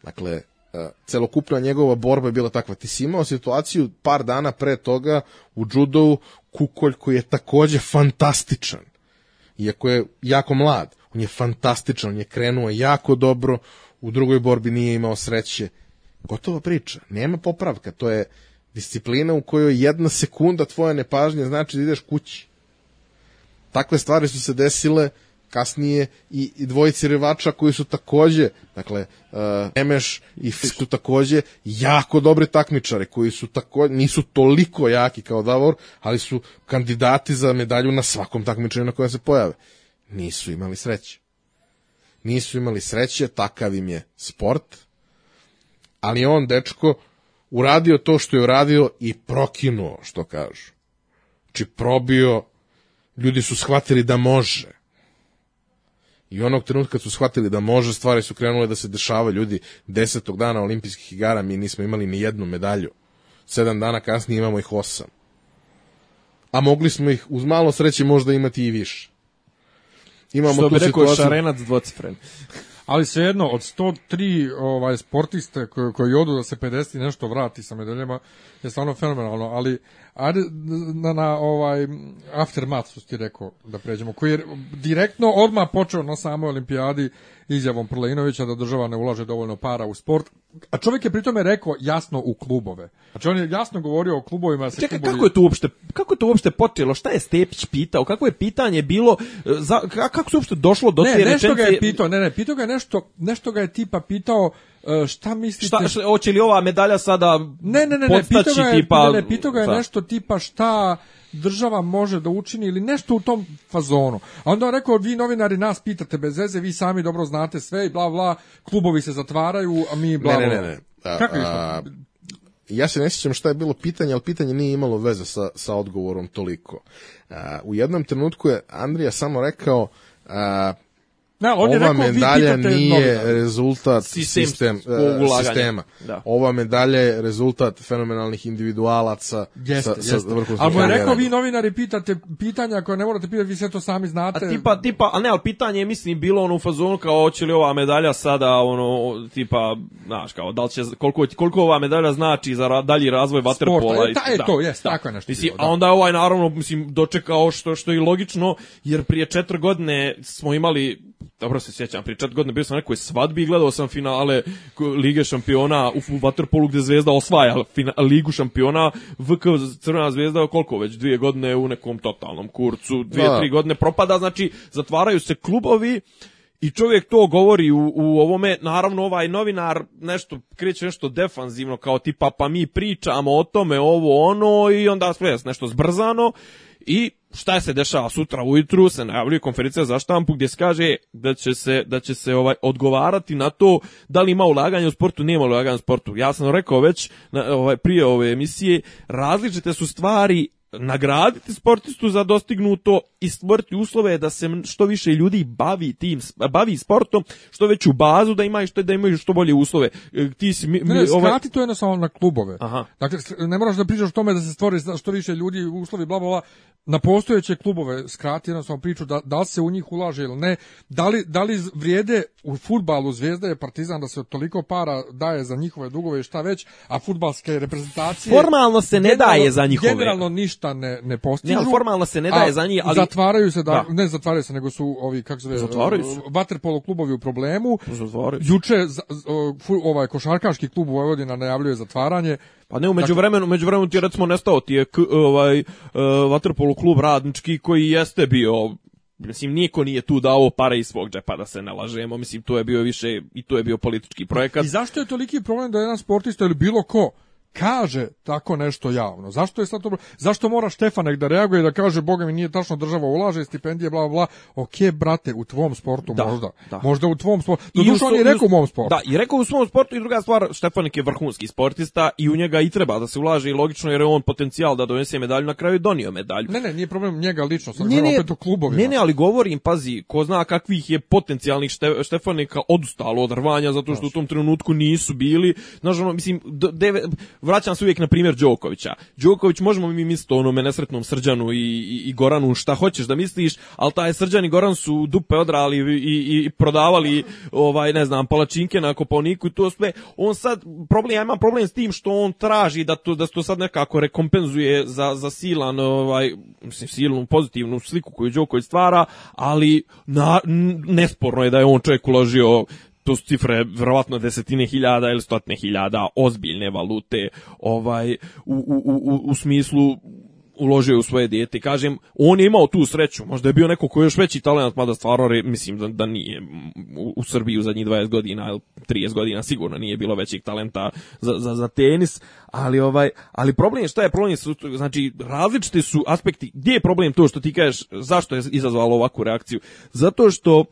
Dakle, e, celokupna njegova borba je bila takva. Ti si imao situaciju par dana pre toga u judovu Kukolj koji je takođe fantastičan. Iako je jako mlad, on je fantastičan, on je krenuo jako dobro, u drugoj borbi nije imao sreće. Gotova priča, nema popravka, to je disciplina u kojoj jedna sekunda tvoje nepažnje znači da ideš kući. Takve stvari su se desile kasnije i, i dvojici rivača koji su takođe, dakle, uh, Emeš i Fisk su takođe jako dobri takmičari, koji su takođe, nisu toliko jaki kao Davor, ali su kandidati za medalju na svakom takmičenju na kojem se pojave. Nisu imali sreće. Nisu imali sreće, takav im je sport, ali on, dečko, uradio to što je uradio i prokinuo, što kažu. Znači, probio, ljudi su shvatili da može. I onog trenutka kad su shvatili da može, stvari su krenule da se dešavaju. Ljudi, desetog dana olimpijskih igara mi nismo imali ni jednu medalju. Sedam dana kasnije imamo ih osam. A mogli smo ih uz malo sreće možda imati i više. Imamo Što tu bi rekao situaciju- šarenac dvocifren. Ali svejedno, od 103 ovaj, sportiste koji, koji odu da se 50 i nešto vrati sa medaljama, je stvarno fenomenalno, ali ajde na, na ovaj aftermath, što ti rekao, da pređemo, koji je direktno odmah počeo na samoj olimpijadi izjavom Prlinovića da država ne ulaže dovoljno para u sport, a čovjek je pritome rekao jasno u klubove. Znači on je jasno govorio o klubovima. se Čekaj, klubovi- kako je to uopšte, kako je to uopšte počelo? Šta je Stepić pitao? Kako je pitanje bilo? e, Za, ka- kako se uopšte došlo do Ne, te nešto ga je pitao, ne, ne, pitao ga je nešto, nešto ga je tipa pitao e, šta mislite... Šta, šta, hoće li ova medalja sada Ne, ne, ne, ne, pitao ga je, tipa... ne, ne, pitao ga je nešto tipa šta država može da učini ili nešto u tom fazonu. A onda on rekao, vi novinari nas pitate bez veze, vi sami dobro znate sve i bla bla, klubovi se zatvaraju, a mi bla bla. ne, ne, ne. A, Kako je a, ja se ne sjećam šta je bilo pitanje, ali pitanje nije imalo veze sa, sa odgovorom toliko. A, u jednom trenutku je Andrija samo rekao a, Ne, ali on je ova rekao, vi medalja pitate nije novinare. rezultat Sistem- sistem, sistema. Da. Ova medalja je rezultat fenomenalnih individualaca Jeste, sa, sa jeste. vrhunskim Ali je rekao, vi novinari pitate pitanja koje ne morate pitati, vi sve to sami znate. A tipa, tipa, a ne, ali pitanje je, mislim, bilo ono u fazonu kao, hoće li ova medalja sada, ono, tipa, znaš, kao, da li će, koliko, koliko ova medalja znači za ra, dalji razvoj vaterpola. Sporta. E, i- ta- e, to, jest, tako je nešto Mislim, bilo, da. a onda je ovaj, naravno, mislim, dočekao što, što je i logično, jer prije četiri godine smo imali, dobro se sjećam, prije četiri godine bio sam na nekoj svadbi i gledao sam finale Lige šampiona u, u vaterpolu gde Zvezda osvaja fina, Ligu šampiona, VK Crvena zvezda koliko već, dvije godine u nekom totalnom kurcu, dvije, Da. tri godine propada, znači zatvaraju se klubovi i čovjek to govori u, u ovome, naravno ovaj novinar nešto kreće nešto defanzivno kao tipa pa mi pričamo o tome ovo ono i onda sve nešto zbrzano i šta se dešava sutra ujutru se najavljuje konferencija za štampu gdje se kaže da će se da će se ovaj odgovarati na to da li ima ulaganja u sportu nema ulaganja u sportu. Ja sam rekao već na, ovaj prije ove emisije različite su stvari nagraditi sportistu za dostignuto i stvoriti uslove da se što više ljudi bavi tim bavi sportom, što veću bazu da imaju što da imaju što bolje uslove. E, Ti si mi, Ne, ne, mi- ovaj- skrati to jednostavno na klubove. Aha. Dakle, ne moraš da pričaš o tome da se stvori što više ljudi, uslovi, bla, bla, bla. Na postojeće klubove skrati jednostavno priču da, da li se u njih ulaže ili ne. Da li, da li vrijede u futbalu Zvezda i Partizan da se toliko para daje za njihove dugove i šta već, a futbalske reprezentacije... Formalno se ne generalno- daje za njihove. Generalno ništa ne, ne postižu. Ne, formalno se ne daje za njih, ali- Zatvaraju se, da, Da. ne zatvaraju se, nego su ovi, kako se zove, Zatvaraju se. vaterpolo klubovi u problemu. Zatvaraju. Juče ovaj košarkaški klub u Vojvodina najavljuje zatvaranje. Pa ne, u međuvremenu, međuvremenu ti je recimo nestao ti je ovaj, uh, vaterpolo klub radnički koji jeste bio Mislim, niko nije tu dao pare iz svog džepa da se ne lažemo. Mislim, to je bio više, i to je bio politički projekat. I zašto je toliki problem da jedan sportista ili bilo ko kaže tako nešto javno? Zašto je sad to zašto mora Štefanek da reaguje da kaže boga mi nije tačno država ulaže stipendije bla bla. Okej, brate, u tvom sportu Da, možda. da. Možda u tvom sportu. I u Doduše on je rekao u mom sportu. Da, i rekao u svom sportu i druga stvar, Štefanik je vrhunski sportista i u njega i treba da se ulaže i logično jer je on potencijal da donese medalju, na kraju donio medalju. Ne, ne, nije problem njega lično, sad Ne, opet u klubovima. ne, ne, ali govorim, pazi, ko zna kakvih je potencijalnih šte, Štefanika odustalo od rvanja, zato što u tom trenutku nisu bili. Znaš, ono, mislim, deve, vraćam se uvijek na primjer Đokovića. Đoković, možemo mi misliti o onome nesretnom Srđanu i, i, i Goranu, šta hoćeš da misliš, ali taj Srđan i Goran su dupe odrali i, i, i prodavali, ovaj, ne znam, palačinke na Koponiku i to sve. On sad, problem, ja imam problem s tim što on traži da to, da se to sad nekako rekompenzuje za, za silan, ovaj, mislim, silnu pozitivnu sliku koju Đoković stvara, ali na, nesporno je da je on čovjek uložio to su cifre verovatno desetine hiljada ili stotine hiljada ozbiljne valute ovaj u, u, u, u smislu uložio u svoje dijete. Kažem, on je imao tu sreću. Možda je bio neko koji je još veći talent, mada stvarno mislim da, da nije u, u Srbiji u zadnjih 20 godina ili 30 godina sigurno nije bilo većih talenta za, za, za tenis, ali ovaj ali problem je šta je problem su znači različiti su aspekti. Gdje je problem to što ti kažeš zašto je izazvalo ovakvu reakciju? Zato što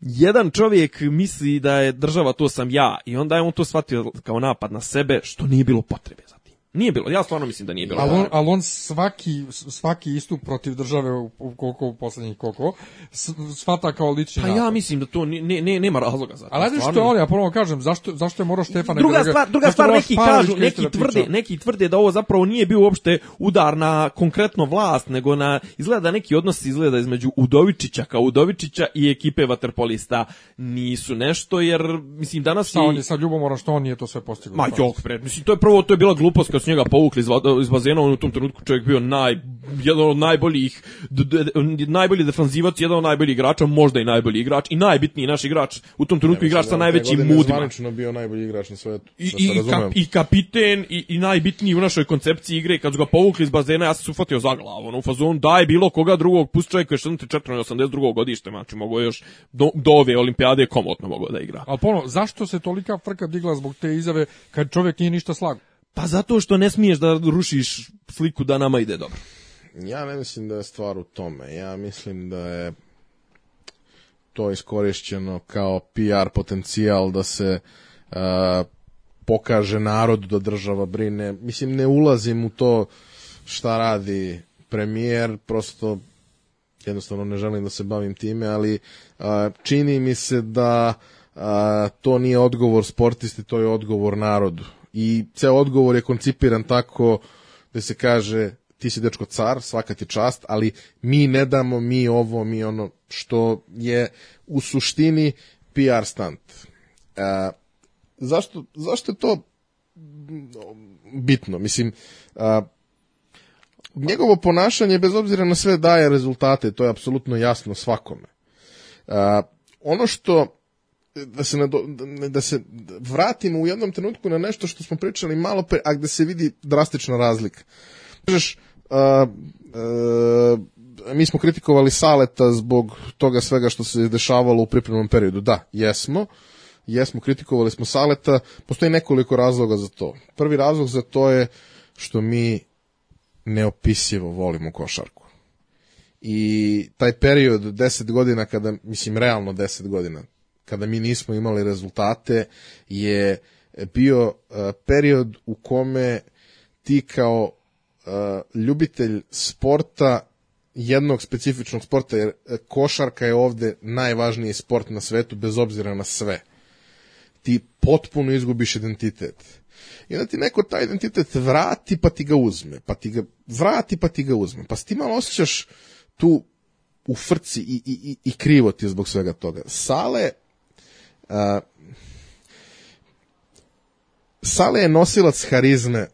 jedan čovjek misli da je država to sam ja i onda je on to shvatio kao napad na sebe što nije bilo potrebe za. Nije bilo, ja stvarno mislim da nije bilo. Ali on, potrebe. ali on svaki, svaki istup protiv države u, u koliko u poslednjih koliko s- shvata kao lični Pa ja mislim da to ne, ne, nema razloga za to. Ali što stvarno. on, ja ponovo kažem, zašto, zašto je morao Štefan... Druga stvar, druga stvar neki kažu, neki tvrde, neki tvrde da ovo zapravo nije bio uopšte udar na konkretno vlast, nego na izgleda neki odnos izgleda između Udovičića kao Udovičića i ekipe vaterpolista nisu nešto jer mislim danas Šta je- on je sad ljubomoran što on nije to sve postigao? Ma jok, bre, mislim, to je prvo, to je bila glupost kad su njega povukli iz, iz bazena, on u tom trenutku čovjek bio naj, jedan od najboljih, d, d, d- najbolji defanzivac, jedan od najboljih igrača, možda i najbolji igrač, i najbitniji naš igrač, u tom trenutku igrač sa najvećim mudima. Zvanično bio najbolji igrač na svetu. I, da i, kap, I kapiten i, i najbitniji u našoj koncepciji igre, kad su ga povukli iz bazena, ja sam se ufatio za glavu, ono, u fazonu, daj bilo koga drugog, pusti čovjek koji je 84. godište, znači, mogo još do, do ove olimpijade komotno mogo da igra. Ali ponovo, zašto se tolika frka digla zbog te izjave kad čovjek nije ništa slago? Pa zato što ne smiješ da rušiš sliku da nama ide dobro. Ja ne mislim da je stvar u tome. Ja mislim da je to iskorišćeno kao PR potencijal da se uh, pokaže narodu da država brine. Mislim, ne ulazim u to šta radi premijer, prosto jednostavno ne želim da se bavim time, ali a, čini mi se da a, to nije odgovor sportisti, to je odgovor narodu. I ceo odgovor je koncipiran tako da se kaže ti si dečko car, svaka ti čast, ali mi ne damo, mi ovo, mi ono, što je u suštini PR stunt. A, zašto, zašto je to bitno? Mislim, a, njegovo ponašanje, bez obzira na sve, daje rezultate, to je apsolutno jasno svakome. A, ono što da se, nado, da se vratimo u jednom trenutku na nešto što smo pričali malo pre, a gde se vidi drastična razlika. Kažeš, a, a, mi smo kritikovali Saleta zbog toga svega što se dešavalo u pripremnom periodu. Da, jesmo. Jesmo, kritikovali smo Saleta. Postoji nekoliko razloga za to. Prvi razlog za to je što mi neopisivo volimo košarku. I taj period 10 godina kada, mislim realno 10 godina, kada mi nismo imali rezultate je bio uh, period u kome ti kao uh, ljubitelj sporta jednog specifičnog sporta, jer košarka je ovde najvažniji sport na svetu bez obzira na sve. Ti potpuno izgubiš identitet. I onda ti neko taj identitet vrati pa ti ga uzme, pa ti ga vrati pa ti ga uzme. Pa ti malo osjećaš tu u frci i, i, i krivo ti zbog svega toga. Sale a, Sale je nosilac harizme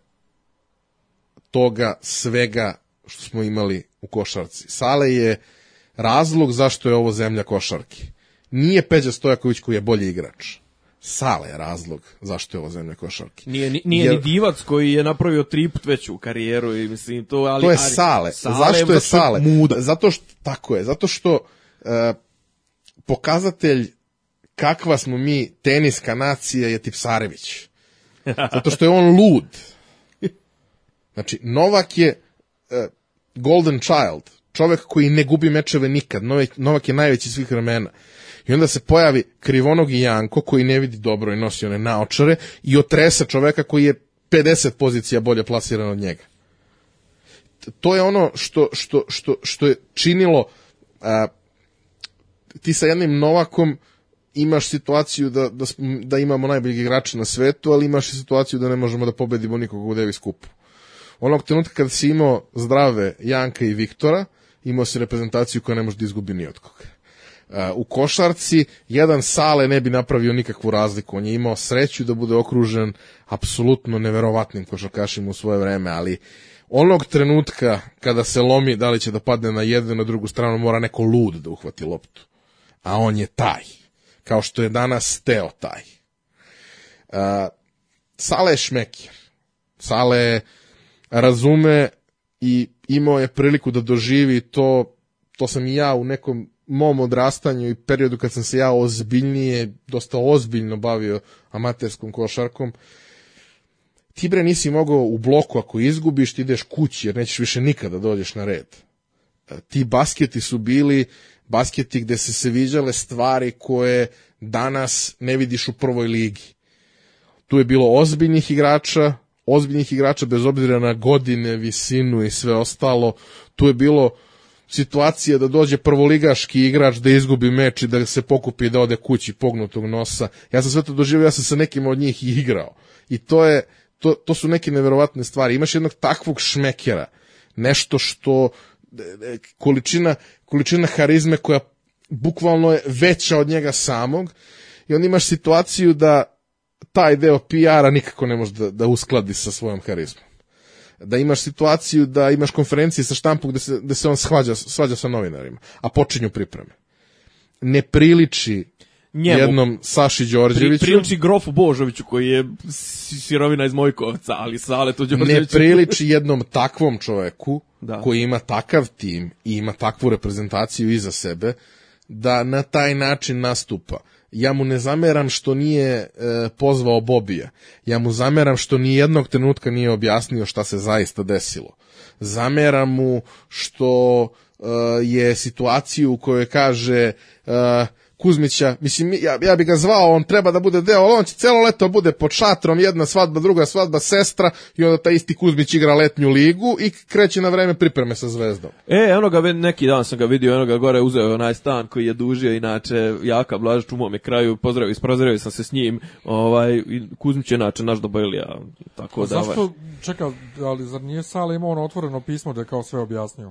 toga svega što smo imali u košarci. Sale je razlog zašto je ovo zemlja košarki. Nije Peđa Stojaković koji je bolji igrač. Sale je razlog zašto je ovo zemlja košarki. Nije, ni- nije Jer- ni divac koji je napravio tri put veću karijeru i mislim to, ali... to je ali- Sale. Sale Zašto je Sale? Muda. Zato što, tako je, zato što e, pokazatelj kakva smo mi teniska nacija je Tipsarević. Zato što je on lud. Znači, Novak je e, golden child, čovek koji ne gubi mečeve nikad. Novak, je najveći svih vremena. I onda se pojavi krivonogi Janko koji ne vidi dobro i nosi one naočare i otresa čoveka koji je 50 pozicija bolje plasiran od njega to je ono što, što, što, što je činilo a, ti sa jednim Novakom imaš situaciju da, da, da imamo najboljeg igrača na svetu, ali imaš i situaciju da ne možemo da pobedimo nikoga u Davis kupu. Onog trenutka kad si imao zdrave Janka i Viktora, imao si reprezentaciju koja ne može da izgubi ni od koga. A, u košarci jedan Sale ne bi napravio nikakvu razliku. On je imao sreću da bude okružen apsolutno neverovatnim košarkašima u svoje vreme, ali onog trenutka kada se lomi da li će da padne na jednu na drugu stranu mora neko lud da uhvati loptu. A on je taj. Kao što je danas Teo taj. A, Sale je šmekir. Sale razume i imao je priliku da doživi to, to sam i ja u nekom mom odrastanju i periodu kad sam se ja ozbiljnije, dosta ozbiljno bavio amaterskom košarkom, ti bre nisi mogao u bloku ako izgubiš, ti ideš kući jer nećeš više nikada da dođeš na red. E, Ti basketi su bili basketi gde se se viđale stvari koje danas ne vidiš u prvoj ligi. Tu je bilo ozbiljnih igrača, ozbiljnih igrača bez obzira na godine, visinu i sve ostalo. Tu je bilo situacija da dođe prvoligaški igrač da izgubi meč i da se pokupi da ode kući pognutog nosa. Ja sam sve to doživio, ja sam sa nekim od njih igrao. I to je to, to su neke neverovatne stvari. Imaš jednog takvog šmekera, nešto što e, e, količina, količina harizme koja bukvalno je veća od njega samog i onda imaš situaciju da taj deo PR-a nikako ne može da, da uskladi sa svojom harizmom. Da imaš situaciju da imaš konferencije sa štampom gde se, gde se on svađa, svađa sa novinarima, a počinju pripreme. Ne priliči Njemu. jednom Saši Pri, Đorđeviću. priliči Grofu Božoviću koji je si- sirovina iz Mojkovca, ali Sale tu ne Đorđeviću. priliči jednom takvom čoveku Da. koji ima takav tim i ima takvu reprezentaciju iza sebe da na taj način nastupa. Ja mu ne zameram što nije e, pozvao Bobija. Ja mu zameram što ni jednog trenutka nije objasnio šta se zaista desilo. Zameram mu što e, je situaciju u kojoj kaže e, Kuzmića, mislim, ja, ja bi ga zvao, on treba da bude deo, ali on će celo leto bude pod šatrom, jedna svadba, druga svadba, sestra, i onda taj isti Kuzmić igra letnju ligu i kreće na vreme pripreme sa zvezdom. E, eno ga, neki dan sam ga vidio, eno ga gore uzeo je onaj stan koji je dužio, inače, Jaka Blažić u mome kraju, pozdravio, isprozravio sam se s njim, ovaj, i Kuzmić je inače naš Dobojlija, tako da... ovaj- Zašto, čeka, ali zar nije Sale imao ono otvoreno pismo da je kao sve objasnio?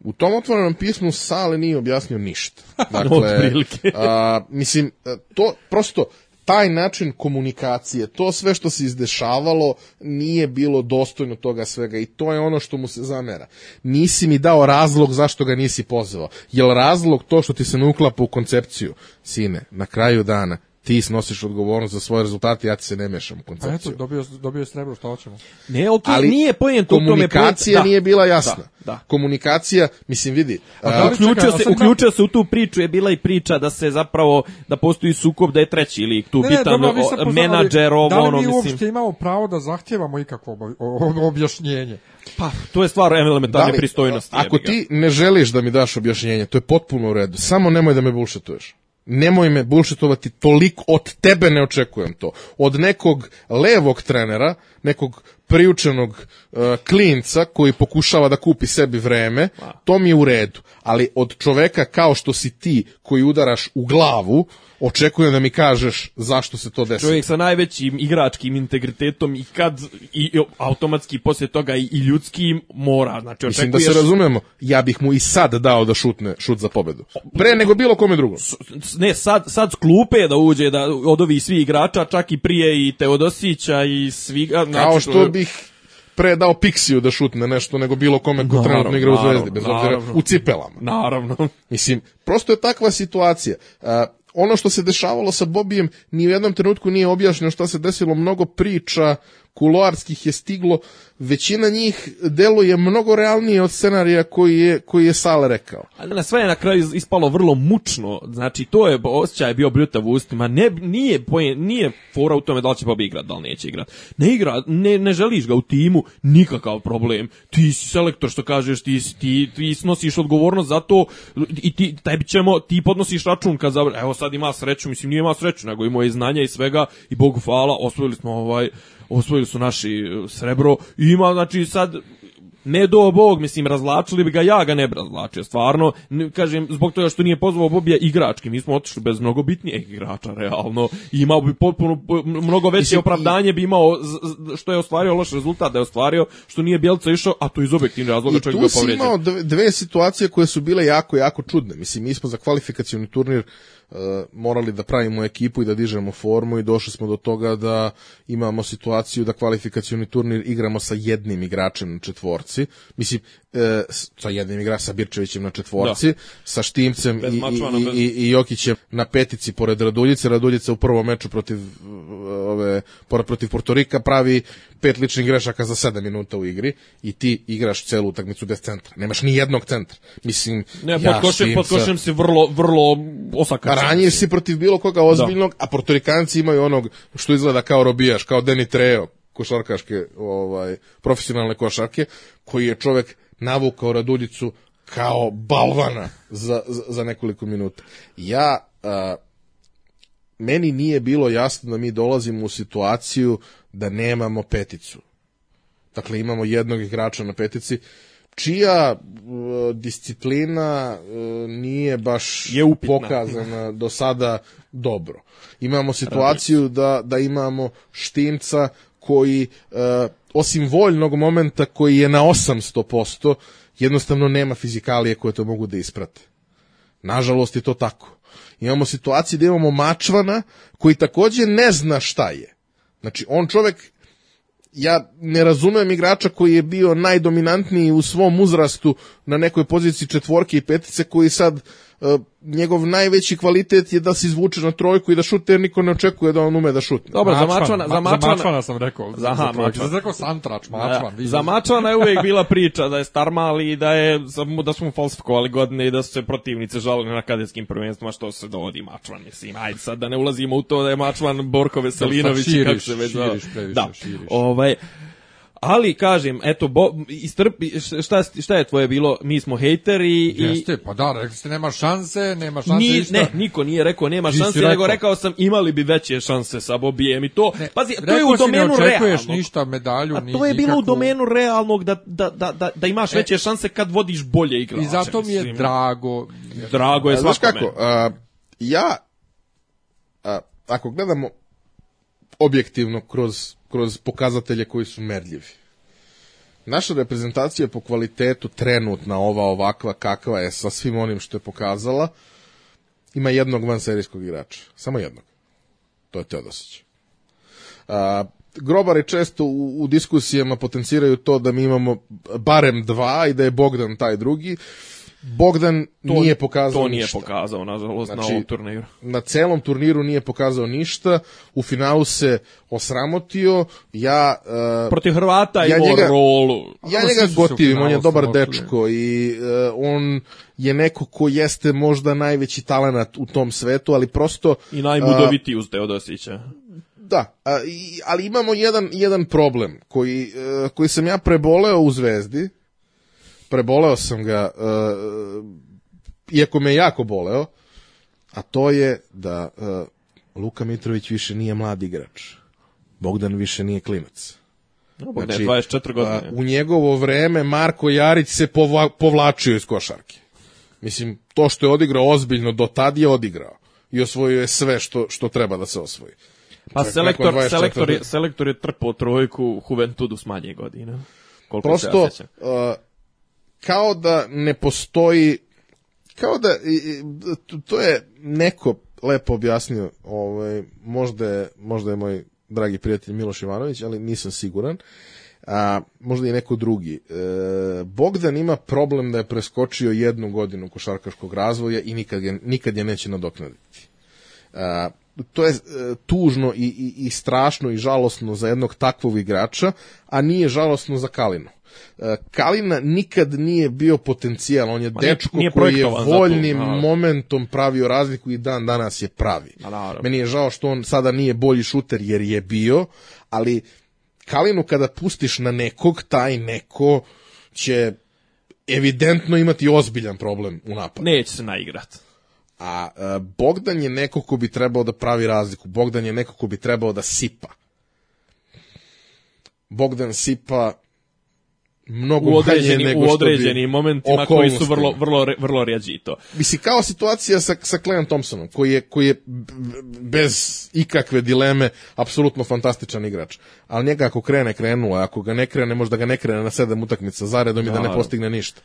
U tom otvorenom pismu Sale nije objasnio ništa. Dakle, a, mislim, to prosto taj način komunikacije, to sve što se izdešavalo nije bilo dostojno toga svega i to je ono što mu se zamera. Nisi mi dao razlog zašto ga nisi pozvao. Jel razlog to što ti se ne uklapa u koncepciju? Sine, na kraju dana ti snosiš odgovornost za svoje rezultate, ja ti se ne mešam u Pa eto, koncepciju. dobio, dobio je srebro, šta hoćemo? Ne, okej, Ali nije pojento u tome. Komunikacija poenta- nije bila jasna. Da, da. Komunikacija, mislim, vidi, da a, li- Uključio čekaj, a se, uključio se u tu priču, je bila i priča da se zapravo, da postoji sukob, da je treći lik tu bitan, dobro, vi sad o, poznali- menadžer, ovo, Da li ono, mi mislim. uopšte imamo pravo da zahtjevamo ikakvo objašnjenje? Pa, to je stvar elementarne Da pristojnosti. Ako ti ne želiš da mi daš objašnjenje, to je potpuno u redu. Samo nemoj da me bullshituješ. Nemoj me bullshitovati, toliko od tebe ne očekujem to. Od nekog levog trenera, nekog priučenog uh, klinca koji pokušava da kupi sebi vreme, to mi je u redu. Ali od čoveka kao što si ti koji udaraš u glavu, očekujem da mi kažeš zašto se to desilo. čovjek sa najvećim igračkim integritetom i kad i, i automatski poslije toga i, i ljudskim mora znači Mislim da očekuješ se razumemo, ja bih mu i sad dao da šutne šut za pobedu. Pre nego bilo kome drugom. ne sad sad s klupe da uđe da od ovih svih igrača čak i prije i Teodosića i svi znači, Kao to što bih pre dao Pixiju da šutne nešto nego bilo kome ko trenutno igra u Zvezdi, bez obzira u cipelama. naravno Mislim, prosto je takva situacija. A, ono što se dešavalo sa Bobijem ni u jednom trenutku nije objašnjeno šta se desilo, mnogo priča kuloarskih je stiglo, većina njih deluje mnogo realnije od scenarija koji je, koji je Sale rekao. Ali na sve je na kraju ispalo vrlo mučno. Znači to je osjećaj je bio bljutav u ustima. Ne nije poje, nije fora u tome da li će Bobby igrat, da li neće igrat. Ne igra, ne, ne želiš ga u timu, nikakav problem. Ti si selektor što kažeš, ti ti ti snosiš odgovornost za to i ti tebi ćemo ti podnosiš račun kad zabra, evo sad ima sreću, mislim nije ima sreću, nego i znanja i svega i Bogu hvala, osvojili smo ovaj osvojili su naši e, srebro ima znači sad ne do Bog, mislim, razlačili bi ga, ja ga ne bi razlačio, stvarno, kažem, zbog toga što nije pozvao Bobija igrački, mi smo otišli bez mnogo bitnijeg igrača, realno, i imao bi potpuno, mnogo veće Mislim, opravdanje bi imao, što je ostvario loš rezultat, da je ostvario, što nije Bjelca išao, a to iz objektivnih razloga I čovjek tu bio si povređen. imao dve, situacije koje su bile jako, jako čudne. Mislim, mi smo za kvalifikacioni turnir morali da pravimo ekipu i da dižemo formu i došli smo do toga da imamo situaciju da kvalifikacioni turnir igramo sa jednim igračem na četvorci. Mislim, e, s- sa jednim igračem, sa Birčevićem na četvorci, sa Štimcem Bez i, Mačvana, i, bez- i, i Jokićem na petici pored Raduljice. Raduljica u prvom meču protiv uh, ove protiv Portorika pravi pet ličnih grešaka za 7 minuta u igri i ti igraš celu utakmicu bez centra. Nemaš ni jednog centra. Mislim, Ne, ja, pod košem, Štimca- pod košem si vrlo, vrlo osakačan. Ranjiv si protiv bilo koga ozbiljnog, a Portorikanci imaju onog što izgleda kao robijaš, kao Deni Treo, košarkaške, ovaj, profesionalne košarke, koji je čovek navukao Raduljicu kao balvana za, za, za nekoliko minuta. Ja, a, meni nije bilo jasno da mi dolazimo u situaciju da nemamo peticu. Dakle, imamo jednog igrača na petici, čija e, disciplina e, nije baš Je upitna. pokazana do sada dobro. Imamo situaciju da, da imamo Štimca koji, e, osim voljnog momenta koji je na 800%, jednostavno nema fizikalije koje to mogu da isprate. Nažalost je to tako. Imamo situaciju da imamo Mačvana koji takođe ne zna šta je. Znači, on čovek ja ne razumem igrača koji je bio najdominantniji u svom uzrastu na nekoj poziciji četvorke i petice koji sad njegov najveći kvalitet je da se izvuče na trojku i da šute jer niko ne očekuje da on ume da šutne. Dobro, za Mačvan, Mačvana, za ma- Mačvana, Mačvana sam rekao. Za- Za, aha, za trojku. Mačvan. Sam rekao Santrač, Mačvan. vi- Za Mačvana je uvijek bila priča da je star mali i da je da smo falsifikovali godine i da su se protivnice žalili na kadetskim prvenstvima što se dovodi Mačvan. Mislim, ajde sad da ne ulazimo u to da je Mačvan Borko Veselinović i kako širiš, se već zove. širiš previše, da. širiš. Ovaj, Ali kažem, eto bo, istrpi šta šta je tvoje bilo? Mi smo hejteri i Jeste, pa da, rekli ste nema šanse, nema šanse Ni, ništa. ne, niko nije rekao nema Ti šanse, rekao. nego rekao sam imali bi veće šanse sa Bobijem i to. Pazi, to je u ne domenu realnog. ništa, medalju, A ni to je bilo u nikakvu- domenu realnog da, da, da, da, da imaš E. veće šanse kad vodiš bolje igrače. I zato mi je mislim. drago. Drago je A, Znaš svakome. kako, a, ja, a, ako gledamo objektivno kroz, kroz pokazatelje koji su merljivi, naša reprezentacija po kvalitetu trenutna, ova ovakva kakva je sa svim onim što je pokazala, ima jednog vanserijskog igrača. Samo jednog. To je Teodosić. A, grobari često u, u diskusijama potenciraju to da mi imamo barem dva i da je Bogdan taj drugi. Bogdan nije pokazao To nije ništa. pokazao, nažalost, na Znači, ovom turniru. na celom turniru nije pokazao ništa, u finalu se osramotio, ja... Uh, Protiv Hrvata Ja imao njega- rolu. ja Ali njega gotivim, on je dobar dečko i e, on je neko ko jeste možda najveći talenat u tom svetu, ali prosto... I najbudovitiji uz Teodosića. Da, a, i, ali imamo jedan, jedan problem koji, e, koji sam ja preboleo u Zvezdi. Preboleo sam ga, e, iako me jako boleo, a to je da e, Luka Mitrović više nije mlad igrač. Bogdan više nije klinac. Bogdan Znači, je 24 a, godine. u njegovo vreme Marko Jarić se povla, povlačio iz košarke. Mislim, to što je odigrao ozbiljno, do tad je odigrao. I osvojio je sve što, što treba da se osvoji. Pa Čovjek selektor, nakon 24 selektor, je, selektor je trpao trojku Juventudu s manje godina. Koliko se ja Prosto, sjećam. uh, kao da ne postoji, kao da, to je neko lepo objasnio, ovaj, možda, je, možda je moj dragi prijatelj Miloš Ivanović, ali nisam siguran, a možda i neko drugi. E, Bogdan ima problem da je preskočio jednu godinu košarkaškog razvoja i nikad, je, nikad je neće nadoknaditi. A, to je e, tužno i, i, i strašno i žalosno za jednog takvog igrača, a nije žalosno za Kalinu. E, Kalina nikad nije bio potencijal, on je Ma nije- dečko nije koji je to, voljnim naravno. momentom pravio razliku i dan danas je pravi. Ma, naravno. Meni je žao što on sada nije bolji šuter jer je bio, ali Kalinu kada pustiš na nekog, taj neko će evidentno imati ozbiljan problem u napadu. Neće se naigrat. A e, Bogdan je neko ko bi trebao da pravi razliku. Bogdan je neko ko bi trebao da sipa. Bogdan sipa mnogo U manje određenim, nego u određenim momentima koji su vrlo, vrlo, vrlo rjeđi to. Mislim, kao situacija sa, sa Cleon Thompsonom, koji je, koji je bez ikakve dileme apsolutno fantastičan igrač. Ali njega ako krene, krenuo, ako ga ne krene, možda ga ne krene na sedam utakmica zaredom i da ne postigne ništa.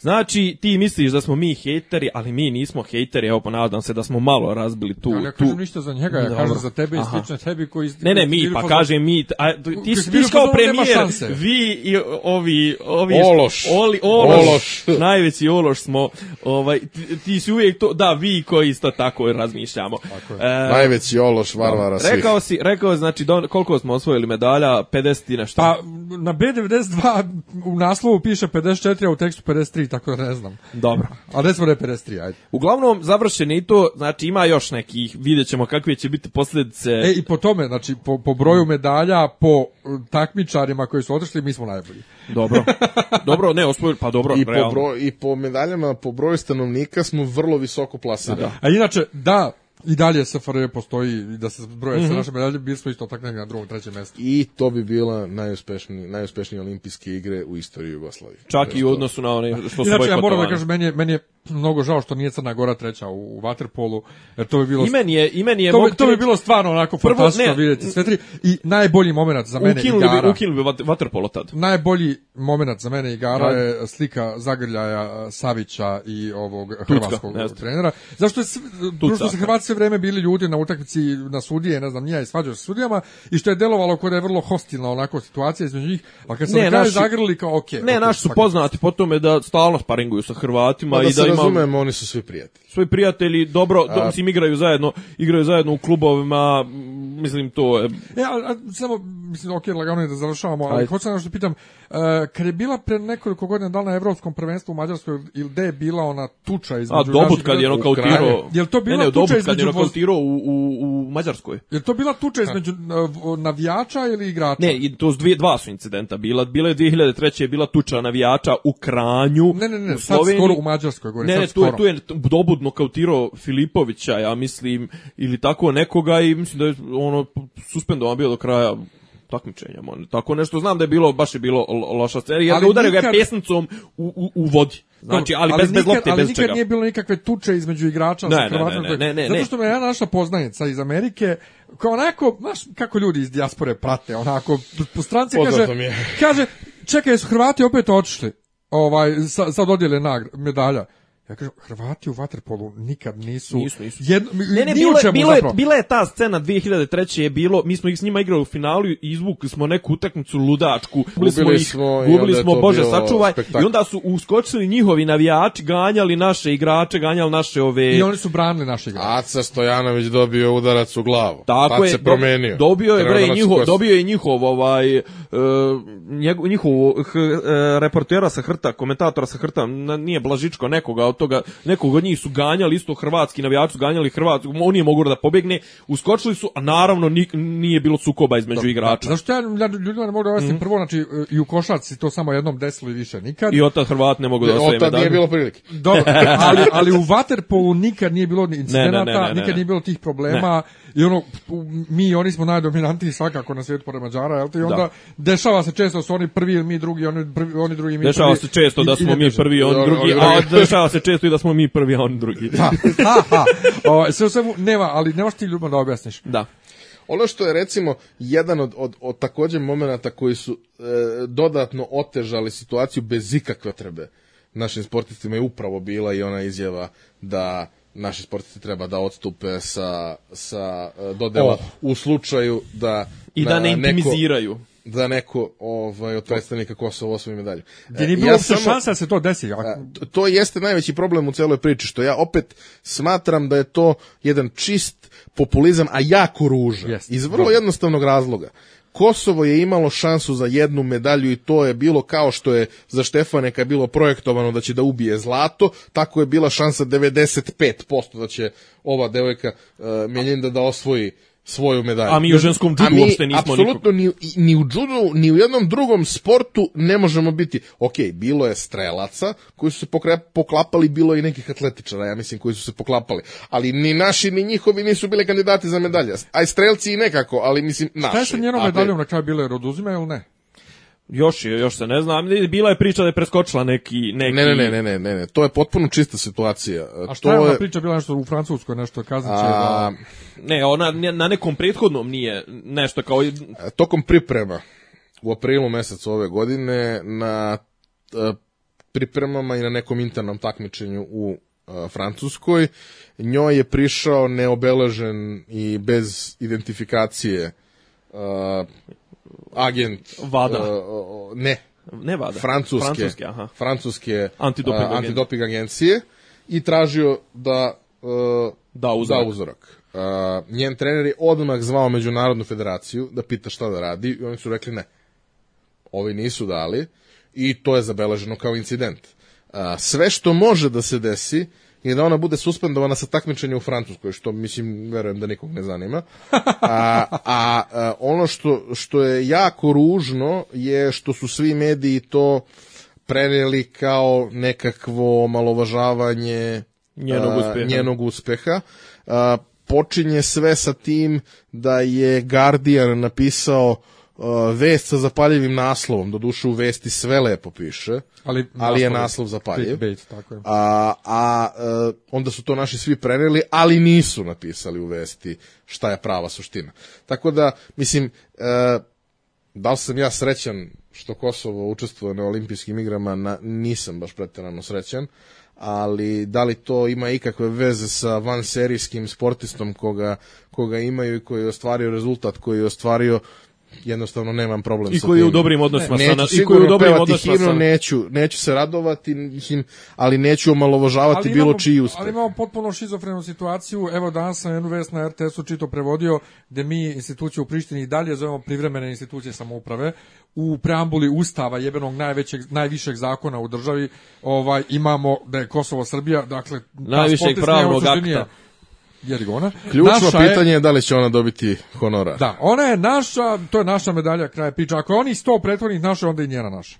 Znači, ti misliš da smo mi hejteri, ali mi nismo hejteri, evo ponadam se da smo malo razbili tu... Ja ne tu... kažem ništa za njega, ja Dobro. kažem za tebe i Aha. slične tebi koji... Ne, ne, mi, pa fazon- kažem mi, a, ti, Koji ti, su bili ti kao premijer, vi i ovi, ovi Ološ. Oli, ološ, Ološ. najveći ološ smo, ovaj, ti, ti si uvijek to, da, vi koji isto tako razmišljamo. E, Najveći ološ Varvara svih. rekao si, rekao znači, don, koliko smo osvojili medalja, 50 i nešto. Pa na B92 u naslovu piše 54, a u tekstu 53, tako da ne znam. Dobro. Ali recimo da je 53, ajde. Uglavnom, završen je i to, znači ima još nekih, vidjet ćemo kakve će biti posljedice. E, i po tome, znači, po, po broju medalja, po uh, takmičarima koji su otišli, mi smo najbolji. Dobro. dobro, ne, osvojili, pa dobro, I po, realno. broj, I po medaljama, po broju stanovnika smo vrlo visoko plasirani. A inače, da, i dalje SFRJ postoji i da se broje Mhm. sve naše medalje, bili smo isto tako negdje na drugom, trećem mjestu. I to bi bila najuspešnije, najuspešnije olimpijske igre u istoriji Jugoslavije. Čak i u odnosu na one što su Inače, ja moram da kažem, meni je, meni je mnogo žao što nije Crna Gora treća u, u Waterpolu, jer to bi bilo... I meni je, i meni je to, bi, to bi bilo stvarno onako Prvo, fantastično ne. vidjeti sve tri. I najbolji moment za mene ukinuli igara. bi, ukinuli bi vaterpolo tad. Najbolji moment za mene igara Da. je slika zagrljaja Savića i ovog hrvatskog jeste. trenera. Zašto je s- što su Hrvati sve vreme bili ljudi na utakmici na sudije, ne znam, nije i svađao se s sudijama i što je delovalo kao da je vrlo hostilna onako situacija između njih, ali kad se Ne, naši- zagrlili kao ok. Ne, ok, naši su poznati po tome da stalno sparinguju sa Hrvatima Pa da i se da ima razumemo, oni su svi prijatelji. svoji prijatelji dobro, do, mislim igraju zajedno, igraju zajedno u klubovima, mislim to je E, a, a, samo, mislim, ok, lagano je da završavamo, ali hoću sam nešto pitam, uh, kad je bila pre nekoliko godina da li na evropskom prvenstvu u Mađarskoj ili gde je bila ona tuča između A Dobut kad je nokautirao. Jel to bila ne, ne, tuča Dobut kad je između nokautirao u, u, u u Mađarskoj. Je to bila tuča između uh, navijača ili igrača? Ne, i to su dvije, dva su incidenta bila. Bila je 2003. je bila tuča navijača u Kranju. Ne, ne, ne, u sad Sloveniji. skoro u Mađarskoj, govorim, Ne, ne, tu je, tu je dobud nokautirao Filipovića, ja mislim, ili tako nekoga i mislim da je ono suspendovan bio do kraja takmičenja. mon. Tako nešto znam da je bilo, baš je bilo lo- loša. Jer Ali ga udario ga nikad- je pesnicom u, u, u vodi. Znači, ali, bez, bez nikad, lopte, ali bez nikad čega. nije bilo nikakve tuče između igrača Ne, sa ne, Hrvatima. ne, ne, ne, Zato što me jedna naša poznanica iz Amerike, kao onako, znaš, kako ljudi iz dijaspore prate, onako, po stranci kaže, kaže, čekaj, su Hrvati opet otišli, ovaj, sa, sa dodjele medalja. Ja kažem, Hrvati u vaterpolu nikad nisu... Nisu, nisu. Jedno, Ne, ne, bilo, je, bilo, je, bila je ta scena 2003. je bilo, mi smo ih s njima igrali u finalu i izvukli smo neku utakmicu ludačku. Gubili smo, Gubili ih, smo i gubili smo, Bože, sačuvaj. spektakl. I onda su uskočili njihovi navijači, ganjali naše igrače, ganjali naše ove... I oni su branili naše igrače. Aca Stojanović dobio udarac u glavu. Tako Tad je, se promenio. Dobio je bre njihov, dobio je njihov ovaj e, njegov njihov h, e, reportera sa Hrta, komentatora sa Hrta, nije Blažičko, nekoga od toga, nekog od njih su ganjali isto hrvatski navijači su ganjali Hrvatsku, on nije mogao da pobegne, uskočili su, a naravno ni- nije bilo sukoba između igrača. Zašto ja ja ljudima ne mogu da objasnim prvo, znači i u košarci to samo jednom desilo i više nikad. I od tad Hrvat ne mogu da osvoje tad nije bilo prilike. Dobro, ali, ali u waterpolu nikad nije bilo incidenata, Ne, ne, ne, nikad nije bilo tih problema i ono, mi i oni smo najdominantniji svakako na svijetu pored Mađara, jel te? I onda Da. dešava se često da su oni prvi ili mi drugi, oni, prvi, oni drugi mi Dešava prvi. se često da smo mi prvi, on Oni- drugi, a dešava se često i da smo mi prvi, a on drugi. Ha, ha, ha. O, sve u svemu, nema, ali nemaš ti ljudima da objasniš. Da. Ono što je recimo jedan od, od, od također momenata koji su e, dodatno otežali situaciju bez ikakve trebe našim sportistima je upravo bila i ona izjava da naši sportisti treba da odstupe sa, sa e, dodela Oh. u slučaju da I da ne neko- intimiziraju. da neko ovaj, od predstavnika Kosova osvoji medalju. Gdje E, nije bilo ja samo- šanse da se to desi. A, to- to jeste najveći problem u celoj priči, što ja opet smatram da je to jedan čist populizam, a jako ružan. Jeste, Iz vrlo jednostavnog razloga. Kosovo je imalo šansu za jednu medalju i to je bilo kao što je za Štefaneka bilo projektovano da će da ubije zlato, tako je bila šansa 95% da će ova devojka uh, Mjeljinda da osvoji svoju medalju. A mi u ženskom mi uopšte nismo apsolutno ni, ni u džudu, ni u jednom drugom sportu ne možemo biti. Ok, bilo je strelaca koji su se pokre- poklapali, bilo je i nekih atletičara, ja mislim, koji su se poklapali. Ali ni naši, ni njihovi nisu bili kandidati za medalje. Aj strelci i nekako, ali mislim naši. Šta je sa njenom medaljom na kraju bilo jer oduzima ili ne? Još je, još se ne znam. Bila je priča da je preskočila neki... neki... Ne, ne, ne, ne, ne, ne, ne, to je potpuno čista situacija. A šta to je ona priča bila nešto u Francuskoj, nešto kaznit će a, da... Ne, ona na nekom prethodnom nije nešto kao... tokom priprema u aprilu mesecu ove godine na e, pripremama i na nekom internom takmičenju u e, Francuskoj njoj je prišao neobeležen i bez identifikacije e, agent Vada. o- ne Ne vada. francuske Francuske, aha. francuske Antidoping e, agencije. antidoping agencije i tražio da e, Da uzorak. da uzorak. Uh, njen trener je odmah zvao Međunarodnu federaciju da pita šta da radi i oni su rekli ne. Ovi nisu dali i to je zabeleženo kao incident. Uh, sve što može da se desi je da ona bude suspendovana sa takmičenja u Francuskoj, što mislim, verujem da nikog ne zanima. A, a, a ono što, što je jako ružno je što su svi mediji to preneli kao nekakvo omalovažavanje Njenog a, uspeha. njenog uspeha. A, počinje sve sa tim da je Guardian napisao vest sa zapaljivim naslovom, doduše u vesti sve lepo piše, Ali, ali je naslov- zapaljiv. Clickbait, tako je. A, a e, onda su to naši svi preneli, ali nisu napisali u vesti šta je prava suština. Tako da, mislim, e, da li sam ja srećan što Kosovo učestvuje na olimpijskim igrama, na, nisam baš pretjerano srećan, ali da li to ima ikakve veze sa vanserijskim sportistom koga, koga imaju i koji je ostvario rezultat, koji je ostvario jednostavno nemam problem I sa koji je u tim. dobrim odnosima sa... Neću I koji je u dobrim odnosima himnu, sa... neću, neću se radovati, mislim, ali neću omalovažavati Ali bilo imamo- čiji uspeh. Ali imamo potpuno šizofrenu situaciju. Evo danas sam jednu vest na RTS-u čito prevodio, gde mi institucije u Prištini i dalje zovemo privremene institucije samouprave. U preambuli Ustava jebenog najvećeg, najvišeg zakona u državi ovaj imamo da je Kosovo Srbija, dakle... Najvišeg pravnog akta. Jerigona. Ključno Naša pitanje je da li će ona dobiti honorar. Da, ona je naša, to je naša medalja kraja priča. Ako je oni sto prethodnih naša, onda i njena naša.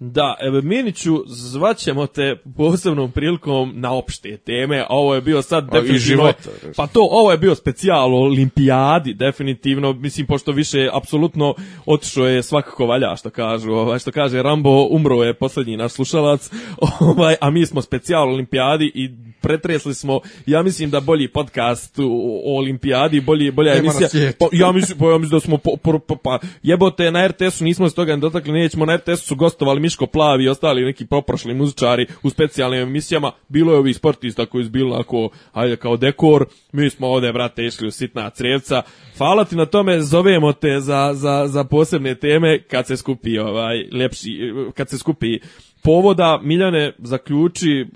Da, evo, Miniću, zvaćemo te posebnom prilikom na opšte teme, ovo je bio sad i definitivno... života. Pa to, ovo je bio specijal o olimpijadi, definitivno, mislim, pošto više, apsolutno, otišao je svakako valja, što kažu, ovaj, što kaže Rambo, umro je poslednji naš slušalac, ovaj, a mi smo specijal o olimpijadi i pretresli smo, ja mislim da bolji podcast o, olimpijadi, bolji, bolja Nema emisija. Pa, ja mislim, pa, ja mislim da smo po, po, po, pa jebote na RTS-u nismo se toga ne dotakli, nećemo na RTS-u su gostovali Miško Plavi i ostali neki poprošli muzičari u specijalnim emisijama, bilo je ovih sportista koji su bili ako, ajde kao dekor, mi smo ovde, brate, išli u sitna crevca, hvala ti na tome, zovemo te za, za, za posebne teme kad se skupi ovaj, lepši, kad se skupi povoda, Miljane, zaključi,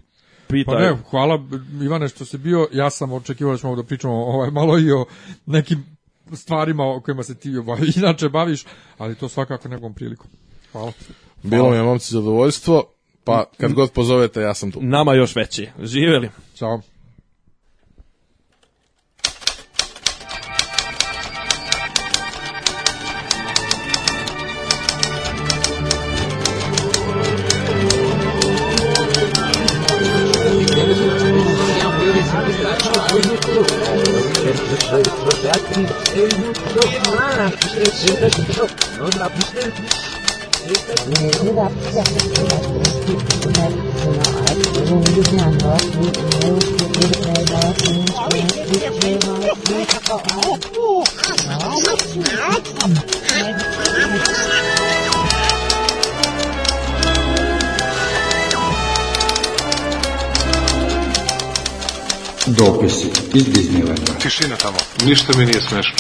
pitaj. Pa ne, hvala Ivane što si bio. Ja sam očekivao da ćemo da pričamo ovaj, malo i o nekim stvarima o kojima se ti ovaj, inače baviš, ali to svakako nekom prilikom. Hvala. Bilo mi je momci zadovoljstvo, pa kad god pozovete ja sam tu. Nama još veći. Živeli. Ćao. Oh, Дописи из Диснейленда. Тишина тому. Ніщо мне не смешно.